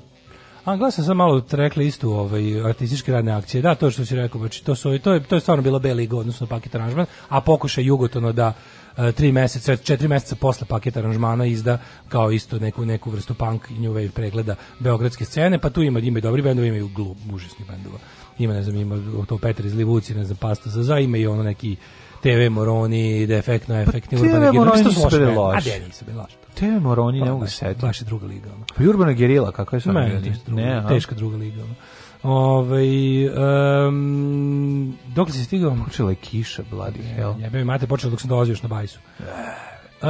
A glasa sam malo da rekla istu ovaj artistički radne akcije. Da, to što si rekao, znači to su to je to je stvarno bila bela igra odnosno paket aranžman, a pokuša Jugotono da uh, tri meseca, 4 meseca posle paket aranžmana izda kao isto neku neku vrstu punk i new wave pregleda beogradske scene, pa tu ima ima i dobri bendovi, ima i glup, užasni bendova. Ima ne znam, ima to Petar iz Livuci, ne znam, Pasta za za, ima i ono neki TV Moroni, defektno, efektni, pa urbani, TV Moroni su bili loši. A, nisu bili loši. Te Moroni, pa, ne mogu se setiti. Baš je druga liga. Ono. Pa Urbana Gerila, kako je sad? Ne, druga, ne, teška druga liga. Ono. Ove, ovaj, um, dok si stigao? Počela je kiša, bladi hell. Jebe mi mate, počela dok sam dolazio još na bajsu. Eh. Uh,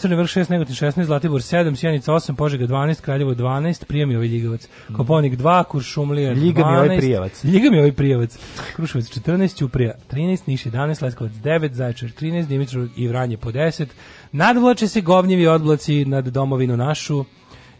Crni vrh 6, Negotin 16, Zlatibor 7, Sjenica 8, Požega 12, Kraljevo 12, prijemi ovaj Ljigavac. Koponik 2, Kuršumlija 12. Ljiga mi ovaj prijavac. Ljiga mi ovaj prijavac. Kruševac 14, Ćuprija 13, Niš 11, Leskovac 9, Zaječar 13, Dimitrov i Vranje po 10. Nadvlače se govnjevi odblaci nad domovinu našu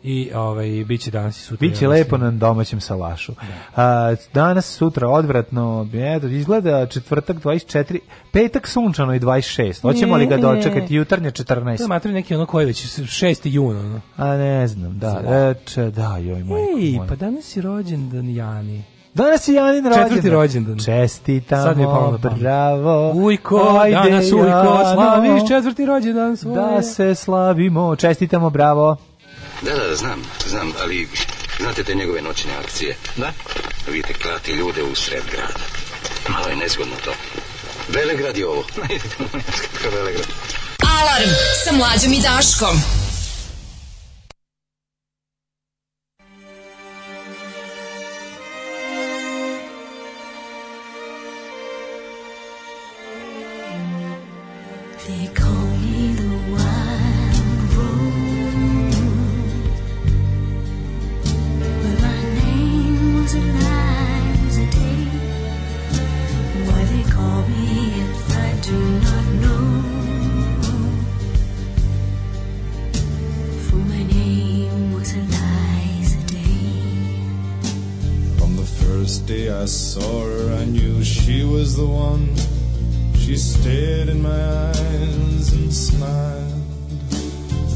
i ovaj biće danas i sutra. Biće lepo na domaćem salašu. Da. A, danas sutra odvratno, eto izgleda četvrtak 24, petak sunčano i 26. Hoćemo li ga dočekati jutarnje 14? Da, matri neki ono koji već 6. jun ono. A ne znam, da. reče, da, joj moj. Ej, moj. pa danas je rođendan Jani. Danas je Janin rođendan. Četvrti rođendan. Čestitamo, Sad je palo bravo. Ujko, ajde, danas ujko, slaviš četvrti rođendan svoj. Da se slavimo, čestitamo, bravo. Da, da, da, znam, znam, ali znate te njegove noćne akcije? Da. Vidite klati ljude u sred grada. Malo je nezgodno to. Velegrad je ovo. Velegrad. Alarm sa mlađom i Daškom. saw her, I knew she was the one. She stared in my eyes and smiled.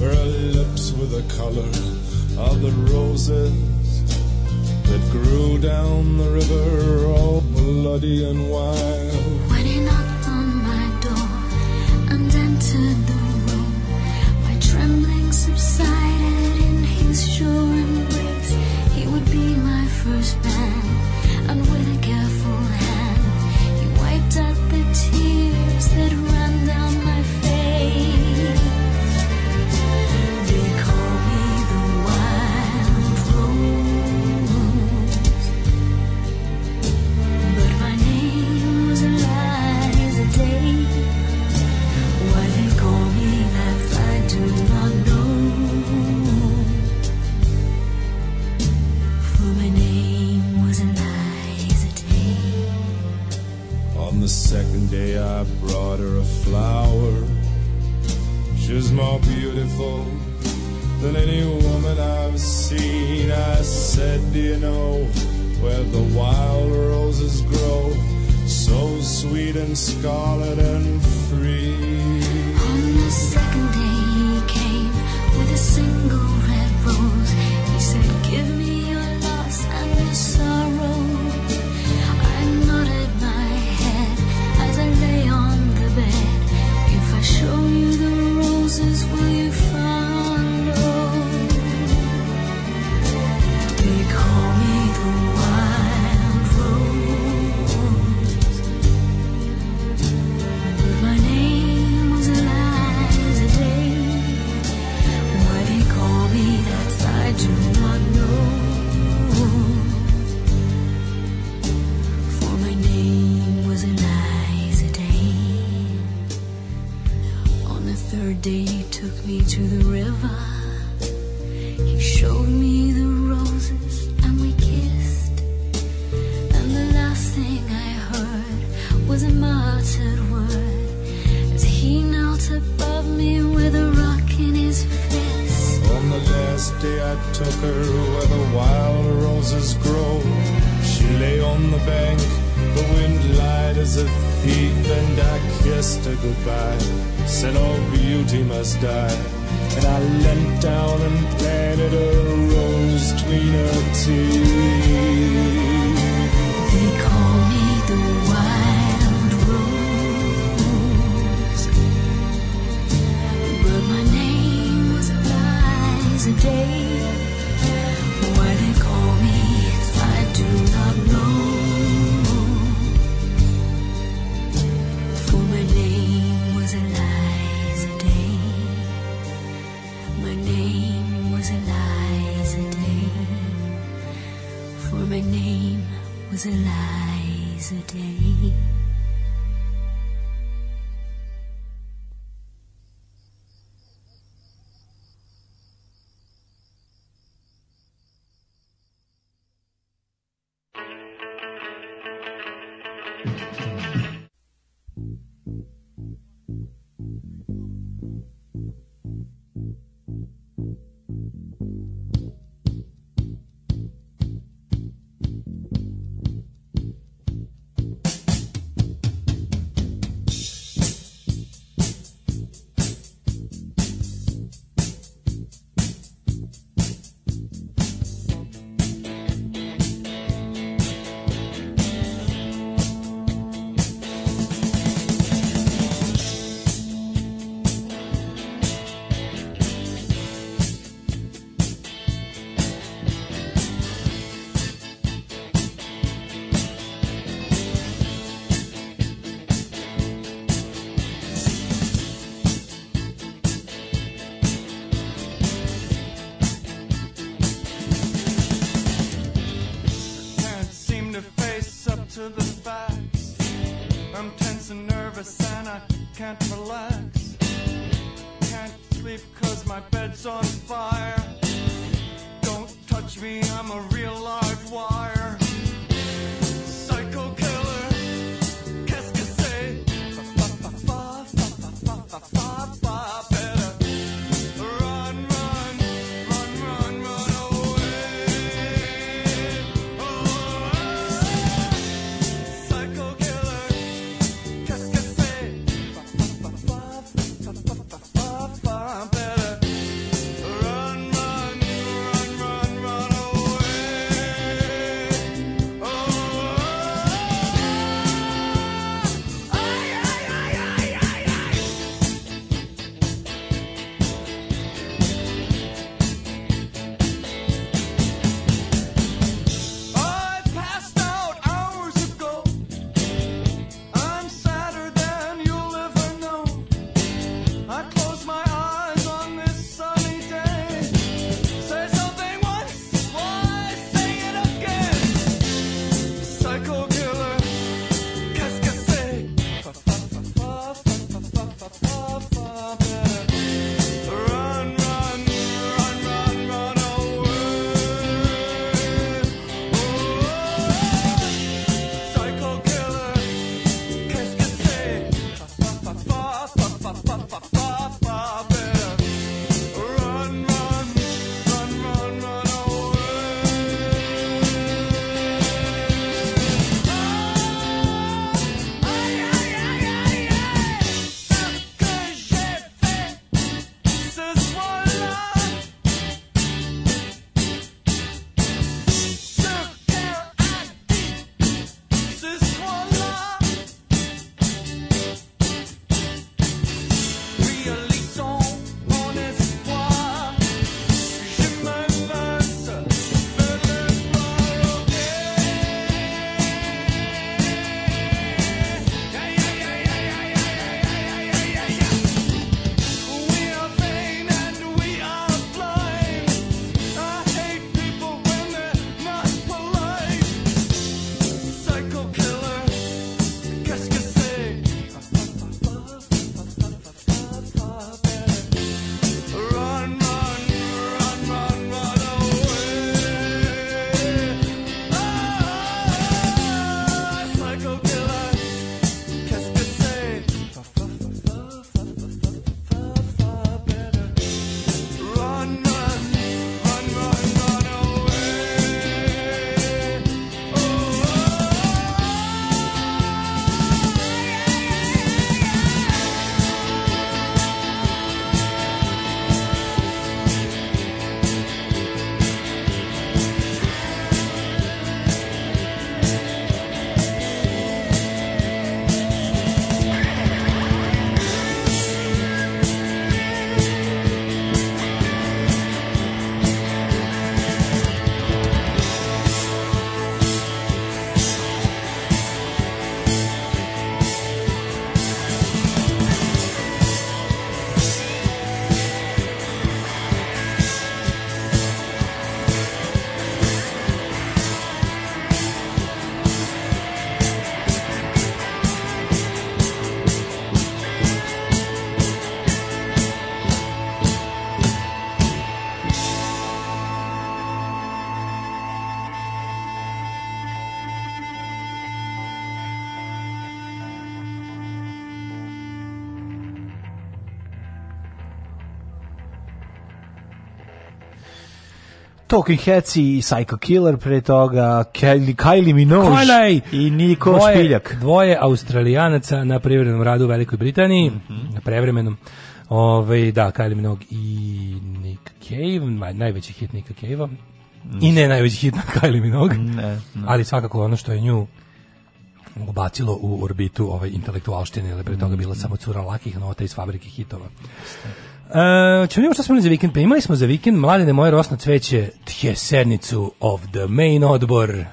her lips were the color of the roses that grew down the river, all bloody and wild. When he knocked on my door and entered the room, my trembling subsided in his sure embrace. He would be my first man. than any woman I've seen. I said, Do you know where the wild roses grow? So sweet and scarlet and free. On the second day he came with a single red rose. He said, Give me. can't relax. Can't sleep cause my bed's on fire. Talking Heads i Psycho Killer pre toga, Kylie, Kylie Minogue Kylie! i Niko dvoje, Špiljak. Dvoje Australijanaca na privrednom radu u Velikoj Britaniji, mm -hmm. na prevremenom. Ove, ovaj, da, Kylie Minogue i Nick Cave, najveći hit Nika Cave-a. I ne najveći hit na Kylie Minogue, ne, ne. ali svakako ono što je nju obacilo u orbitu ove intelektualštine, jer pre toga mhm. bila samo cura lakih nota iz fabrike hitova. Uh, e, ćemo vidimo što smo imali za vikend. Pa imali smo za vikend mladene moje rosno cveće tje sednicu of the main odbor.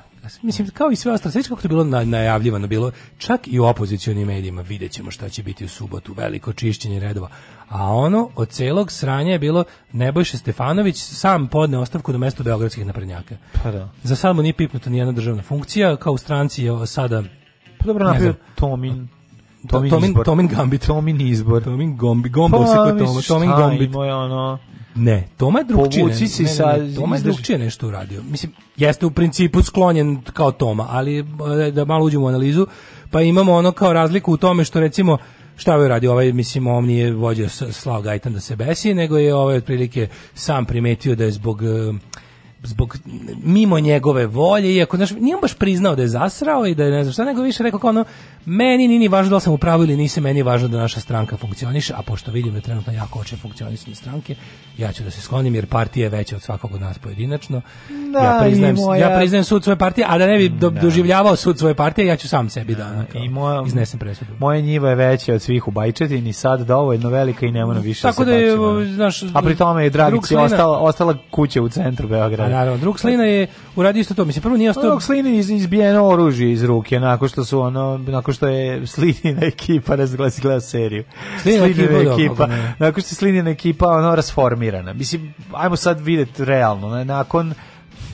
Mislim, kao i sve ostalo, sveći kako to bilo najavljivano, bilo čak i u opozicionim medijima, vidjet ćemo šta će biti u subotu, veliko čišćenje redova. A ono, od celog sranja je bilo Nebojša Stefanović sam podne ostavku na mesto beogradskih naprednjaka. Pa da. Za sad mu nije pipnuta nijedna državna funkcija, kao u stranci je sada... Pa dobro napravio Tomin. Tomin, Tomin, izbor. Tomin Gambit. Tomin izbor. Tomin Gombi. Gombo pa, se kod Toma. Tomin Gambit. Moj, ono... Ne, Toma je drugčije. Povuci si sa... Toma je drugčije nešto uradio. Mislim, jeste u principu sklonjen kao Toma, ali e, da malo uđemo u analizu, pa imamo ono kao razliku u tome što recimo šta je radi, ovaj mislim on nije vođio Slav Gajtan da se besi nego je ovaj otprilike sam primetio da je zbog e, zbog mimo njegove volje, iako znaš, nije on baš priznao da je zasrao i da je ne znam šta, nego više rekao kao ono, meni nini važno da li sam u pravu ili nisam, meni važno da naša stranka funkcioniše, a pošto vidim da trenutno jako hoće funkcionisanje stranke, ja ću da se sklonim jer partija je veća od svakog od nas pojedinačno. Da, ja, priznajem, moja... ja priznajem sud svoje partije, a da ne bi do, da. doživljavao sud svoje partije, ja ću sam sebi da, da i moja, iznesem presudu. Moja njiva je veća od svih u Bajčetini, sad dovoljno velika i ne moram više Tako da je, znaš, a pri tome je Dragić ostala, ostala kuća u centru Beograda naravno. Drug Slina je uradio isto to. Mislim, prvo nije ostao... Drug Slina iz, izbijeno oružje iz ruke, nakon što su ono, nakon što je Slinina ekipa, ne znam si seriju. Slinina ekipa. nakon što je Slinina ekipa, ono, rasformirana. Mislim, ajmo sad vidjeti realno. Nakon,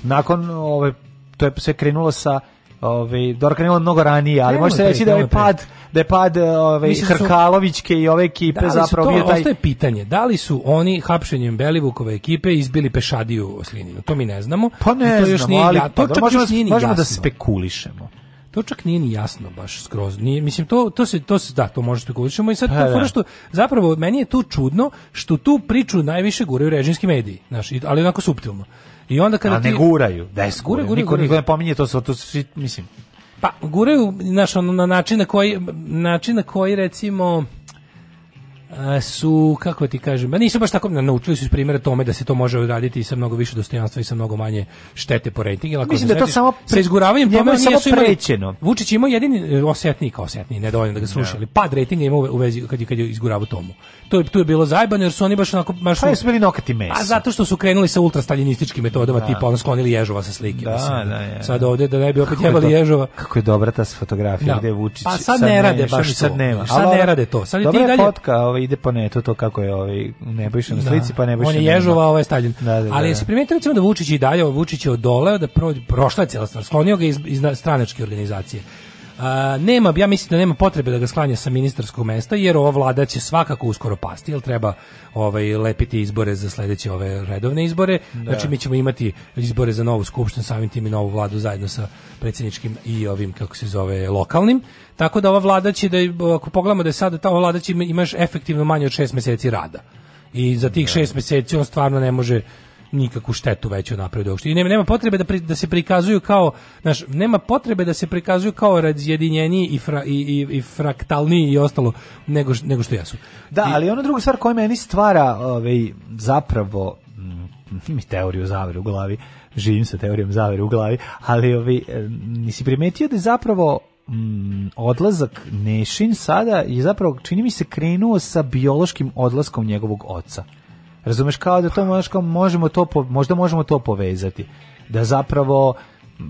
nakon ove, to je sve krenulo sa... Ove, dobro, krenulo mnogo ranije, ali može se reći da je pad da je pad e, ovaj Hrkalovićke i ove ekipe da zapravo to, taj... ostaje pitanje, da li su oni hapšenjem Belivukove ekipe izbili pešadiju u Slininu? To mi ne znamo. Pa ne to još znamo, nije, ali, to pa čak možemo, još nije možemo da jasno. da spekulišemo. To čak nije ni jasno baš skroz. Nije, mislim to to se to se da, to možete spekulišemo i sad pa, to da. što zapravo meni je tu čudno što tu priču najviše guraju režimski mediji, znaš, ali onako suptilno. I onda kada A ne ti... guraju, da je gure, gure, niko, gure, niko ne pominje to, to, to mislim. Pa, guraju, znaš, ono, na način na koji, način na koji, recimo, su, kako ti kažem, ba nisu baš tako, naučili su iz primjera tome da se to može uraditi sa mnogo više dostojanstva i sa mnogo manje štete po rejtingu. Mislim se da to samo pre... sa izguravanjem tome je samo prećeno. Vučić ima jedini e, osetnik, osetnik, nedovoljno da ga da. slušali. Pad rejtinga ima u vezi kad je kad je izguravo tomu. To je tu je bilo zajbano jer su oni baš onako baš pa su bili nokati meso. A pa zato što su krenuli sa ultrastaljinističkim metodama da. tipa ono sklonili Ježova sa slike. Da, mislim, da, ja. Sad da. ovde da ne bi opet jebali Ježova. Kako je dobra ta fotografija da. gde Vučić. Pa sad, sad ne, ne rade baš sad nema. Sad ne rade to. Sad ti dalje. Fotka, ovaj ide po ne to kako je ovaj Nebojša na da. slici, da. pa Nebojša... On je ježova, a Stalin. Da, da, Ali da. se primetio recimo da Vučić i dalje, Vučić je odoleo da prođe, prošla je cijela stvar, sklonio ga iz, iz stranačke organizacije. A, nema, ja mislim da nema potrebe da ga sklanja sa ministarskog mesta, jer ova vlada će svakako uskoro pasti, jer treba ovaj, lepiti izbore za sledeće ove redovne izbore. Da. Znači, mi ćemo imati izbore za novu skupštinu, samim tim i novu vladu zajedno sa predsjedničkim i ovim, kako se zove, lokalnim. Tako da ova vlada će da ako pogledamo da je sada ta ova vlada će imaš efektivno manje od 6 meseci rada. I za tih 6 da. meseci on stvarno ne može nikakvu štetu veću napraviti I nema, nema potrebe da, pri, da se prikazuju kao, znaš, nema potrebe da se prikazuju kao razjedinjeniji i, fra, i, i, i fraktalniji i ostalo nego, nego što jesu. Da, I, ali ona druga stvar koja meni stvara ovaj, zapravo mm, mi teoriju zavere u glavi, živim sa teorijom zavere u glavi, ali ovi, ovaj, e, nisi primetio da je zapravo mm, odlazak Nešin sada je zapravo, čini mi se, krenuo sa biološkim odlaskom njegovog oca. Razumeš, kao da to možeš, možemo to, možda možemo to povezati. Da zapravo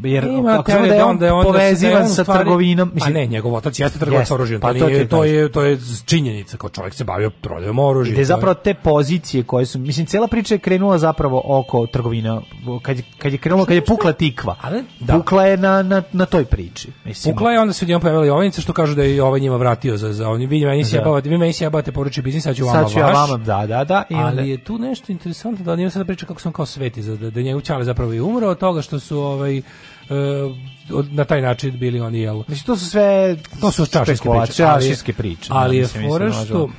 jer Ima, ako da je on, da povezivan sa trgovinom mislim pa ne njegov otac jeste trgovac yes, oružjem pa to, je, to je to je činjenica kao čovjek se bavio prodajom oružja i da zapravo te pozicije koje su mislim cela priča je krenula zapravo oko trgovina kad kad je krenula, kad je pukla tikva da. pukla je na, na, na toj priči mislim pukla je onda se odjednom pojavila ovnice što kažu da je ovaj njima vratio za za oni vidi meni se jebava da. vi meni se jebate poruči biznis sad ću vama vama da da da i ali je tu nešto interesantno da nije sad priča kako sam kao sveti da da njegov ćale zapravo i umro od toga što su ovaj E, na taj način bili oni jel. Znači to su sve to su čašinske priče, čašinske priče. Ali da, je fora što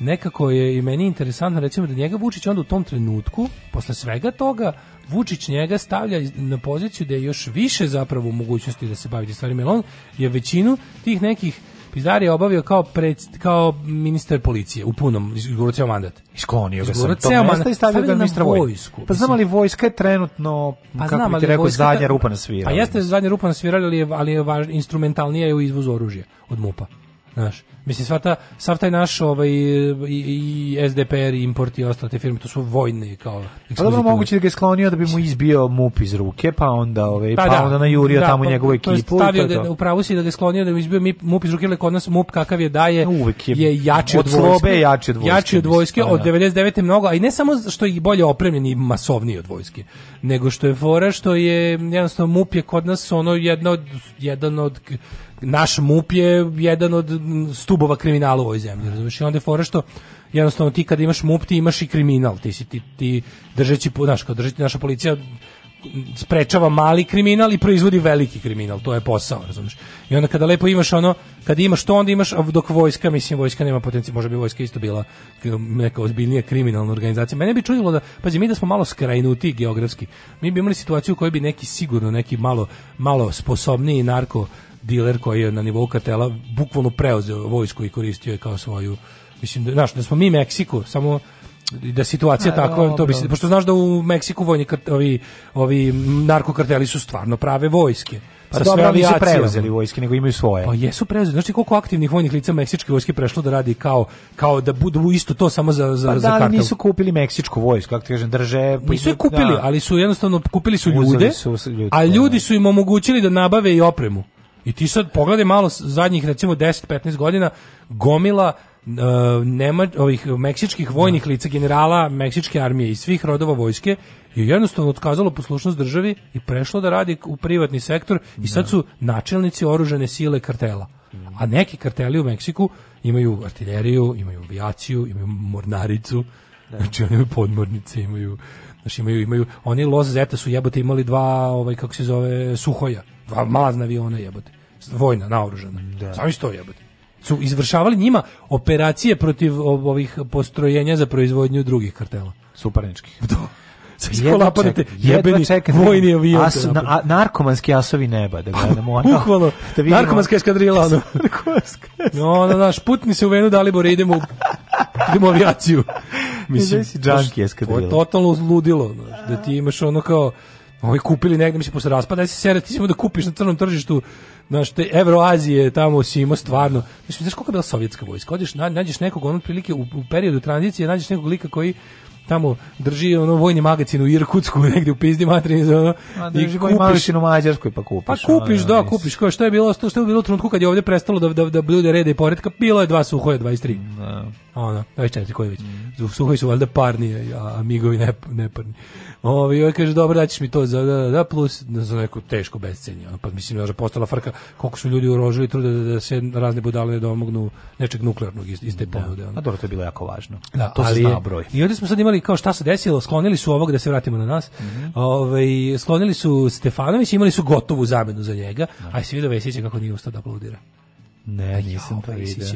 nekako je i meni interesantno recimo da njega Vučić onda u tom trenutku posle svega toga Vučić njega stavlja na poziciju da je još više zapravo u mogućnosti da se bavi stvarima jer on je većinu tih nekih Pizdar je obavio kao, pred, kao ministar policije u punom, izguro ceo mandat. Isklonio ga sam to mesta i stavio ga ministra vojsku. Pa znam ali vojska je trenutno, pa kako znam, ti rekao, zadnja rupa na svirali. Pa jeste zadnja rupa na svirali, ali je, ali je važ, instrumentalnija je u izvozu oružja od MUPA. Znaš, Mislim, sva ta, sav taj naš ovaj, i, i SDPR, i import i ostale te firme, to su vojne kao Pa dobro moguće da ga je sklonio da bi mu izbio MUP iz ruke, pa onda, ovaj, pa, pa da, onda najurio da, tamo pa, njegovu ekipu. To stavio i to, da, upravo si da ga je sklonio da bi mu izbio MUP iz ruke, ali kod nas MUP kakav je daje, Uvijek je, je jači od, od vojske. je jači od vojske. Jači od vojske, pa od 99. Da. mnogo, a i ne samo što je bolje opremljen i masovniji od vojske, nego što je fora, što je, jednostavno, MUP je kod nas ono jedno, jedan od, naš MUP je jedan od stup stubova kriminala u ovoj zemlji, razumiješ? I onda je fora što jednostavno ti kad imaš MUP, ti imaš i kriminal, ti si ti, ti držeći, znaš, kao držeći naša policija sprečava mali kriminal i proizvodi veliki kriminal, to je posao, razumiješ? I onda kada lepo imaš ono, kada imaš to, onda imaš, dok vojska, mislim, vojska nema potencijal, možda bi vojska isto bila e, neka ozbiljnija kriminalna organizacija. Mene bi čudilo da, pazi, mi da smo malo skrajnuti geografski, mi bi imali situaciju u kojoj bi neki sigurno, neki malo, malo sposobniji narko diler koji je na nivou kartela bukvalno preuzeo vojsku i koristio je kao svoju mislim da znaš da smo mi Meksiko samo da situacija A, takva, to bi se, pošto znaš da u Meksiku vojni ovi, ovi narkokarteli su stvarno prave vojske. Pa sa dobro, sve nisu preuzeli vojske, nego imaju svoje. Pa jesu preuzeli. Znači koliko aktivnih vojnih lica meksičke vojske prešlo da radi kao kao da budu isto to samo za za pa za da, nisu kupili meksičku vojsku, kako ti kažem, drže. Nisu je kupili, da. ali su jednostavno kupili su ljude, su ljude, a da. ljudi su im omogućili da nabave i opremu. I ti sad pogledaj malo zadnjih recimo 10-15 godina gomila uh, nema ovih meksičkih vojnih da. lica generala meksičke armije i svih rodova vojske je jednostavno otkazalo poslušnost državi i prešlo da radi u privatni sektor i sad da. su načelnici oružane sile kartela. A mm. neki karteli u Meksiku imaju artiljeriju, imaju avijaciju, imaju mornaricu, da. znači oni imaju podmornice, imaju znači imaju imaju oni Los Zeta su jebote imali dva ovaj kako se zove suhoja, dva malazna aviona jebote vojna, naoružana. Da. Sami sto jebate. Su izvršavali njima operacije protiv ovih postrojenja za proizvodnju drugih kartela. Suparničkih. Da. Sa iskolapanite jebeni čeka, vojni avion. As, na, narkomanski asovi neba, da gledamo. Ono, Uhvalo, da vidimo. narkomanska eskadrila. Ono. no, no, naš putni se u venu Dalibora, idemo, idemo avijaciju. Mislim, si džanki eskadrila. To je totalno ludilo, da ti imaš ono kao, ovi kupili negde, mislim, posle raspada, da si sere, ti da kupiš na crnom tržištu znaš, te Evroazije tamo si imao stvarno. Mislim, znaš koliko je bila sovjetska vojska? Odeš, nađeš nekog, on otprilike u, u periodu tranzicije, nađeš nekog lika koji tamo drži ono vojni magazin u Irkutsku negde u pizdi materin ono A, i kupiš u Mađarskoj pa kupiš pa kupiš ono, da nis. kupiš kao što je bilo što je bilo u trenutku kad je ovdje prestalo da da da bude reda i poretka bilo je dva suhoja 23 mm, da ono 24 koji već mm. suhoji su valjda parni a, a migovi ne, neparni Ovaj joj kaže dobro daćeš mi to za da, da, da plus za neku tešku bescenje. Ono pa mislim da je postala frka koliko su ljudi urožili trude da, da se razne budale ne domognu nečeg nuklearnog iz, iz te da. ponude. Ono. A dobro to je bilo jako važno. Da, to ali, se zna broj. I ovdje smo sad imali kao šta se desilo, sklonili su ovog da se vratimo na nas. Mm -hmm. Ovaj sklonili su Stefanović, imali su gotovu zamenu za njega, da. a Svido Vesić kako nije ustao da aplaudira. Ne, nisam to vidio.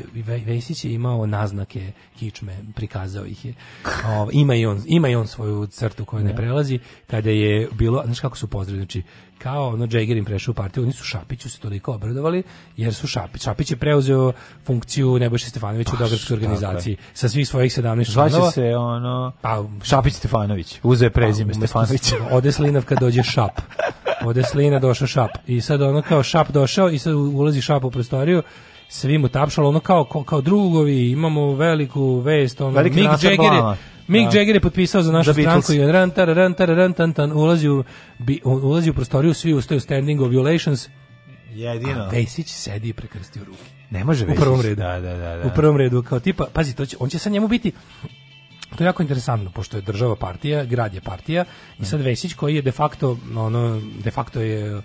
Vesić je imao naznake kičme, prikazao ih je. O, ima, i on, ima i on svoju crtu koju ne prelazi, kada je bilo, znaš kako su pozdravili, znači, kao ono Džeger im prešao u partiju, oni su Šapiću se toliko obradovali, jer su Šapić, Šapić je preuzeo funkciju Nebojša Stefanovića u pa, Beogradskoj organizaciji sa svih svojih 17 članova. Zvaće se ono pa, Šapić Stefanović, uzeo prezime pa, Stefanović. Ode Slinav kad dođe Šap. Ode Slina došao Šap. I sad ono kao Šap došao i sad ulazi Šap u prostoriju svi mu tapšalo ono kao, kao, kao drugovi, imamo veliku vest, ono, Mick Jagger je, Mick da. Jagger je potpisao za našu stranku i ran, tar, ran, tar, ran, tan, tan, ulazi, u, bi, ulazi u prostoriju, svi ustaju standing ovulations, Jedino. A Vesić sedi i prekrstio ruke. Ne može Vesić. U prvom redu. Da, da, da, da. U prvom redu, kao tipa, pazi, to će, on će sa njemu biti, to je jako interesantno, pošto je država partija, grad je partija, i sad Vesić koji je de facto, ono, de facto je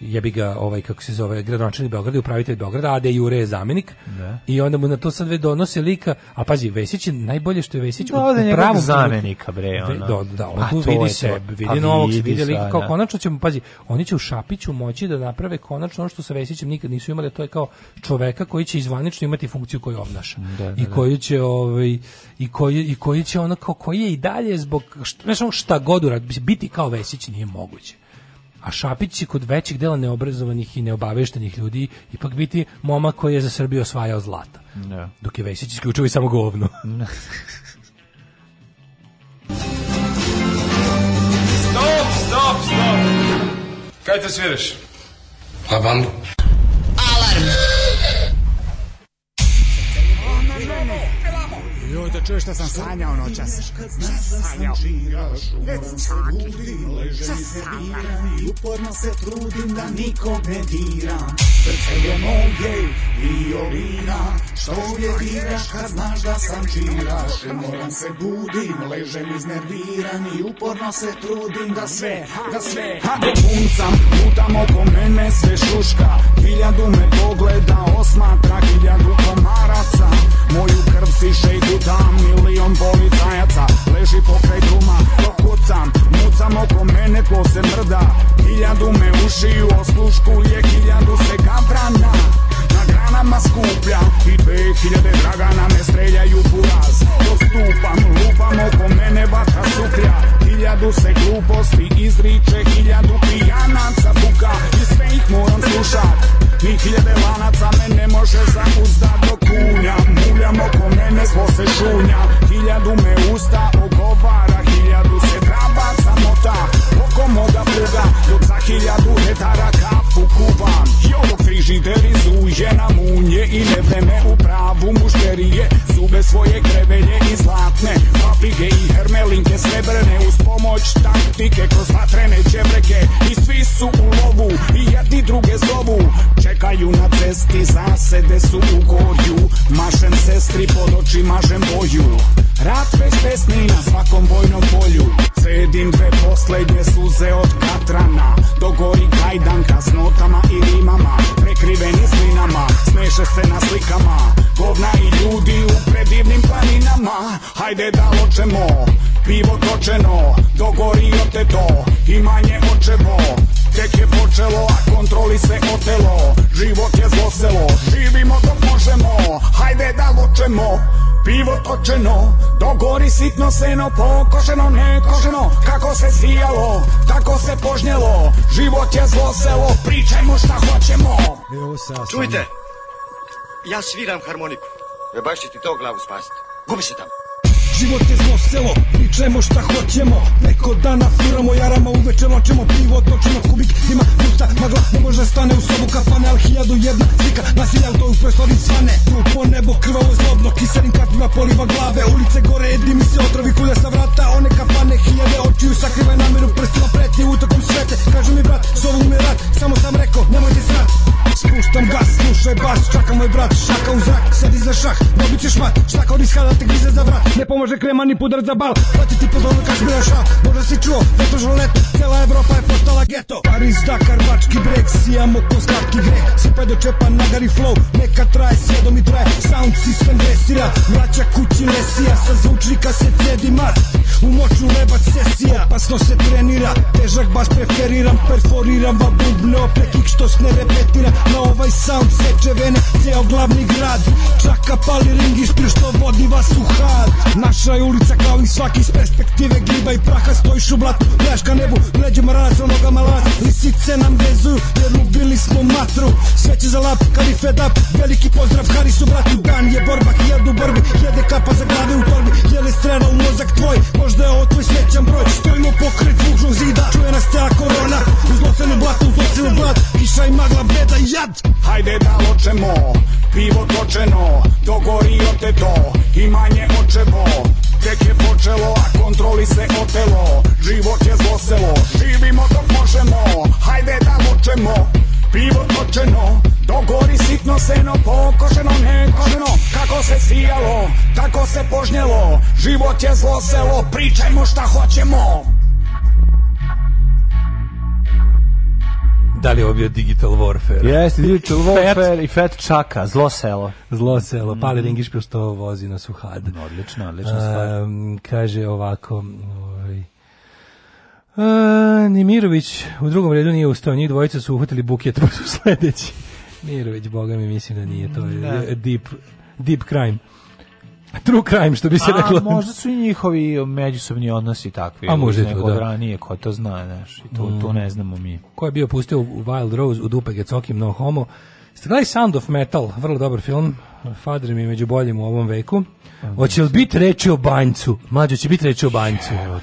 jebi ga ovaj kako se zove gradonačelnik Beograda, upravitelj Beograda, Ade Jure je zamenik. Da. I onda mu na to sad već donose lika, a pazi Vesić je najbolje što je Vesić da, u, da, u zamenika bre ona. Do, da, da, on tu vidi se, vidi pa novog, vidi, vidi lika kao da. konačno ćemo pazi, oni će u Šapiću moći da naprave konačno ono što sa Vesićem nikad nisu imali, to je kao čoveka koji će izvanično imati funkciju koju obnaša. Da, da I da. koji će ovaj i koji i koji će ona kao koji je i dalje zbog ne znam šta god uradi, biti kao Vesić nije moguće a Šapić će kod većeg dela neobrazovanih i neobaveštenih ljudi ipak biti momak koji je za Srbiju osvajao zlata. Ne. Da. Dok je Vesić isključivo i samo govno. Da. stop, stop, stop! Kaj te sviraš? La pa, bandu. da čuješ šta sam sanjao noćas. Šta sanjao? Reci čaki. Šta sanjao? Uporno se trudim da nikog ne diram. Srce je moje violina. Što je diraš kad znaš da sam čiraš? Moram se budim, ležem iznerviran i uporno se trudim da sve, da sve. Ha, do puncam, putam oko mene sve šuška. Hiljadu me pogleda, osmatra, hiljadu komaraca. Moju krv siše i gutam Milion policajaca leži pokraj truma Dok kucam, mucam oko mene ko se mrda Hiljadu me ušiju, oslušku je hiljadu se gavrana hrana ma skuplja I 2000 dragana me streljaju buraz Postupam, lupam oko mene vatra suklja Hiljadu se gluposti izriče, hiljadu pijanaca buka I sve ih moram slušat Ni hiljade lanaca me ne može zauzdat do kunja Muljam oko mene zlo se šunja Hiljadu me usta ogovara Hiljadu se traba samota Oko moga usluga Do za hiljadu metara kafu kuvam I ovo frižiderizujem na munje I ne vreme u pravu mušterije Zube svoje krevelje i zlatne Paprike i hermelinke srebrne Uz pomoć taktike kroz vatrene čebreke I svi su u lovu i jedni druge zovu Čekaju na cesti, zasede su u gorju Mašem sestri pod oči, mažem boju Rat bez pesmi na svakom vojnom polju Cedim dve poslednje suze od katrana Dogori kajdanka s notama i rimama Prekriveni slinama, smeše se na slikama Govna i ljudi u predivnim planinama Hajde da ločemo, pivo točeno Dogori oteto, imanje otočeno Dogori sitno seno pokošeno nekošeno Kako se sijalo, tako se požnjelo Život je zlo selo, pričajmo šta hoćemo Čujte, ja sviram harmoniku E baš će ti to glavu spasiti Gubi se tamo Život je zlo selo, pričajmo šta hoćemo Neko dana furamo jarama, uveče ločemo pivo Točimo kubik, ima puta magla Ne može da stane u sobu kafane, al hiljadu jedna slika Nasilja u toj prostori svane Trupo nebo, krvavo zlobno, kiselim katima poliva glave Ulice gore, mi se otrovi kulja sa vrata One kafane, hiljade očiju sakriva nameru Prstima pretnje utokom svete Kažu mi brat, s ovom je samo sam rekao, nemojte srat Spuštam gas, slušaj bas, čaka moj brat Šaka u zrak, sad za šah, dobit ćeš mat Štaka od ishada te grize za vrat, ne pomože može krema ni pudar za bal Hoće ti po zonu kašmira šal Možda si čuo, zaslužno leto Cela Evropa je postala geto Paris, Dakar, Bački breg Sijamo ko slatki greg Sipaj do čepa, nagari flow Neka traje, sjedom i traje Sound system dresira Vraća kući lesija Sa zvučnika se tjedi mat U moću lebac sesija Opasno se trenira Težak bas preferiram Perforiram va bubne oprekik Što se ne repetira Na ovaj sound seče vene Ceo glavni grad Čaka pali ring ispri što vodi vas u had Naš Mračna je ulica kao i svaki iz perspektive Gliba i praha stojiš u blatu Gledaš ka nebu, leđima ranac, nogama lanac Lisice nam vezuju, jer ubili smo matru Sve će za lap, kali fed up Veliki pozdrav Harisu bratu Dan je borba, jedu borbi Jede kapa za glave u torbi li strela u mozak tvoj Možda je ovo tvoj srećan broj Stojimo pokret zvučnog zida Čuje nas cela korona Uz locenu blatu, uz locenu blat Kiša i magla, beda i jad Hajde da ločemo Pivo točeno Dogorio te to Imanje očevo Tek je počelo, a kontroli se otelo Život je zloselo, živimo dok možemo Hajde da močemo, pivo točeno Dogori sitno seno, pokošeno, nekoženo Kako se sijalo, tako se požnjelo Život je zloselo, pričajmo šta hoćemo Da li je ovo bio Digital Warfare? Jeste, Digital Warfare i Fat Chaka, zlo selo. Zlo selo, mm. pali mhm. ringiš što vozi na suhad. Odlično, odlično stvar. kaže ovako... Ovaj, uh, e, Nimirović u drugom redu nije ustao, njih dvojica su uhvatili buket, pa su sledeći. Mirović, boga mi mislim da nije, to je da. deep, deep crime. True crime, što bi se reklo. A možda su i njihovi međusobni odnosi takvi. A možda to, da. ranije, ko to zna, znaš, i to, mm. to ne znamo mi. Ko je bio pustio Wild Rose u dupe Gecoki, no homo, Ste gledali Sound of Metal, vrlo dobar film, Fader mi među boljim u ovom veku. Hoće li biti reči o banjcu? Mađo, će biti reči o banjcu. Evo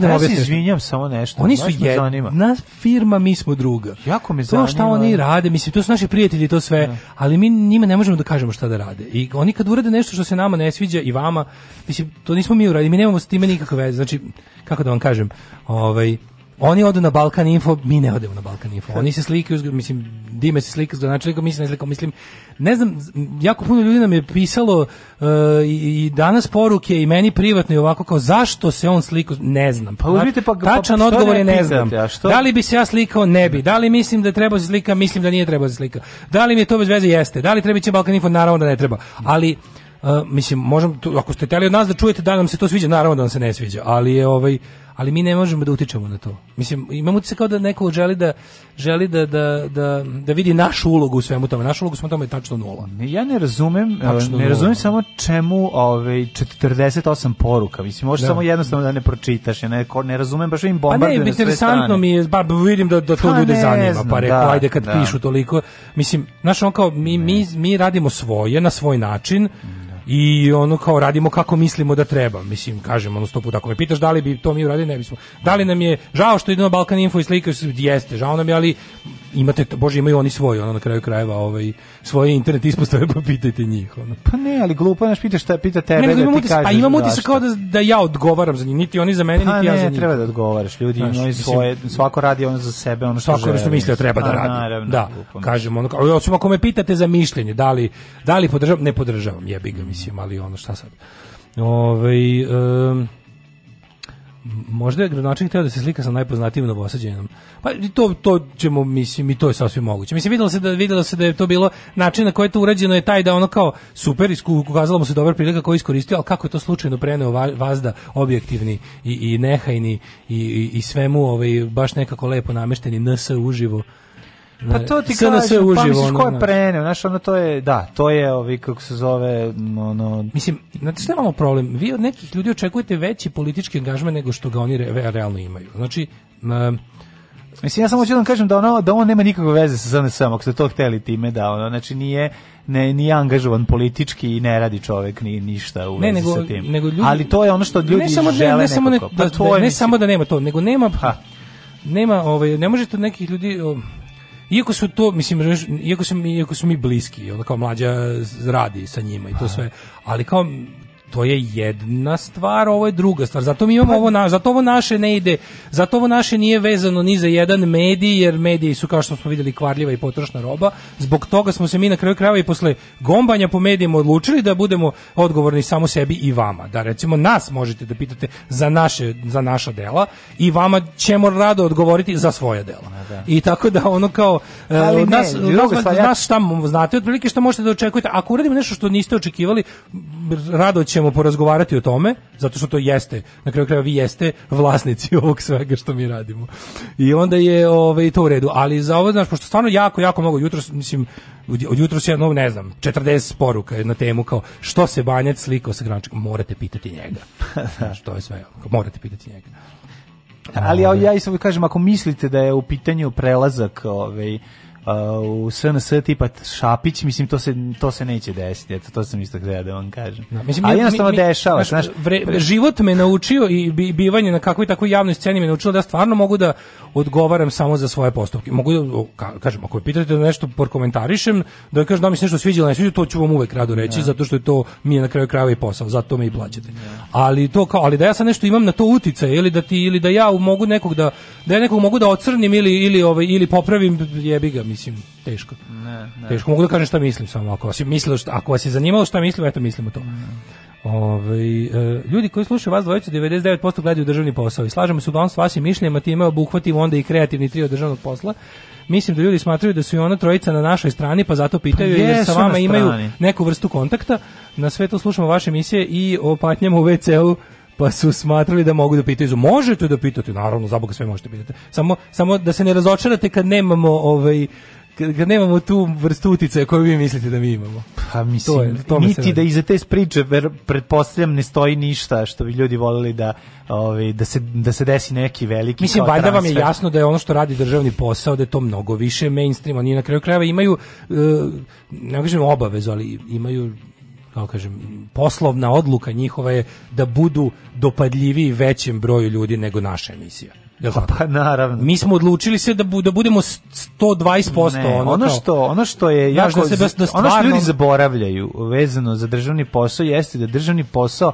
da ja se izvinjam samo nešto. Oni su jedna firma, mi smo druga. Jako me zanima. To što oni rade, mislim, to su naši prijatelji, to sve, da. ali mi njima ne možemo da kažemo šta da rade. I oni kad urade nešto što se nama ne sviđa i vama, mislim, to nismo mi uradili, mi nemamo s time nikakve veze. Znači, kako da vam kažem, ovaj, Oni odu na Balkan Info, mi ne odemo na Balkan Info. Oni se slikaju, mislim, Dime se slika s gradonačelnikom, mislim, ne slikao, mislim, ne znam, jako puno ljudi nam je pisalo uh, i, i, danas poruke i meni privatno i ovako kao zašto se on slikao, ne znam. Pa uzmite pa, tačan pa, odgovor je ne, ne znam. Ja, Da li bi se ja slikao, ne bi. Da li mislim da treba da se slika, mislim da nije treba da se slika. Da li mi je to bez veze, jeste. Da li treba ići Balkan Info, naravno da ne treba. Ali Uh, mislim, možem, tu, ako ste teli od nas da čujete da nam se to sviđa, naravno da nam se ne sviđa, ali je ovaj, ali mi ne možemo da utičemo na to. Mislim, imamo se kao da neko želi da želi da, da, da, da vidi našu ulogu u svemu tome. Našu ulogu u svemu tome je tačno nula. Ja ne razumem, e, tačno ne razumem samo čemu ove, ovaj, 48 poruka. Mislim, može da. samo jednostavno da ne pročitaš. Ja ne, ne razumem, baš im bombarduju pa ne, interesantno mi je, ba, vidim da, da to pa ljude zanima, pa znam, pa rekao, da, ajde kad da. pišu toliko. Mislim, znaš, on kao, mi, mi, mi radimo svoje na svoj način, mm i ono kao radimo kako mislimo da treba. Mislim, kažem, ono sto puta, ako me pitaš da li bi to mi uradili, ne bismo. Da li nam je žao što idemo Balkan Info i slikaju se, jeste, žao nam je, ali imate, bože, imaju oni svoje, ono na kraju krajeva, ovaj, svoje internet ispostave, pa pitajte njih. Ono. Pa ne, ali glupo naš pita šta pita tebe ne, da ti utis, kažeš. Pa imam utisak kao da, da ja odgovaram za njih, niti oni za mene, pa niti ne, ja za njih. ne, treba da odgovaraš, ljudi Znaš, imaju svoje, svako radi ono za sebe, ono što svako što misle, da treba da pa radi. Naravno, da, glupo, kažem, ono, osim ako me pitate za mišljenje, da li, da li podržavam, ne podržavam, jebi ga, mislim mislim, ali ono šta sad. Ove, um, možda je gradonačelnik htio da se slika sa najpoznatijim novosađenom. Pa to, to ćemo, mislim, i to je sasvim moguće. Mislim, videlo se da, videlo se da je to bilo, način na koji je to urađeno je taj da ono kao super, ukazalo mu se dobar prilika koji iskoristio, ali kako je to slučajno preneo vazda objektivni i, i nehajni i, i, i svemu ovaj, baš nekako lepo namešteni NS uživo Pa to ti kažeš, pa misliš ko je preneo, znaš, ono to je, da, to je ovi, kako se zove, ono... Mislim, znate što imamo problem? Vi od nekih ljudi očekujete veći politički angažman nego što ga oni re, realno imaju. Znači, um, Mislim, ja samo hoću da kažem da, ono, da on nema nikakve veze sa SNS-om, ako ste to hteli time, da ono, znači nije, ne, nije angažovan politički i ne radi čovek ni, ništa u ne, vezi nego, sa tim. Nego ljudi, Ali to je ono što ljudi da- ne samo žele ne, ne samo, ne, pa da, ne mislim. samo da nema to, nego nema... Ha. Nema, ovaj, ne možete od nekih ljudi... O, Iako su to, mislim, iako su, iako su mi bliski, onda kao mlađa radi sa njima i to sve, ali kao to je jedna stvar, ovo je druga stvar. Zato mi imamo pa- ovo, na, zato ovo naše ne ide, zato ovo naše nije vezano ni za jedan mediji, jer mediji su kao što smo videli, kvarljiva i potrošna roba. Zbog toga smo se mi na kraju krajeva i posle gombanja po medijima odlučili da budemo odgovorni samo sebi i vama. Da recimo nas možete da pitate za naše za naša dela i vama ćemo rado odgovoriti za svoja dela. Da. I tako da ono kao e, Ali od nas, ne, nas, nas šta znate otprilike šta možete da očekujete. Ako uradimo nešto što niste očekivali, rado će ćemo porazgovarati o tome, zato što to jeste, na kraju krajeva vi jeste vlasnici ovog svega što mi radimo. I onda je ovaj, to u redu. Ali za ovo, znaš, pošto stvarno jako, jako mnogo, jutros, mislim, od jutros ja, no, ne znam, 40 poruka na temu kao što se Banjac slikao sa Grančekom, morate pitati njega. Da. znaš, to je sve, morate pitati njega. Ali ja, ja i kažem, ako mislite da je u pitanju prelazak ovaj, u SNS tipa Šapić, mislim to se to se neće desiti. Eto to sam isto htio da vam kažem. No, da, mislim, Ali jednostavno mi, mi, dešava, znaš, vre, život me naučio i bivanje na kakvoj takvoj javnoj sceni me naučilo da stvarno mogu da odgovaram samo za svoje postupke. Mogu da kažem ako me pitate da nešto prokomentarišem, da kažem da mi se nešto sviđalo, ne sviđalo, to ću vam uvek rado reći ja. Da. zato što je to mi je na kraju krajeva i posao, zato me i plaćate. Ja. Da. Ali to kao ali da ja sa nešto imam na to utice ili da ti ili da ja mogu nekog da da ja nekog mogu da ocrnim ili ili ovaj ili popravim jebi ga mislim, teško. Ne, ne. Teško, mogu da kažem šta mislim samo. Ako vas, je mislilo šta, ako vas je zanimalo šta mislim, eto mislimo to. Ove, ovaj, e, ljudi koji slušaju vas dvojicu 99% gledaju državni posao i slažemo se uglavnom s vašim mišljenjima, time obuhvatimo onda i kreativni trio državnog posla. Mislim da ljudi smatraju da su i ona trojica na našoj strani, pa zato pitaju pa jer sa vama imaju neku vrstu kontakta. Na sve to slušamo vaše emisije i o patnjama u WC-u pa su smatrali da mogu da pitaju. Možete da pitate, naravno, za Boga sve možete pitati. Samo, samo da se ne razočarate kad nemamo ovaj, kad nemamo tu vrstu utice koju vi mislite da mi imamo. Pa mislim, to je, to niti da iza te priče, ver, pretpostavljam, ne stoji ništa što bi ljudi voljeli da, ovaj, da, se, da se desi neki veliki Mislim, valjda vam je jasno da je ono što radi državni posao, da je to mnogo više mainstream, oni na kraju krajeva imaju, eh, ne kažem obavezu, ali imaju kao kažem, poslovna odluka njihova je da budu dopadljiviji većem broju ljudi nego naša emisija. Jel pa, pa naravno. Mi smo odlučili se da bu, da budemo 120% ne, ono, ono što ono što je da jako se da stvarno... Da ono što ljudi zaboravljaju vezano za državni posao jeste da državni posao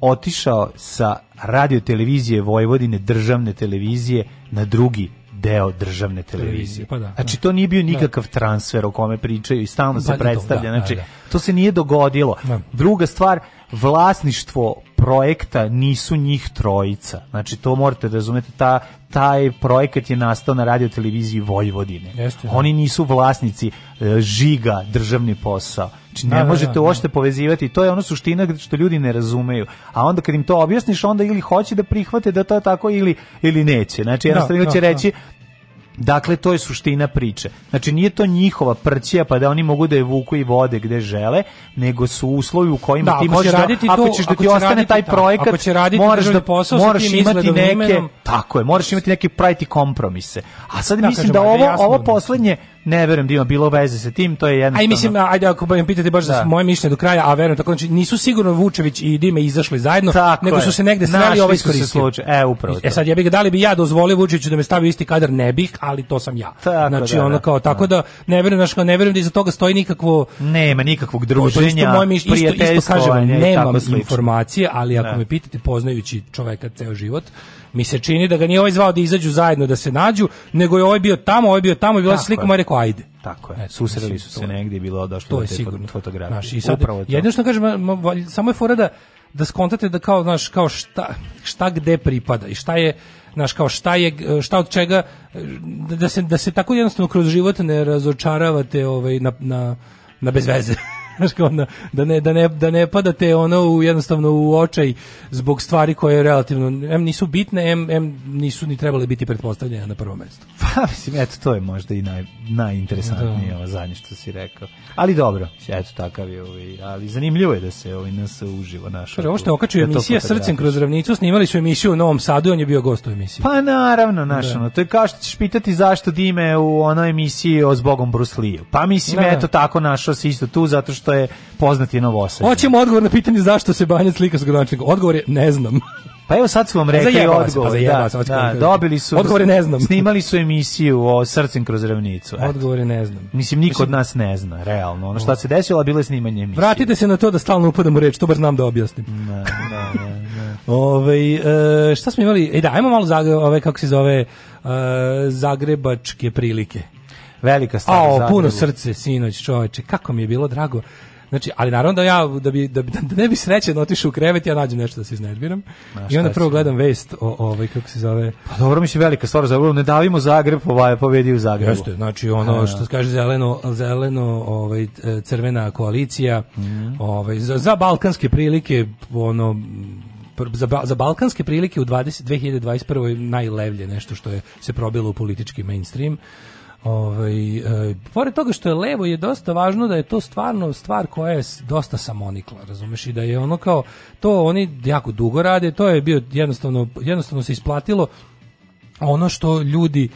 otišao sa radio televizije Vojvodine državne televizije na drugi deo državne televizije. Pa da, pa da, znači, to nije bio da. nikakav da. transfer o kome pričaju i stalno se predstavlja. Da, znači, to se nije dogodilo. Druga stvar, vlasništvo projekta nisu njih trojica. Znači, to morate da razumete, ta, taj projekat je nastao na radio televiziji Vojvodine. Jeste, Oni nisu vlasnici e, žiga državni posao Znači, ne da, da, da, možete da, uopšte povezivati. To je ono suština što ljudi ne razumeju. A onda kad im to objasniš, onda ili hoće da prihvate da to je tako ili, ili neće. Znači, da, jednostavno će reći Dakle, to je suština priče. Znači, nije to njihova prćija pa da oni mogu da je vuku i vode gde žele, nego su uslovi u kojima da, ti možeš raditi da, to, ako ćeš da ti ostane taj ta, projekat, ako će moraš da posao moraš imati neke, imenom. tako je, moraš imati neke praviti kompromise. A sad da, mislim kažem, da ovo, ovo poslednje, ne verujem da ima bilo veze sa tim, to je jednostavno. Aj mislim, ajde ako budem pitati baš da. za moje mišljenje do kraja, a verujem tako znači nisu sigurno Vučević i Dime izašli zajedno, tako nego je. su se negde sveli ovaj iskoristio. E upravo. E, to. E sad ja bih ga da li bi ja dozvolio Vučeviću da me stavi isti kadar ne bih, ali to sam ja. Tako, znači da, ono da. kao tako da, ne verujem znači ne verujem da iza toga stoji nikakvo nema nikakvog druženja. To, isto moje mišljenje isto, isto kažem, nemam informacije, ali ako da. me pitate poznajući čoveka ceo život, mi se čini da ga nije ovaj zvao da izađu zajedno da se nađu, nego je ovaj bio tamo, ovaj bio tamo i bila slika, mu je rekao ajde. Tako je. E, susreli su se negdje bilo došlo to je sigurno. fotografije. Znaš, i sad, Upravo to. Jedino što kažem, samo je fora da, da skontate da kao, znaš, kao šta, šta gde pripada i šta je, znaš kao šta je šta od čega da, da se da se tako jednostavno kroz život ne razočaravate ovaj na na na bezveze znaš kao onda, da ne, da ne, da ne padate ono u, jednostavno u očaj zbog stvari koje relativno em nisu bitne, em, em nisu ni trebale biti pretpostavljene na prvo mesto. Pa mislim, eto, to je možda i naj, najinteresantnije da. zadnje što si rekao. Ali dobro, eto, takav je ovaj, ali zanimljivo je da se ovaj nas uživo našao. Kaže, ovo što okačio da emisija Srcem kroz ravnicu, snimali su emisiju u Novom Sadu i on je bio gost u emisiji. Pa naravno, naš, da. to je kao što ćeš pitati zašto dime u onoj emisiji o Zbogom Bruce Lee. Pa mislim, da, da. eto, tako našao se isto tu, zato što što je poznati Novosadđan. Hoćemo odgovor na pitanje zašto se Banja slika s gradonačelnikom. Odgovor je ne znam. Pa evo sad su vam pa rekli zajebala odgovor. Se, pa da, da, dobili su. Odgovore ne znam. Snimali su emisiju o srcem kroz ravnicu. Eto. Odgovore ne znam. Mislim, niko od nas ne zna, realno. Ono šta se desilo, bilo je snimanje emisije. Vratite se na to da stalno upadam u reč, to bar znam da objasnim. Da, da, da. Ove, e, šta smo imali? E da, ajmo malo, zagre, ove, kako se zove, uh, zagrebačke prilike. Velika stvar za Zagrebu. puno srce, sinoć, čoveče, kako mi je bilo drago. Znači, ali naravno da ja da bi da, bi, da ne bi srećan otišao u krevet, ja nađem nešto da se iznerviram. I onda prvo gledam vest o ovaj kako se zove. Pa dobro mi se velika stvar za ne davimo Zagreb, ovaj pobedi u Zagrebu. Jeste, znači ono što kaže zeleno zeleno ovaj crvena koalicija, mm. ovaj za, za balkanske prilike ono za, za balkanske prilike u 20, 2021. najlevlje nešto što je se probilo u politički mainstream. Ovaj, e, pored toga što je levo je dosta važno da je to stvarno stvar koja je dosta samonikla, razumeš i da je ono kao to oni jako dugo rade, to je bio jednostavno jednostavno se isplatilo ono što ljudi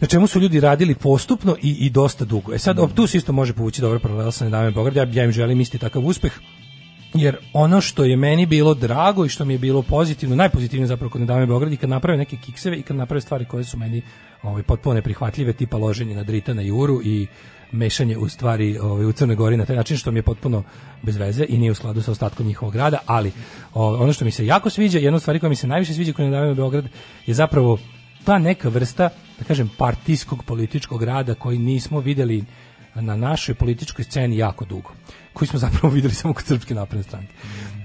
na čemu su ljudi radili postupno i, i dosta dugo. E sad, mm. tu se isto može povući dobra paralela sa Nedavim Bograd, ja, ja im želim isti takav uspeh, jer ono što je meni bilo drago i što mi je bilo pozitivno, najpozitivnije zapravo kod Nedame Beograd i kad naprave neke kikseve i kad naprave stvari koje su meni ovaj, potpuno neprihvatljive, tipa loženje na drita na juru i mešanje u stvari ovaj, u Crnoj Gori na taj način što mi je potpuno bez veze i nije u skladu sa ostatkom njihovog grada, ali ovaj, ono što mi se jako sviđa, jedna od stvari koja mi se najviše sviđa kod Nedame Beograd je zapravo ta neka vrsta, da kažem, partijskog političkog rada koji nismo videli na našoj političkoj sceni jako dugo koji smo zapravo videli samo kod Srpske napredne stranke.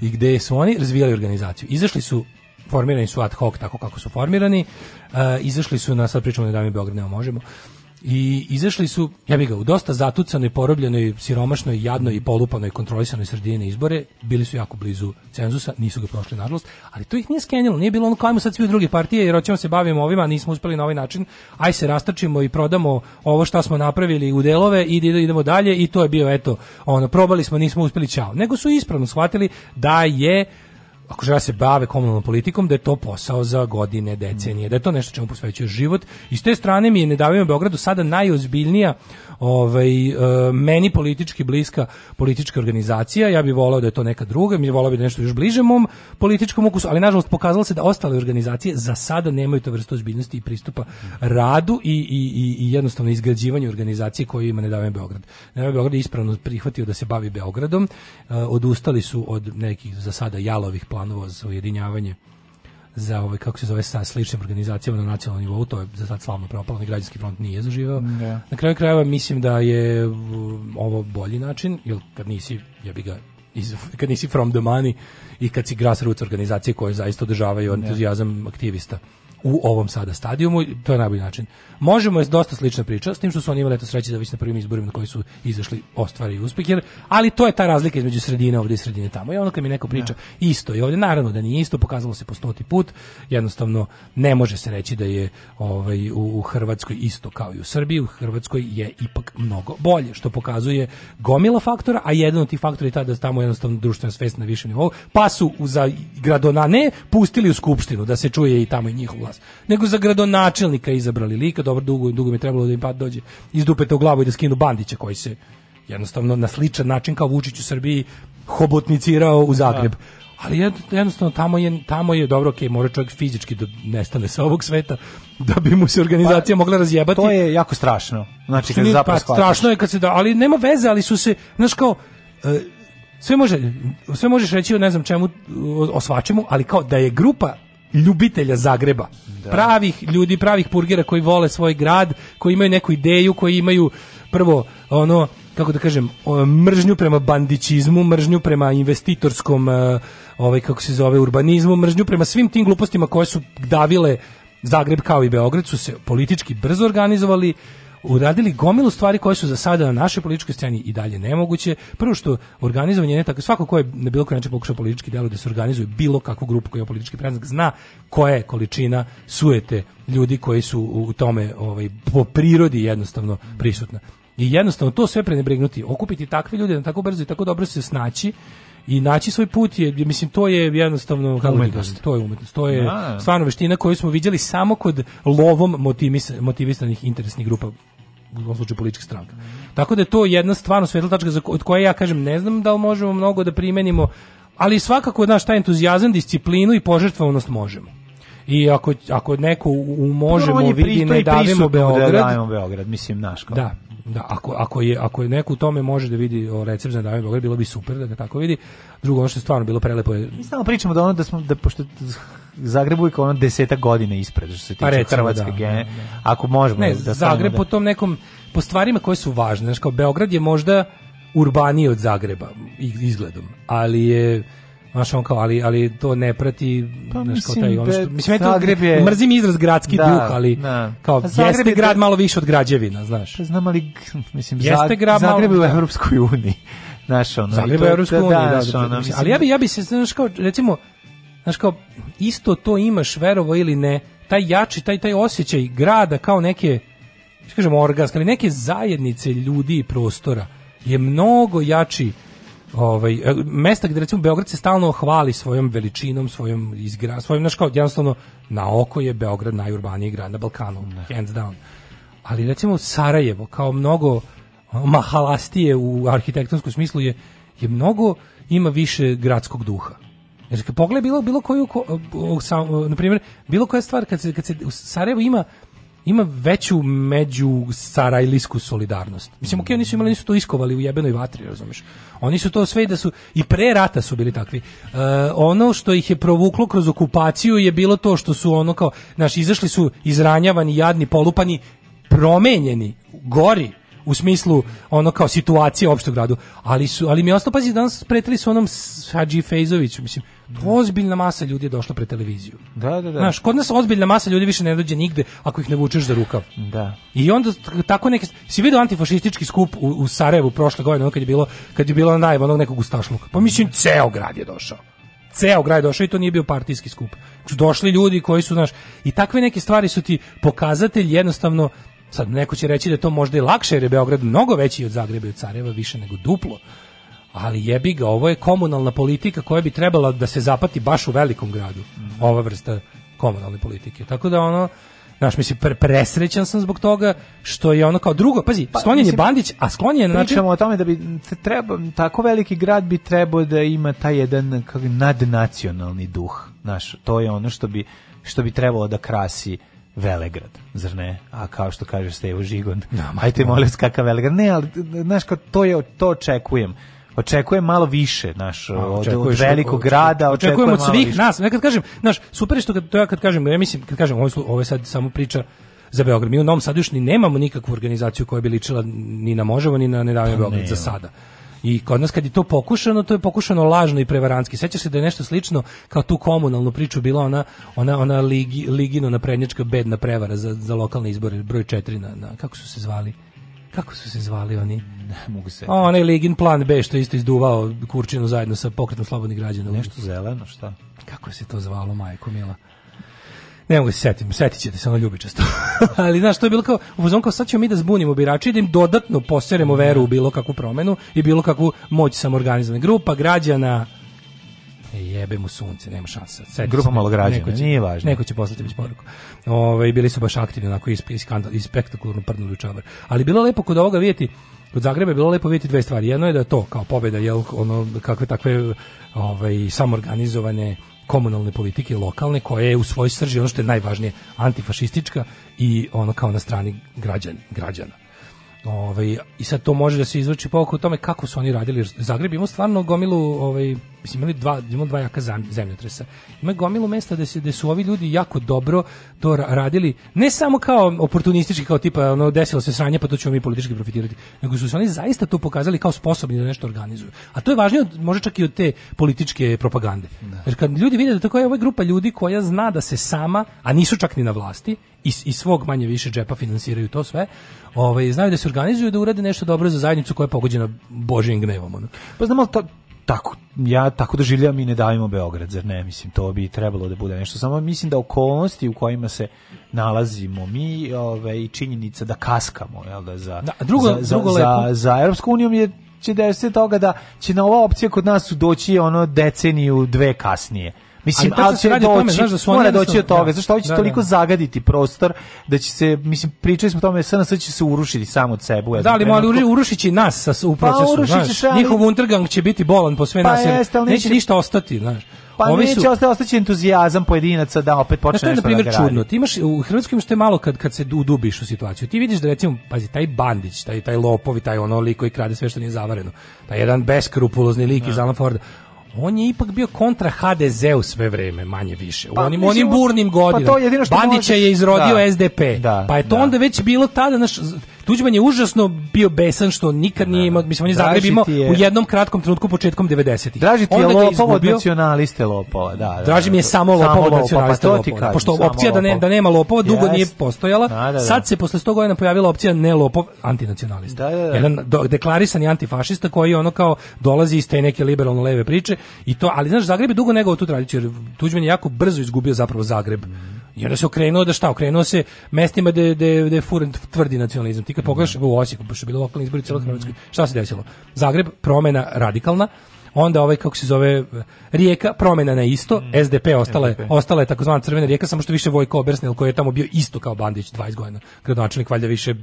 I gde su oni razvijali organizaciju. Izašli su formirani su ad hoc tako kako su formirani. Uh, izašli su na sad pričamo da mi Beograd ne možemo. I izašli su, ja bih ga, u dosta zatucanoj, porobljenoj, siromašnoj, jadnoj i polupanoj kontrolisanoj sredini izbore, bili su jako blizu cenzusa, nisu ga prošli nažalost, ali to ih nije skenjalo, nije bilo ono kao ajmo sad svi u druge partije jer hoćemo se bavimo ovima, nismo uspeli na ovaj način, aj se rastrčimo i prodamo ovo što smo napravili u delove idemo dalje i to je bio eto, ono probali smo, nismo uspeli čao. Nego su ispravno shvatili da je ako žele da se bave komunalnom politikom, da je to posao za godine, decenije, da je to nešto čemu posvećuje život. I s te strane mi je Nedavimo Beogradu sada najozbiljnija ovaj, e, meni politički bliska politička organizacija, ja bih volao da je to neka druga, mi da je volao bi da nešto još bliže mom političkom ukusu, ali nažalost pokazalo se da ostale organizacije za sada nemaju to vrstu ozbiljnosti i pristupa radu i, i, i jednostavno izgrađivanju organizacije koju ima Nedavimo Beograd. Nedavimo Beograd je ispravno prihvatio da se bavi Beogradom, e, odustali su od nekih za sada jalovih planova planova za ujedinjavanje za ovaj kako se zove sa sličnim organizacijama na nacionalnom nivou, to je za sad slavno propalo, ni građanski front nije zaživeo. Yeah. Da. Na kraju krajeva mislim da je ovo bolji način, jer kad nisi, ja bi ga iz, kad nisi from the money i kad si grassroots organizacije koje zaista održavaju da. entuzijazam yeah. aktivista u ovom sada stadijumu, to je najbolji način. Možemo je dosta slična priča, s tim što su oni imali eto sreće da već na prvim izborima na koji su izašli ostvaraju uspeh, jer, ali to je ta razlika između sredine ovdje i sredine tamo. I ono kad mi neko priča ja. Da. isto je ovdje, naravno da nije isto, pokazalo se po stoti put, jednostavno ne može se reći da je ovaj, u, u Hrvatskoj isto kao i u Srbiji, u Hrvatskoj je ipak mnogo bolje, što pokazuje gomila faktora, a jedan od tih faktora je ta da tamo jednostavno društvena svest na višem nivou, pa su za gradonane pustili u skupštinu da se čuje i tamo i njihov vlast, nego za gradonačelnika izabrali lika, dobro dugo, dugo mi je trebalo da im pad dođe iz dupeta u glavu i da skinu Bandića koji se jednostavno na sličan način kao Vučić u Srbiji hobotnicirao u Zagreb. Da. Ali jednostavno tamo je, tamo je dobro, ok, mora čovjek fizički da nestane sa ovog sveta, da bi mu se organizacija pa, mogla razjebati. To je jako strašno. Znači, kad pa, strašno je kad se da, ali nema veze, ali su se, znaš kao, e, sve, može, sve možeš reći o ne znam čemu, o, o svačemu, ali kao da je grupa ljubitelja Zagreba. Da. Pravih ljudi, pravih purgira koji vole svoj grad, koji imaju neku ideju, koji imaju prvo ono kako da kažem, mržnju prema bandićizmu, mržnju prema investitorskom e, ovaj kako se zove urbanizmu, mržnju prema svim tim glupostima koje su davile Zagreb kao i Beograd su se politički brzo organizovali uradili gomilu stvari koje su za sada na našoj političkoj sceni i dalje nemoguće. Prvo što organizovanje ne tako, svako ko je na bilo koji način pokušao politički delo da se organizuje bilo kakvu grupu koja je politički predznak, zna koja je količina sujete ljudi koji su u tome ovaj, po prirodi jednostavno prisutna. I jednostavno to sve prenebregnuti, okupiti takve ljude na tako brzo i tako dobro se snaći, i naći svoj put je mislim to je jednostavno kako da umetnost. to je umetnost to je da. stvarno veština koju smo viđali samo kod lovom motivis, motivisanih interesnih grupa u ovom slučaju političkih stranka. Tako da je to jedna stvarno svetla tačka za od koje ja kažem ne znam da li možemo mnogo da primenimo, ali svakako naš taj entuzijazam, disciplinu i požrtvovanost možemo. I ako, ako neko u možemo vidi ne davimo da Beograd, da dajemo Beograd, mislim naš Da, da, ako, ako, je, ako je neko u tome može da vidi o recept za Damir Beograd, bilo bi super da ga tako vidi. Drugo, ono što je stvarno bilo prelepo je... Mi samo pričamo da ono da smo, da pošto Zagreb uvijek ono deseta godina ispred, što se pa tiče pa recimo, Hrvatske da, gene, da, da. ako možemo... Ne, da Zagreb da... po tom nekom, po stvarima koje su važne, znaš kao Beograd je možda urbaniji od Zagreba izgledom, ali je Znaš, on kao, ali, ali to ne prati, pa, znaš, kao taj, ono da što, mislim, eto, je... mrzim izraz gradski da, duh, ali, da. kao, pa Zagreb jeste grad malo više od građevina, znaš. Pa znam, ali, mislim, jeste grad Zagreb malo... u da. Evropskoj uniji, znaš, ono. Zagreb u Evropskoj da, uniji, da, da, da, ono, mislim, ali ja bi, ja bi se, znaš, kao, recimo, znaš, kao, isto to imaš, verovo ili ne, taj jači, taj, taj osjećaj grada kao neke, što kažemo, organske, ali neke zajednice ljudi i prostora je mnogo jači ovaj e, mesta gde recimo Beograd se stalno hvali svojom veličinom, svojom izgra, svojim znači kao jednostavno na oko je Beograd najurbaniji grad na Balkanu, ne. hands down. Ali recimo Sarajevo kao mnogo mahalastije u arhitektonskom smislu je je mnogo ima više gradskog duha. Jer kad pogledaj bilo bilo koju ko, na primjer bilo koja stvar kad se kad se u Sarajevu ima ima veću među sarajlisku solidarnost. Mislim, mm. ok, oni su imali, nisu to iskovali u jebenoj vatri, razumeš. Oni su to sve da su, i pre rata su bili takvi. E, ono što ih je provuklo kroz okupaciju je bilo to što su ono kao, znaš, izašli su izranjavani, jadni, polupani, promenjeni, gori, u smislu ono kao situacije u opštem gradu, ali su ali mi ostalo pazi danas pretili su onom Hadži Fejzoviću, mislim To ozbiljna masa ljudi je došla pre televiziju. Da, da, da. Znaš, kod nas ozbiljna masa ljudi više ne dođe nigde ako ih ne vučeš za rukav. Da. I onda tako neke si video antifašistički skup u, u Sarajevu prošle godine, ono kad je bilo kad je bilo naj onog nekog ustašluka. Pa mislim ceo grad je došao. Ceo grad je došao i to nije bio partijski skup. Došli ljudi koji su, znaš, i takve neke stvari su ti pokazatelj jednostavno Sad neko će reći da to možda i lakše jer je Beograd mnogo veći od Zagreba i od Sarajeva, više nego duplo ali jebi ga, ovo je komunalna politika koja bi trebala da se zapati baš u velikom gradu, mm. ova vrsta komunalne politike. Tako da ono, Znaš, mislim, pre presrećan sam zbog toga što je ono kao drugo, pazi, pa, sklonjen je Bandić, a sklonjen je... Pričamo način... o tome da bi treba, tako veliki grad bi trebao da ima taj jedan kak, nadnacionalni duh, znaš, to je ono što bi, što bi trebalo da krasi Velegrad, zar ne? A kao što kaže Stevo Žigon, no, ajte molim kakav Velegrad. Ne, ali znaš, kao to, je, to očekujem očekujem malo više, naš, od, od velikog grada, očekujemo od svih nas. Ja kad kažem, znaš, super što kad, to ja kad kažem, ja mislim, kad kažem, ovo ovo je sad samo priča za Beograd. Mi u Novom Sadu još ni nemamo nikakvu organizaciju koja bi ličila ni na Možemo, ni na Nedavlja pa Beograd za sada. I kod nas kad je to pokušano, to je pokušano lažno i prevaranski. Sećaš se da je nešto slično kao tu komunalnu priču bila ona ona ona ligi, ligino naprednjačka bedna prevara za, za lokalne izbore broj 4 na, na kako su se zvali? kako su se zvali oni? Ne mogu se. A onaj Ligin plan B što isto izduvao Kurčinu zajedno sa pokretom slobodnih građana. Nešto zeleno, šta? Kako se to zvalo, majko mila? Ne mogu se setim, setit ćete se ono ljubičasto. Ali znaš, to je bilo kao, u fazonu kao sad ćemo mi da zbunimo birače i da im dodatno poseremo veru u bilo kakvu promenu i bilo kakvu moć samorganizovane grupa, građana, E, jebe mu sunce, nema šanse. Sedi Grupa malograđana, nije važno. Neko će poslati već poruku. Ovaj bili su baš aktivni, onako i, i skandal, i spektakularno prdnuli čabar. Ali bilo lepo kod ovoga vidjeti, kod Zagreba je bilo lepo vidjeti dve stvari. Jedno je da je to kao pobeda jel, ono, kakve takve ovaj, samorganizovane komunalne politike lokalne koja je u svojoj srži ono što je najvažnije antifašistička i ono kao na strani građan, građana Ovaj, I sad to može da se izvuči pa oko tome kako su oni radili. Zagreb ima stvarno gomilu, ovaj, mislim, imali dva, ima dva jaka zemljotresa. Ima gomilu mesta da, se, da su ovi ljudi jako dobro to radili. Ne samo kao oportunistički, kao tipa, ono, desilo se sranje, pa to ćemo mi politički profitirati. Nego su se oni zaista to pokazali kao sposobni da nešto organizuju. A to je važnije, od, može čak i od te političke propagande. Da. Jer kad ljudi vide da tako je ova grupa ljudi koja zna da se sama, a nisu čak ni na vlasti, iz, iz svog manje više džepa finansiraju to sve, ovaj, znaju da se organizuju da urade nešto dobro za zajednicu koja je pogođena Božijim gnevom. Ono. Pa znam, ali ta, tako, ja tako da doživljam i ne davimo Beograd, zar ne? Mislim, to bi trebalo da bude nešto. Samo mislim da okolnosti u kojima se nalazimo mi ovaj, i činjenica da kaskamo jel da, za, da, drugo, za, za, drugo za, za Europsku uniju je će desiti toga da će na ova opcija kod nas doći ono deceniju, dve kasnije. Mislim, ali, ali se radi doći, tome, znaš da su oni mora doći do toga, da, zašto hoće da, toliko da. zagaditi prostor da će se, mislim, pričali smo o tome, SNS će se urušiti samo od sebe. Da, ali, ali urušići nas sa, u pa procesu, znaš, njihov untergang će biti bolan po sve pa nas, jer neće, ništa ostati, znaš. Pa Ovi neće su... ostaje ostaći entuzijazam pojedinaca da opet počne nešto da radi. Na primjer čudno, ti imaš u Hrvatskoj imaš te malo kad kad se udubiš u situaciju. Ti vidiš da recimo pazi taj Bandić, taj taj lopovi, taj ono lik koji krade sve što nije zavareno. Taj jedan beskrupulozni lik iz Alan Forda on je ipak bio kontra HDZ-u sve vreme, manje više. U pa, onim, onim burnim pa godinama. Pa Bandića može... je izrodio da. SDP. Da, pa je to da. onda već bilo tada, naš, Tuđman je užasno bio besan što nikad nije da, da. imao, mislim, on je Zagreb imao u jednom kratkom trenutku početkom 90-ih. Draži ti je lopov od nacionaliste lopova, da. da Draži mi je da. samo lopov od pa nacionaliste pa lopova. Kažem, pošto opcija da, ne, da nema lopova dugo yes. nije postojala, da, da, sad se posle 100 godina pojavila opcija ne lopov, antinacionalista. Jedan deklarisani antifašista koji ono kao dolazi iz te neke liberalno leve priče i to, ali znaš, Zagreb je dugo negovao tu tradiciju, jer Tuđman je jako brzo izgubio zapravo Zagreb. I onda se okrenuo da šta, okrenuo se mestima da da da furan tvrdi nacionalizam. Ti kad pogledaš u Osijeku, pošto je bilo lokalni izbori celog mhm. Hrvatske, šta se desilo? Zagreb promena radikalna, onda ovaj kako se zove Rijeka promena na isto, mm. SDP ostala je, ostala je takozvana crvena rijeka, samo što više Vojko Obersnel koji je tamo bio isto kao Bandić 20 godina, gradonačelnik valjda više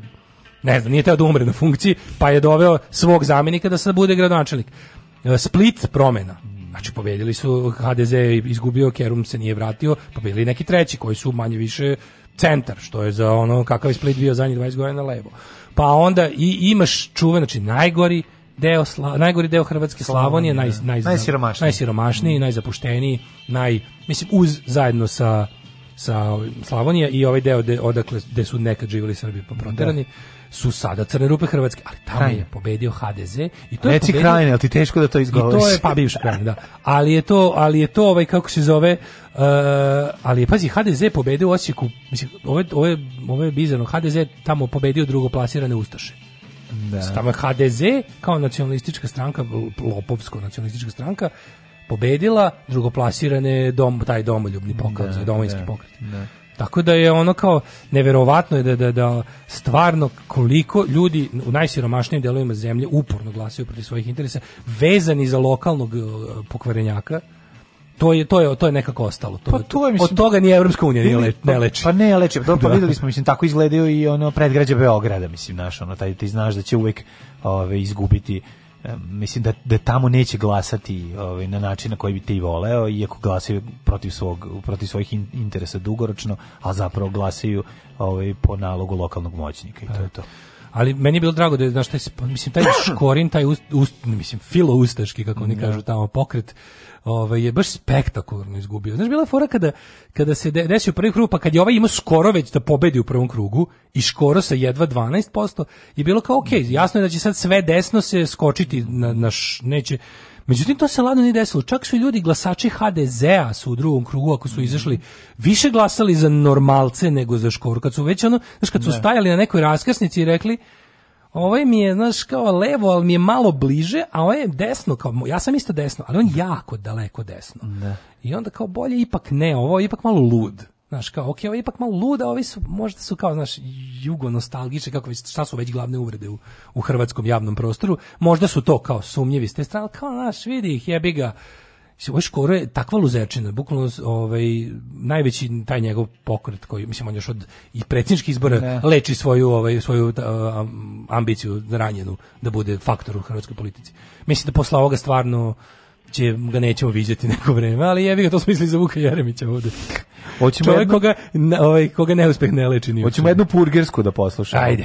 ne znam, nije teo da umre na funkciji, pa je doveo svog zamenika da sad bude gradonačelnik. E, split promena. Znači, pobedili su HDZ, izgubio, Kerum se nije vratio, pobedili neki treći koji su manje više centar, što je za ono kakav je Split bio zadnjih 20 godina levo. Pa onda i imaš čuve, znači najgori deo sla, najgori deo Hrvatske Slavonije, naj, da. naj, najsiromašniji, najsiromašniji, najzapušteniji, naj, mislim, uz zajedno sa sa Slavonija i ovaj deo de, odakle gde su nekad živjeli Srbi pa proterani. Da su sada crne rupe Hrvatske, ali tamo krajine. je pobedio HDZ i to Reci je krajine, ali ti teško da to izgovoriš. I to je pa bivša krajine, da. Ali je to, ali je to ovaj kako se zove uh, ali je, pazi, HDZ pobedio u Osijeku, mislim, ovo je, ovo je, ovo je bizarno, HDZ tamo pobedio drugoplasirane Ustaše. Da. Tamo je HDZ kao nacionalistička stranka, lopovsko nacionalistička stranka, pobedila drugoplasirane dom, taj domoljubni pokret, da, domovinski da, pokret. Da. Tako da je ono kao neverovatno je da, da, da stvarno koliko ljudi u najsiromašnijim delovima zemlje uporno glasaju protiv svojih interesa vezani za lokalnog e, pokvarenjaka to je to je to je nekako ostalo to. Pa to je, mislim, od toga ni evropska unija ne leči. Pa, leči. Pa ne leči. Pa, pa videli smo mislim tako izgledaju i ono predgrađe Beograda mislim naš ono taj ti znaš da će uvek ove ovaj, izgubiti E, mislim da, da tamo neće glasati ovaj, na način na koji bi ti voleo, iako glasaju protiv, svog, protiv svojih interesa dugoročno, a zapravo glasaju ovaj, po nalogu lokalnog moćnika i to je to. Ali meni je bilo drago da znači mislim, taj Škorin, taj, ust, ust mislim, filoustaški, kako oni da. kažu tamo, pokret, ovaj, je baš spektakularno izgubio. Znaš, bila fora kada, kada se de, desio prvi krug, pa kad je ovaj ima skoro već da pobedi u prvom krugu i skoro sa jedva 12%, je bilo kao, okay, jasno je da će sad sve desno se skočiti na, naš neće, Međutim, to se ladno nije desilo. Čak su i ljudi glasači HDZ-a su u drugom krugu, ako su izašli, više glasali za normalce nego za škoru. Kad su već ono, znaš, kad su da. stajali na nekoj raskrsnici i rekli, ovaj mi je, znaš, kao levo, ali mi je malo bliže, a on ovaj je desno, kao, ja sam isto desno, ali on jako daleko desno. Da. I onda kao bolje ipak ne, ovo je ipak malo lud. Znaš, kao, ok, ovo je ipak malo luda, ovi su, možda su kao, znaš, jugo nostalgiče, kako već, šta su već glavne uvrede u, u hrvatskom javnom prostoru, možda su to kao sumnjevi s te strane, kao, znaš, vidi ih, jebi ga, Mislim, ovo Škoro je takva luzerčina, bukvalno ovaj, najveći taj njegov pokret koji, mislim, on još od i predsjedničkih izbora ne. Da. leči svoju, ovaj, svoju ambiciju ranjenu da bude faktor u hrvatskoj politici. Mislim da posle ovoga stvarno će ga nećemo viđati neko vreme, ali jevi ga, to smo za Vuka Jeremića ovde. Hoćemo Čovjek jednu... koga, ovaj, koga neuspeh ne leči. Hoćemo jednu purgersku da poslušamo. Ajde.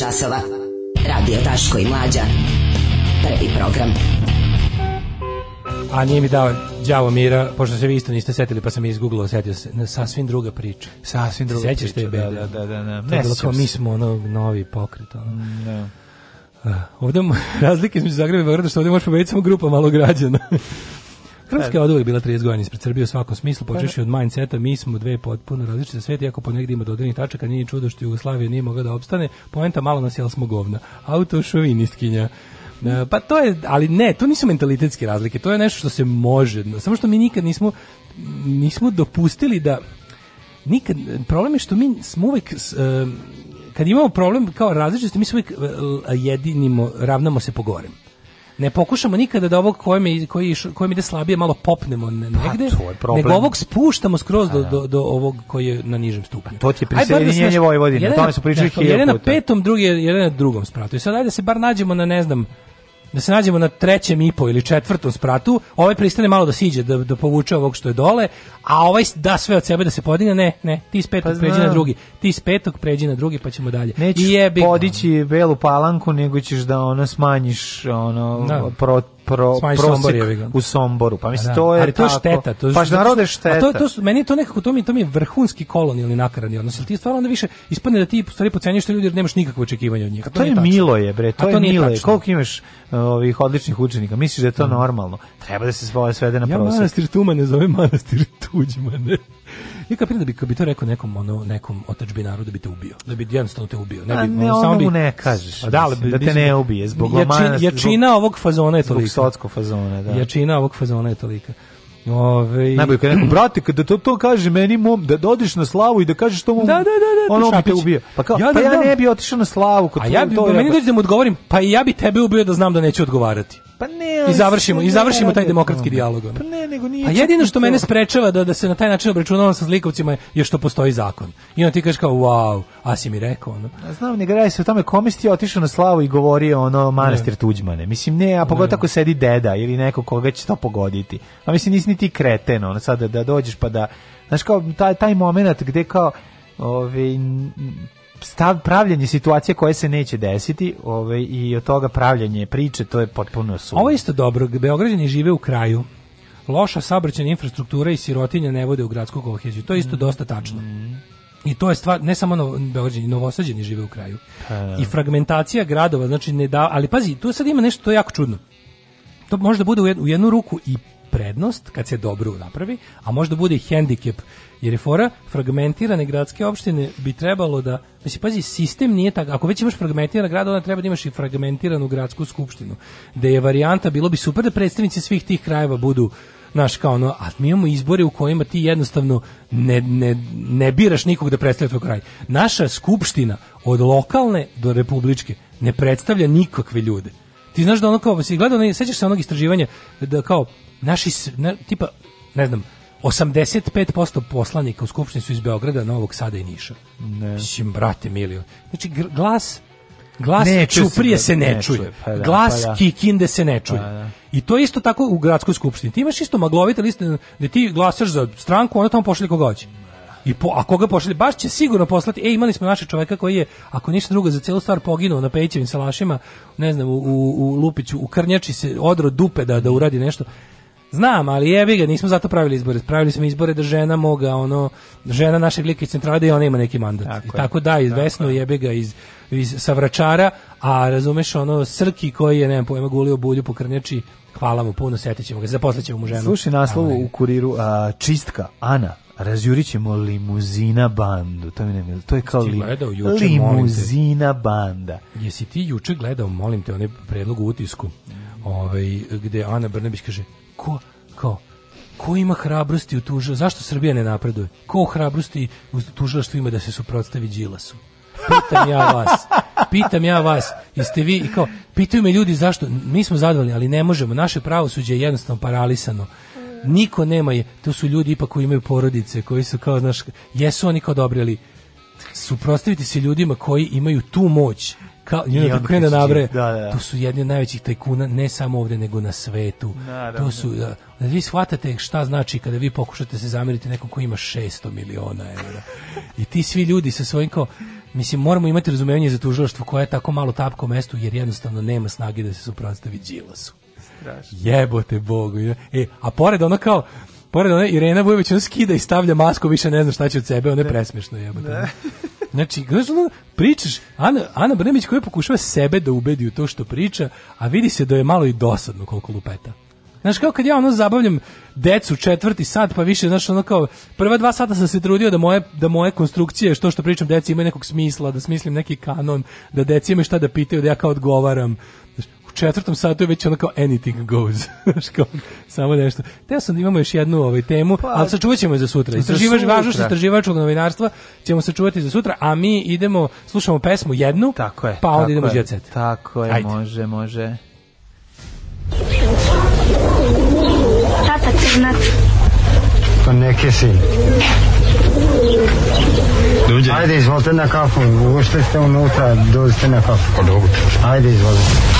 časova. Radio Daško i Mlađa. Prvi program. A nije mi dao djavo mira, pošto se vi isto niste setili, pa sam izguglao, setio se, sasvim druga priča. Sasvim druga Sećaš priča, te da, da, da, da, ne. Da. To je bilo kao, mi smo ono, novi pokret, ono. Mm, da. Uh, ovdje razlike između Zagreba i Beograda što ovde možeš pobediti samo grupa malo građana. Hrvatska je e. od uvek bila 30 godina ispred Srbije u svakom smislu, pa da. počeši od mindseta, mi smo dve potpuno različite svete, iako ponegdje ima dodirnih tačaka, nije čudo što Jugoslavija nije mogla da opstane, poenta malo nas jela smo govna. Autošovinistkinja. E, pa to je, ali ne, to nisu mentalitetske razlike, to je nešto što se može, samo što mi nikad nismo, nismo dopustili da, nikad, problem je što mi smo uvek, e, kad imamo problem kao različitosti, mi smo uvijek jedinimo, ravnamo se po gorem ne pokušamo nikada da ovog kojem, koji, kojem ide slabije malo popnemo pa, negde, pa, nego ovog spuštamo skroz do, da. do, do, ovog koji je na nižem stupnju. To ti je da prisajedinjenje Vojvodine, o tome su pričali hiljadu puta. Jedan na petom, drugi, jedan na drugom spratu. I sad ajde da se bar nađemo na, ne znam, da se nađemo na trećem ipo ili četvrtom spratu, ovaj pristane malo da siđe, da, da povuče ovog što je dole, a ovaj da sve od sebe da se podigne, ne, ne, ti s petog pa pređi na drugi, ti s petog pređi na drugi pa ćemo dalje. Nećeš I je podići belu palanku, nego ćeš da ono smanjiš ono, da. Pro, pro, prosek u Somboru. Pa mislim, da, to je ali to je šteta. To, je pa narode šteta. A to, to, meni je to nekako, to mi, to mi je vrhunski kolonijalni nakarani odnos. Ti stvarno onda više ispadne da ti stvari pocenjuješ te ljudi jer nemaš nikakvo očekivanje od njih. to, to je milo je, bre, to, to je milo je. Koliko imaš uh, ovih odličnih učenika? Misliš da je to mm. normalno? Treba da se svoje svede na prosek. Ja manastir Tuma ne zovem manastir Tuđmane. I kapiram da bi, kad bi to rekao nekom, ono, nekom otačbinaru narodu da bi te ubio. Da bi jednostavno te ubio. Ne bi, A ne, ono, samo bi, ne kažeš. Da, mislim, da te ne da ubije zbog jači, omana, Jačina zbog, ovog fazona je tolika. Zbog socko fazona, da. Jačina ovog fazona je tolika. Ove... Najbolje kad neko, brate, kada to, to kaže meni mom, da, da odeš na slavu i da kažeš to mom, da, da, da, da, ono bi te ubio. Pa, kao, ja, pa da, ja ne bih otišao na slavu. Kod a ja bi, meni dođe da mu odgovorim, pa ja bi tebe ubio da znam da neću odgovarati. Pa ne, I završimo, i završimo taj da demokratski dijalog. Pa ne, nego nije. A pa jedino što mene sprečava da da se na taj način obračunavam sa zlikovcima je što postoji zakon. I onda ti kažeš kao wow, a si mi rekao ono. Ja znam, ne graje se o tome kome si otišao na slavu i govorio ono manastir da. Tuđmane. Mislim ne, a pogotovo da. ako sedi deda ili neko koga će to pogoditi. A pa mislim nisi ni ti kreten, ono sad da, da dođeš pa da znaš kao taj taj momenat gde kao Ove, ovaj, stav pravljenje situacije koje se neće desiti, ovaj i od toga pravljenje priče, to je potpuno suludo. Ovo je isto dobro, beograđani žive u kraju. Loša saobraćajna infrastruktura i sirotinja ne vode u gradsku koheziju. To je isto mm. dosta tačno. Mm. I to je stvar, ne samo novo, Beograđani, novosađeni žive u kraju. E. I fragmentacija gradova, znači ne da, ali pazi, tu sad ima nešto to jako čudno. To može da bude u jednu, u jednu ruku i prednost kad se dobro napravi, a možda bude i hendikep jer je fora fragmentirane gradske opštine bi trebalo da mislim pazi sistem nije tako ako već imaš fragmentirana grad onda treba da imaš i fragmentiranu gradsku skupštinu da je varijanta bilo bi super da predstavnici svih tih krajeva budu naš kao ono, a mi imamo izbore u kojima ti jednostavno ne, ne, ne biraš nikog da predstavlja tvoj kraj. Naša skupština od lokalne do republičke ne predstavlja nikakve ljude. Ti znaš da ono kao, si gledao, ne, sećaš se onog istraživanja da kao, naši, na, tipa, ne znam, 85% poslanika u Skupštini su iz Beograda, Novog Sada i Niša. Ne. Mislim, brate, milion. Znači, glas Glas ne, Čuprije se, da se ne, ne čuje. čuje. Pa da, glas pa da. Kikinde se ne pa čuje. Pa da. I to je isto tako u gradskoj skupštini. Ti imaš isto maglovite liste gde ti glasaš za stranku, ona tamo pošalje koga hoće. I po, a koga pošalje? Baš će sigurno poslati. E, imali smo našeg čoveka koji je, ako ništa druga, za celu stvar poginuo na Pejićevim salašima, ne znam, u, u, u Lupiću, u Krnjači se odro dupe da, da uradi nešto. Znam, ali jebi ga, nismo zato pravili izbore. Pravili smo izbore da žena moga, ono, žena našeg lika iz centrale, da i ona ima neki mandat. Tako, I tako da, izvesno Vesnu jebi ga iz, iz Savračara, a razumeš ono Srki koji je, nemam pojma, gulio bulju po krnječi, hvala mu puno, setit ćemo ga, zaposlit ćemo mu ženu. Sluši naslov u kuriru, a, čistka, Ana, razjurićemo limuzina bandu. To, mi ne, to je kao li, juče, limuzina banda. Jesi ti juče gledao, molim te, onaj predlog u utisku, ovaj, gde Ana Brnebić kaže, ko, ko, ko ima hrabrosti u tužu, zašto Srbija ne napreduje? Ko hrabrosti u tužilaštvu ima da se suprotstavi Đilasu? Pitam ja vas. Pitam ja vas. Jeste vi i kao pitaju me ljudi zašto mi smo zadovoljni, ali ne možemo. Naše pravosuđe je jednostavno paralisano niko nema je, to su ljudi ipak koji imaju porodice, koji su kao, znaš, jesu oni kao dobri, ali suprostaviti se ljudima koji imaju tu moć kao i onda krene nabre da, da. to su jedni od najvećih tajkuna ne samo ovde, nego na svetu Naravno. to su da, da vi shvatate šta znači kada vi pokušate se zameriti nekom ko ima 600 miliona evra i ti svi ljudi sa svojim kao mislim moramo imati razumevanje za tužilaštvo koje je tako malo tapko mestu jer jednostavno nema snage da se suprotstavi džilasu. Jebote Bogu. E, a pored ono kao, pored one Irena Vujović on skida i stavlja masku, više ne zna šta će od sebe, ono je presmešno jebote. Znači, znaš, ono, pričaš, Ana, Ana Brnemić koja pokušava sebe da ubedi u to što priča, a vidi se da je malo i dosadno koliko lupeta. Znaš, kao kad ja ono zabavljam decu četvrti sat, pa više, znaš, ono kao, prva dva sata sam se trudio da moje, da moje konstrukcije, što što pričam deci imaju nekog smisla, da smislim neki kanon, da deci imaju šta da pitaju, da ja kao odgovaram, u četvrtom satu je već ono kao anything goes. kao, samo nešto. Teo sam da imamo još jednu ovaj temu, pa, ali sačuvat ćemo je za sutra. Istraživač, važnost istraživačkog novinarstva ćemo sačuvati za sutra, a mi idemo, slušamo pesmu jednu, tako je, pa onda tako idemo je, djecet. Tako je, Ajde. može, može. Tata crnac. Pa neke si. Dođe. Ajde, izvolite na kafu. Ušte ste unutra, dođite na kafu. Pa dobro. Ajde, izvolite.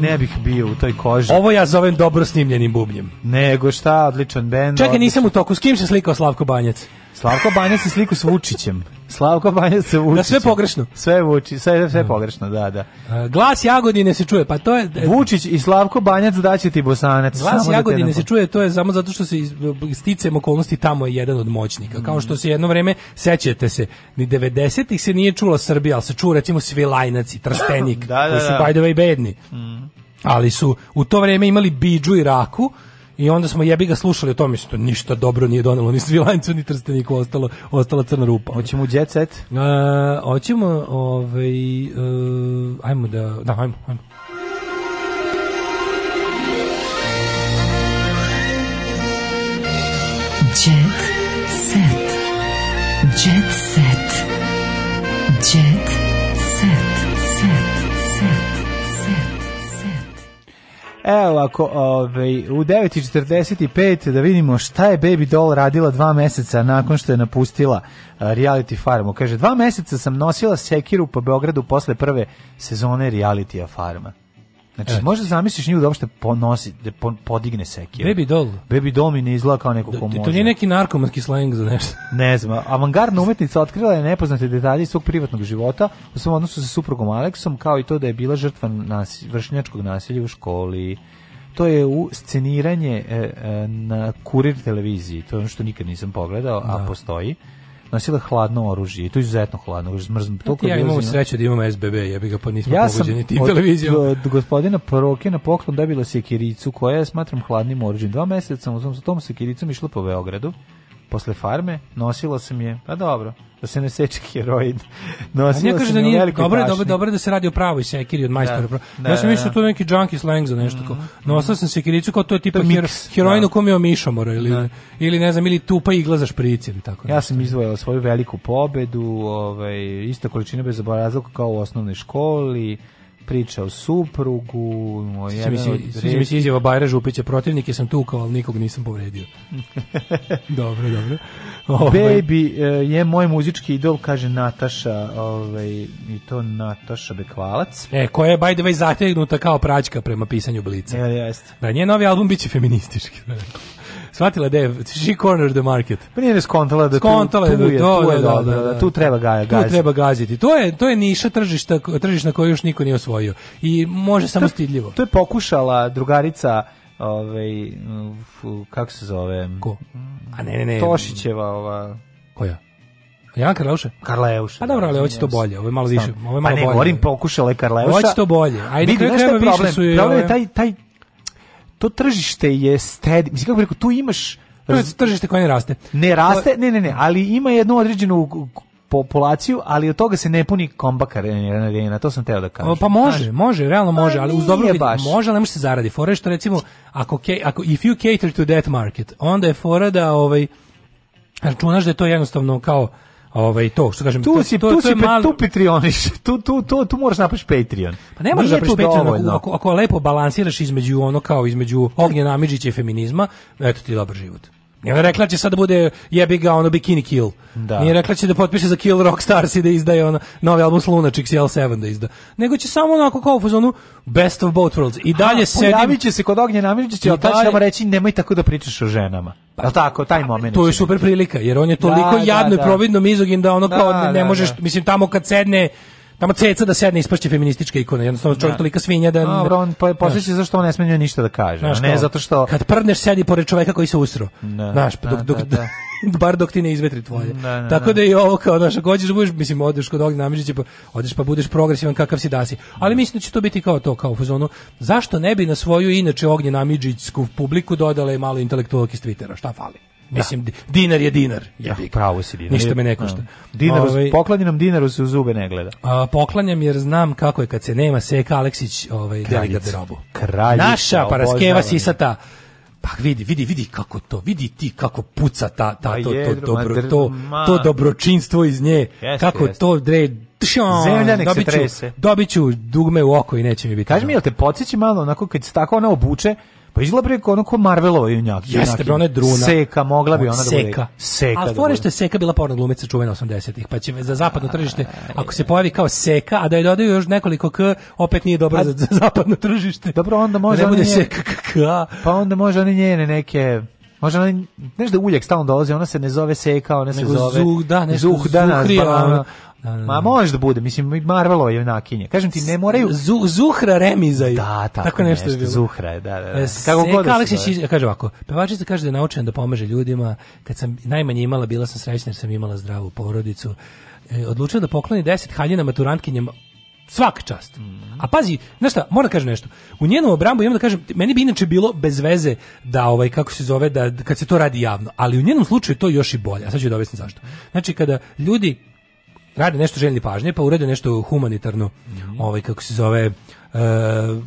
Ne bih bio u toj koži. Ovo ja zovem dobro snimljenim bubnjem. Nego šta, odličan bend. Čekaj, nisam u toku. S kim se slikao Slavko Banjac? Slavko Banjac se sliku s Vučićem. Slavko Banja se da, Vučić. Da sve pogrešno. Sve Vuči, sve, sve pogrešno, da, da. glas Jagodine se čuje, pa to je... E, Vučić i Slavko Banjac daće ti bosanac. Glas samo da Jagodine da se čuje, to je samo zato što se sticem okolnosti tamo je jedan od moćnika. Kao što se jedno vreme, sećate se, ni 90-ih se nije čula Srbija, al se čuje recimo Svilajnac i Trstenik, da, da, koji su da. by the way bedni. Mm. Ali su u to vreme imali Bidžu i Raku, I onda smo jebi ga slušali o tome što ništa dobro nije donelo ni Svilancu ni Trsteniku, ostalo ostala crna rupa. Hoćemo jet set? Uh, hoćemo ovaj uh, ajmo da da ajmo, ajmo. Jet Evo ako ovaj, u 9.45 da vidimo šta je Baby Doll radila dva meseca nakon što je napustila eh, Reality Farmu. Kaže, dva meseca sam nosila sekiru po Beogradu posle prve sezone Realitya Farma. Znači, e. možda zamisliš nju da uopšte ponosi, da podigne sekir. Baby doll. Baby doll mi ne izgleda kao neko ko da, može. To nije neki narkomanski slang za nešto. ne znam, avangardna umetnica otkrila je nepoznate detalje svog privatnog života u svom odnosu sa suprugom Aleksom, kao i to da je bila žrtva nas, vršnjačkog nasilja u školi. To je u sceniranje e, e, na kurir televiziji, to je ono što nikad nisam pogledao, da. a postoji nosila hladno oružje i to je izuzetno hladno oružje smrzno toliko ja imam sreću da imam SBB jebi ga pa nismo ja pogođeni tim televizijom od, od gospodina Proke na poklon dobila sekiricu koja je smatram hladnim oružjem dva meseca sam u tom sekiricom išla po Beogradu posle farme, nosila sam je, pa dobro, da se ne seče heroid. Nosila ja kaže da nije dobro, dobro, dobro da se radi o pravoj sekiri od majstora. Da, da, ja sam da, mislio da, da. to neki junkie slang za nešto mm, kao. Nosila sam sekiricu kao to je tipa to hero, da. heroin da. u je mišomora ili da. ili ne znam ili tupa igla za špric ili tako Nešto. Ja sam izvojila svoju veliku pobedu, ovaj ista količina bez bezoborazluka kao u osnovnoj školi priča o suprugu, o jedan mi od... Sviđa mi izjava Bajra Župića, protivnike sam tukao, ali nikog nisam povredio. dobro, dobro. Ove. Ovaj. Baby eh, je moj muzički idol, kaže Nataša, ovaj, i to Nataša Bekvalac. E, koja je, by the way, zategnuta kao praćka prema pisanju Blica. Ja, jeste. Da, njen novi album biće feministički. shvatila da je she cornered the market. Pa nije skontala da skontala tu, tu, je, to, tu je da, dobro, da da da, da, da, da, tu treba ga gaziti. Tu treba gaziti. To je, to je niša tržišta, tržišna koju još niko nije osvojio. I može samo to, stidljivo. To je pokušala drugarica ovaj kako se zove? Ko? A ne, ne, ne. Tošićeva ova. Koja? Jan Karleuša? Karleuša. Pa dobro, ali hoće to bolje, ovo je malo više, ovo je malo bolje. Pa ne, govorim pokušala je Karleuša. Hoće to bolje. Ajde, kraju krajeva više su je... Problem je taj, taj to tržište je steady. Mislim, kako bi rekao, tu imaš... Raz... Tržište koje ne raste. Ne raste, ne, ne, ne, ali ima jednu određenu populaciju, ali od toga se ne puni kombaka arena, to sam teo da kažem. Pa može, može, realno može, pa ali uz dobro može, ali ne može se zaradi. Fora što recimo, ako, ako, if you cater to that market, onda je fora da ovaj, računaš da je to jednostavno kao ovaj to što kažem tu si to, tu to si pe, malo... tu Patreoniš tu tu to tu možeš napraviš Patreon pa ne možeš napraviš Patreon ako, ako, ako lepo balansiraš između ono kao između ognjena Amidžića i feminizma eto ti dobar život Nije rekla će sad da bude jebi ga ono Bikini Kill. Da. Nije rekla će da potpiše za Kill rockstars i da izdaje ono novi album Lunačik CL7 da izda. Nego će samo onako kao u fazonu Best of Both Worlds. I dalje se Javit će se kod Ognjena Namirčića i taj će nam reći nemoj tako da pričaš o ženama. Pa tako, taj moment. To je super prilika jer on je toliko da, da jadno da, da. i providno mizogin da ono kao da, ne, ne da, možeš, mislim tamo kad sedne Tamo ceca da sedne ispršće feminističke ikone, jednostavno čovjek da. tolika svinja da... Dobro, on pa, posjeća zašto on ne smije ništa da kaže, Znaš, ne zato što... Kad prdneš sedi pored čoveka koji se usro, da, znaš, pa da, dok, dok, da, da. bar dok ti ne izvetri tvoje. Da, da, Tako da, da i ovo kao, znaš, ako hoćeš, da budeš, mislim, odeš kod Ognja Amidžića, pa odeš pa budeš progresivan kakav si dasi. Ali mislim da će to biti kao to, kao u fazonu. Zašto ne bi na svoju inače ognje Namidžićsku publiku dodala i malo intelektualke s Twittera, šta fali? Da. Mislim, dinar je dinar. Ja, pravo si dinar. Ništa me ne da. košta. Dinar, ovaj, poklaninom dinaru se u zube ne gleda. A, poklanjam jer znam kako je kad se nema sek Aleksić ovaj, deli garderobu. Kraljica, Naša paraskeva sisata. Pa vidi, vidi, vidi kako to, vidi ti kako puca ta, ta pa to, to, dobro, to, to dobročinstvo iz nje, kako to dre, Zemlja nek dobiću, se trese. Dobiću dugme u oko i neće mi biti. Kaži mi, jel te podsjeći malo onako kad se tako ona obuče, Pa izgleda preko ko Marvelova junjak. Jeste, bre, ona je druna. Seka, mogla bi ona da bude. Seka. Seka. A da fore što je Seka bila porno glumica čuvena 80-ih, pa će za zapadno tržište, ako se pojavi kao Seka, a da je dodaju još nekoliko k, opet nije dobro za, zapadno tržište. Dobro, onda da može... Ne bude Seka k, Pa onda može oni njene neke... Može ona, znaš da uljak stalno dolazi, ona se ne zove Seka, ona se Nego zove... Zuh, da, nešto Zuh, da, Da, da, Ma da. može da bude, mislim Marvelova je junakinje. Kažem ti ne moraju Zuhra remizaju. Da, tako, tako nešto, nešto je bilo. Zuhra, da, da. da. E, kako god. Da Aleksić kaže ovako, pevačica kaže da je naučena da pomaže ljudima. Kad sam najmanje imala, bila sam srećna jer sam imala zdravu porodicu. E, odlučila da pokloni 10 haljina maturantkinjama svaka čast. Mhm. A pazi, znaš šta, moram da kažem nešto. U njenom obrambu imam da kažem, meni bi inače bilo bez veze da ovaj kako se zove da kad se to radi javno, ali u njenom slučaju to je još i bolje. A sad ću da objasnim zašto. Znači kada ljudi rade nešto željni pažnje, pa urede nešto humanitarno, mm -hmm. ovaj, kako se zove, uh,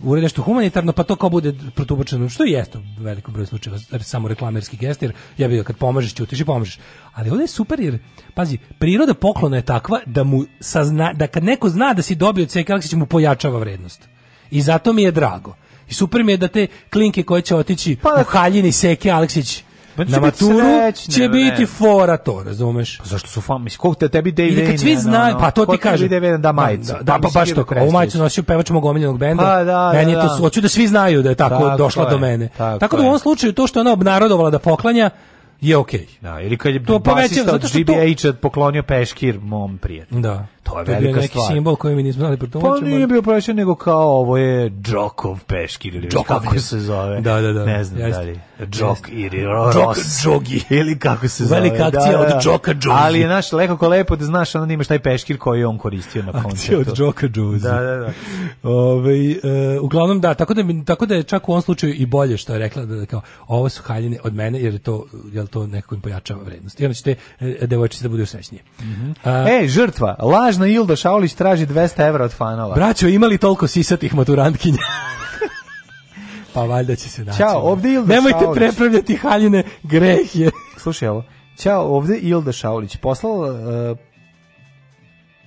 urede nešto humanitarno, pa to kao bude protubačeno, što i jeste u velikom broju slučajeva, samo reklamerski gest, jer ja bih kad pomažeš, ćutiš i pomažeš. Ali ovdje je super, jer, pazi, priroda poklona je takva da mu sazna, da kad neko zna da si dobio C Aleksić, mu pojačava vrednost. I zato mi je drago. I super mi je da te klinke koje će otići pa, u haljini Seke Aleksić Pa na maturu srećne, će biti ne. fora to, razumeš? Pa zašto su fama? mislim, koliko te tebi Dave Ili kad svi znaju, no, no. pa to ti kaže. Dave Vane da majicu. Da, da, da pa, pa baš da to, ovu majicu nosio pevač mog omiljenog benda. Pa, da, da, da, da. to, hoću da svi znaju da je tako, tako došla je, do mene. Tako, tako da u ovom slučaju to što ona obnarodovala da poklanja, je okej. Okay. Da, ili kad je to basista pa veće, od GBH-a poklonio peškir mom prijatelju. Da. To je to velika neki stvar. simbol koji mi nismo znali protumačiti. Pa nije bio pravičan nego kao ovo je Džokov peškir ili Džokov. kako se zove. Da, da, da. Ne znam Jeste. da li. Džok ili Ros. Džogi. Ili kako se zove. Velika da, akcija da, od da. Džoka Džogi. Ali je naš lekako lepo da znaš onda imaš taj peškir koji je on koristio na koncertu. Akcija od Džoka Džogi. Da, da, da. Ove, ovaj, e, uglavnom da, tako da, tako da je čak u ovom slučaju i bolje što je rekla da, da kao ovo su haljine od mene jer je to, je to nekako im pojačava vrednost. I onda će te e, devojčice da budu srećnije. Mm -hmm. A, e, žrtva, laž lažna Ilda Šaulić traži 200 evra od fanova. Braćo, imali toliko sisatih maturantkinja? pa valjda će se naći. Ćao, ovde Ilda Nemojte Šaulić. prepravljati haljine grehje. Slušaj ovo. Ćao, ovde Ilda Šaulić. Poslala... Uh,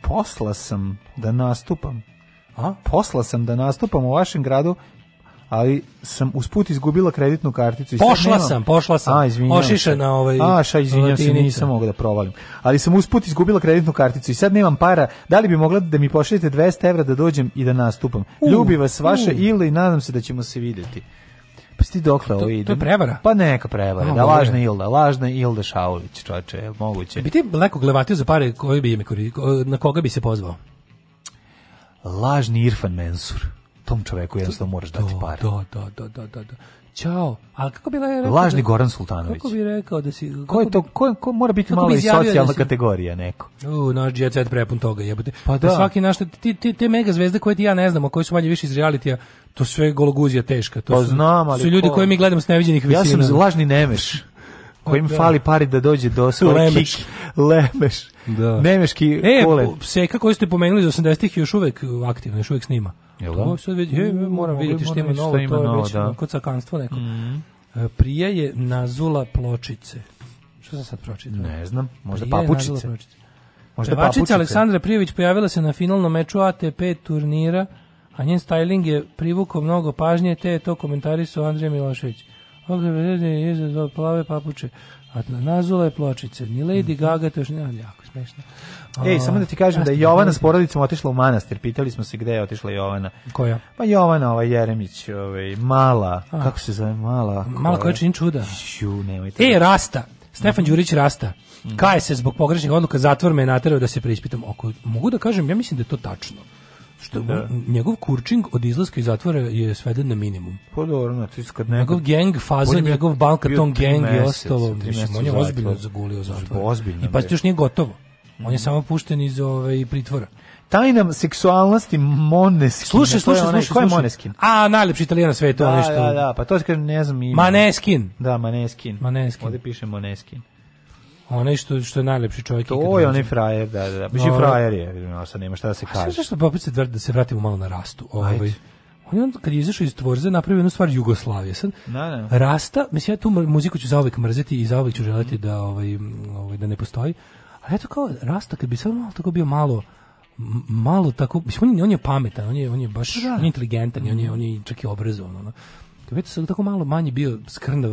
posla sam da nastupam. A? Posla sam da nastupam u vašem gradu ali sam usput izgubila kreditnu karticu. I pošla nema... sam, pošla sam. A, izvinjam Ošišena ovaj... A, ša, izvinjam se, nisam mogla da provalim. Ali sam usput izgubila kreditnu karticu i sad nemam para. Da li bi mogla da mi pošaljete 200 evra da dođem i da nastupam? Uh, Ljubi vas vaša uh. Ila i nadam se da ćemo se videti. Pa si ti dokle ovo ide? To je ovaj prevara? Pa neka prevara, da, da lažna Ilda, lažna Ilda Šaulić, čoče, moguće. E, bi ti leko glevatio za pare koji bi na koga bi se pozvao? Lažni Irfan Mensur tom čoveku jednostavno moraš dati da, pare. Da, da, da, da, da. da. Ćao. Al kako bi rekao? Lažni da, Goran Sultanović. Kako bi rekao da si Ko je to ko, ko mora biti malo i da socijalna da si, kategorija neko. U, naš jet set prepun toga jebote. Pa da, da. svaki naš ti, ti te mega zvezde koje ti ja ne znam, a koje su manje više iz realitija, to sve gologuzija teška. To pa su, znam, ali su ljudi ko... koje mi gledamo s neviđenih visina. Ja sam lažni nemeš. kojim da. fali pari da dođe do svoj kik. Lemeš. Da. Nemeški e, pse kako ste pomenuli iz 80-ih još uvek aktivno, još uvek snima. Jel da? To sad već, je, moram vidjeti što ima novo, ima to je novo, već da. kod sakanstvo neko. Mm -hmm. Prija je nazula pločice. Što sam sad pročitao? Ne znam, možda Prija papučice. Možda Pevačica papučice. Aleksandra Prijević pojavila se na finalnom meču ATP turnira, a njen styling je privukao mnogo pažnje, te je to komentarisao Andrija Milošević. Ovdje vrede je za plave papuče, a nazula je pločice. Ni Lady mm -hmm. Gaga, to još ne, jako smešno. Ej, samo da ti kažem da je Jovana s porodicom otišla u manastir. Pitali smo se gde je otišla Jovana. Koja? Pa Jovana, ovaj Jeremić, ovaj, mala, A. kako se zove, mala. Mala koja čini čuda. Šu, nemojte. Ej, Rasta, Stefan mhm. Đurić Rasta. Mm. Kaje se zbog pogrešnih odluka, zatvor me naterao da se preispitam. Oko, mogu da kažem, ja mislim da je to tačno. Što da. njegov kurčing od izlaska iz zatvora je sveden na minimum. Pa dobro, ti kad nekad... Njegov gang faza, njegov Balkaton gang i ostalo. Mislim, on je ozbiljno zagulio znači, zatvor. I pa još nije gotovo. On je mhm. samo pušten iz ove ovaj, i pritvora. Tajna seksualnosti Moneskin. Slušaj, slušaj, slušaj, ko je Moneskin? A, najlepši italijan sve svetu, da, nešto. Da, da, pa to kaže ne znam ime. Maneskin. Da, Maneskin. Maneskin. Ovde piše Moneskin. Onaj što što je najlepši čovjek ikad. To je onaj frajer, da, da, da. Biši no, ovaj- frajer je, no, sad nema šta da se kaže. A zašto pa se da se vratimo malo na rastu, ovaj. On je onda kad je izašao iz Tvorze napravio jednu stvar Jugoslavije. Sad, da, da. Rasta, mislim ja tu muziku ću zauvek mrzeti i zauvek ću želiti da, ovaj, ovaj, da ne postoji A pa eto kao Rasta kad bi samo malo tako bio malo malo tako, mislim, on je, on je pametan, on je, on je baš da. on je inteligentan, mm. on, je, on je čak i obrazovan. Ono. Kad već sam tako malo manje bio skrnda,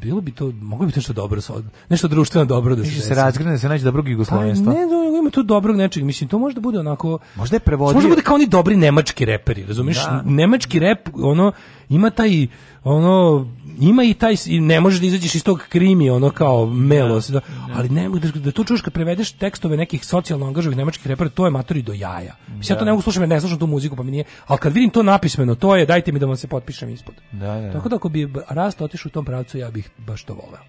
bilo bi to, moglo bi to nešto dobro, nešto društveno dobro da se Više se razgrne, da se nađe dobrog jugoslovenstva. Pa ne, no, da, ima tu dobrog nečeg, mislim, to možda bude onako... Možda je prevodio... Možda bude kao oni dobri nemački reperi, razumiješ? Da. Nemački rep, ono, ima taj, ono, ima i taj ne možeš da izađeš iz tog krimi ono kao da, melo da, da, da, ali ne da, da tu čuješ kad prevedeš tekstove nekih socijalno angažovanih nemačkih repera to je matori do jaja mislim ja to ne mogu slušam ne slušam tu muziku pa mi nije al kad vidim to napismeno to je dajte mi da vam se potpišem ispod da, da, tako da ako bi rast otišao u tom pravcu ja bih baš to voleo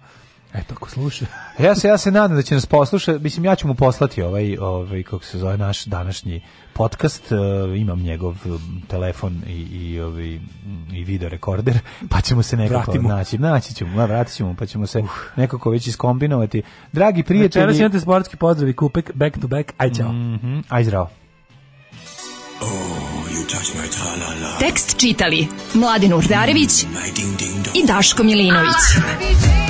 Eto, ako sluša. ja se ja se nadam da će nas poslušati. Mislim ja ću mu poslati ovaj ovaj kako se zove naš današnji podcast, e, imam njegov e, telefon i, i, ovi, i video rekorder, pa ćemo se nekako vratimo. naći. Naći ćemo, vratit ćemo, pa ćemo se uh. nekako već iskombinovati. Dragi prijatelji... Večeras znači, imate sportski pozdrav kupek, back to back, aj ćao. Mm -hmm, aj zdravo. Oh, Tekst čitali Mladin Urdarević mm, i Daško Milinović. Ah!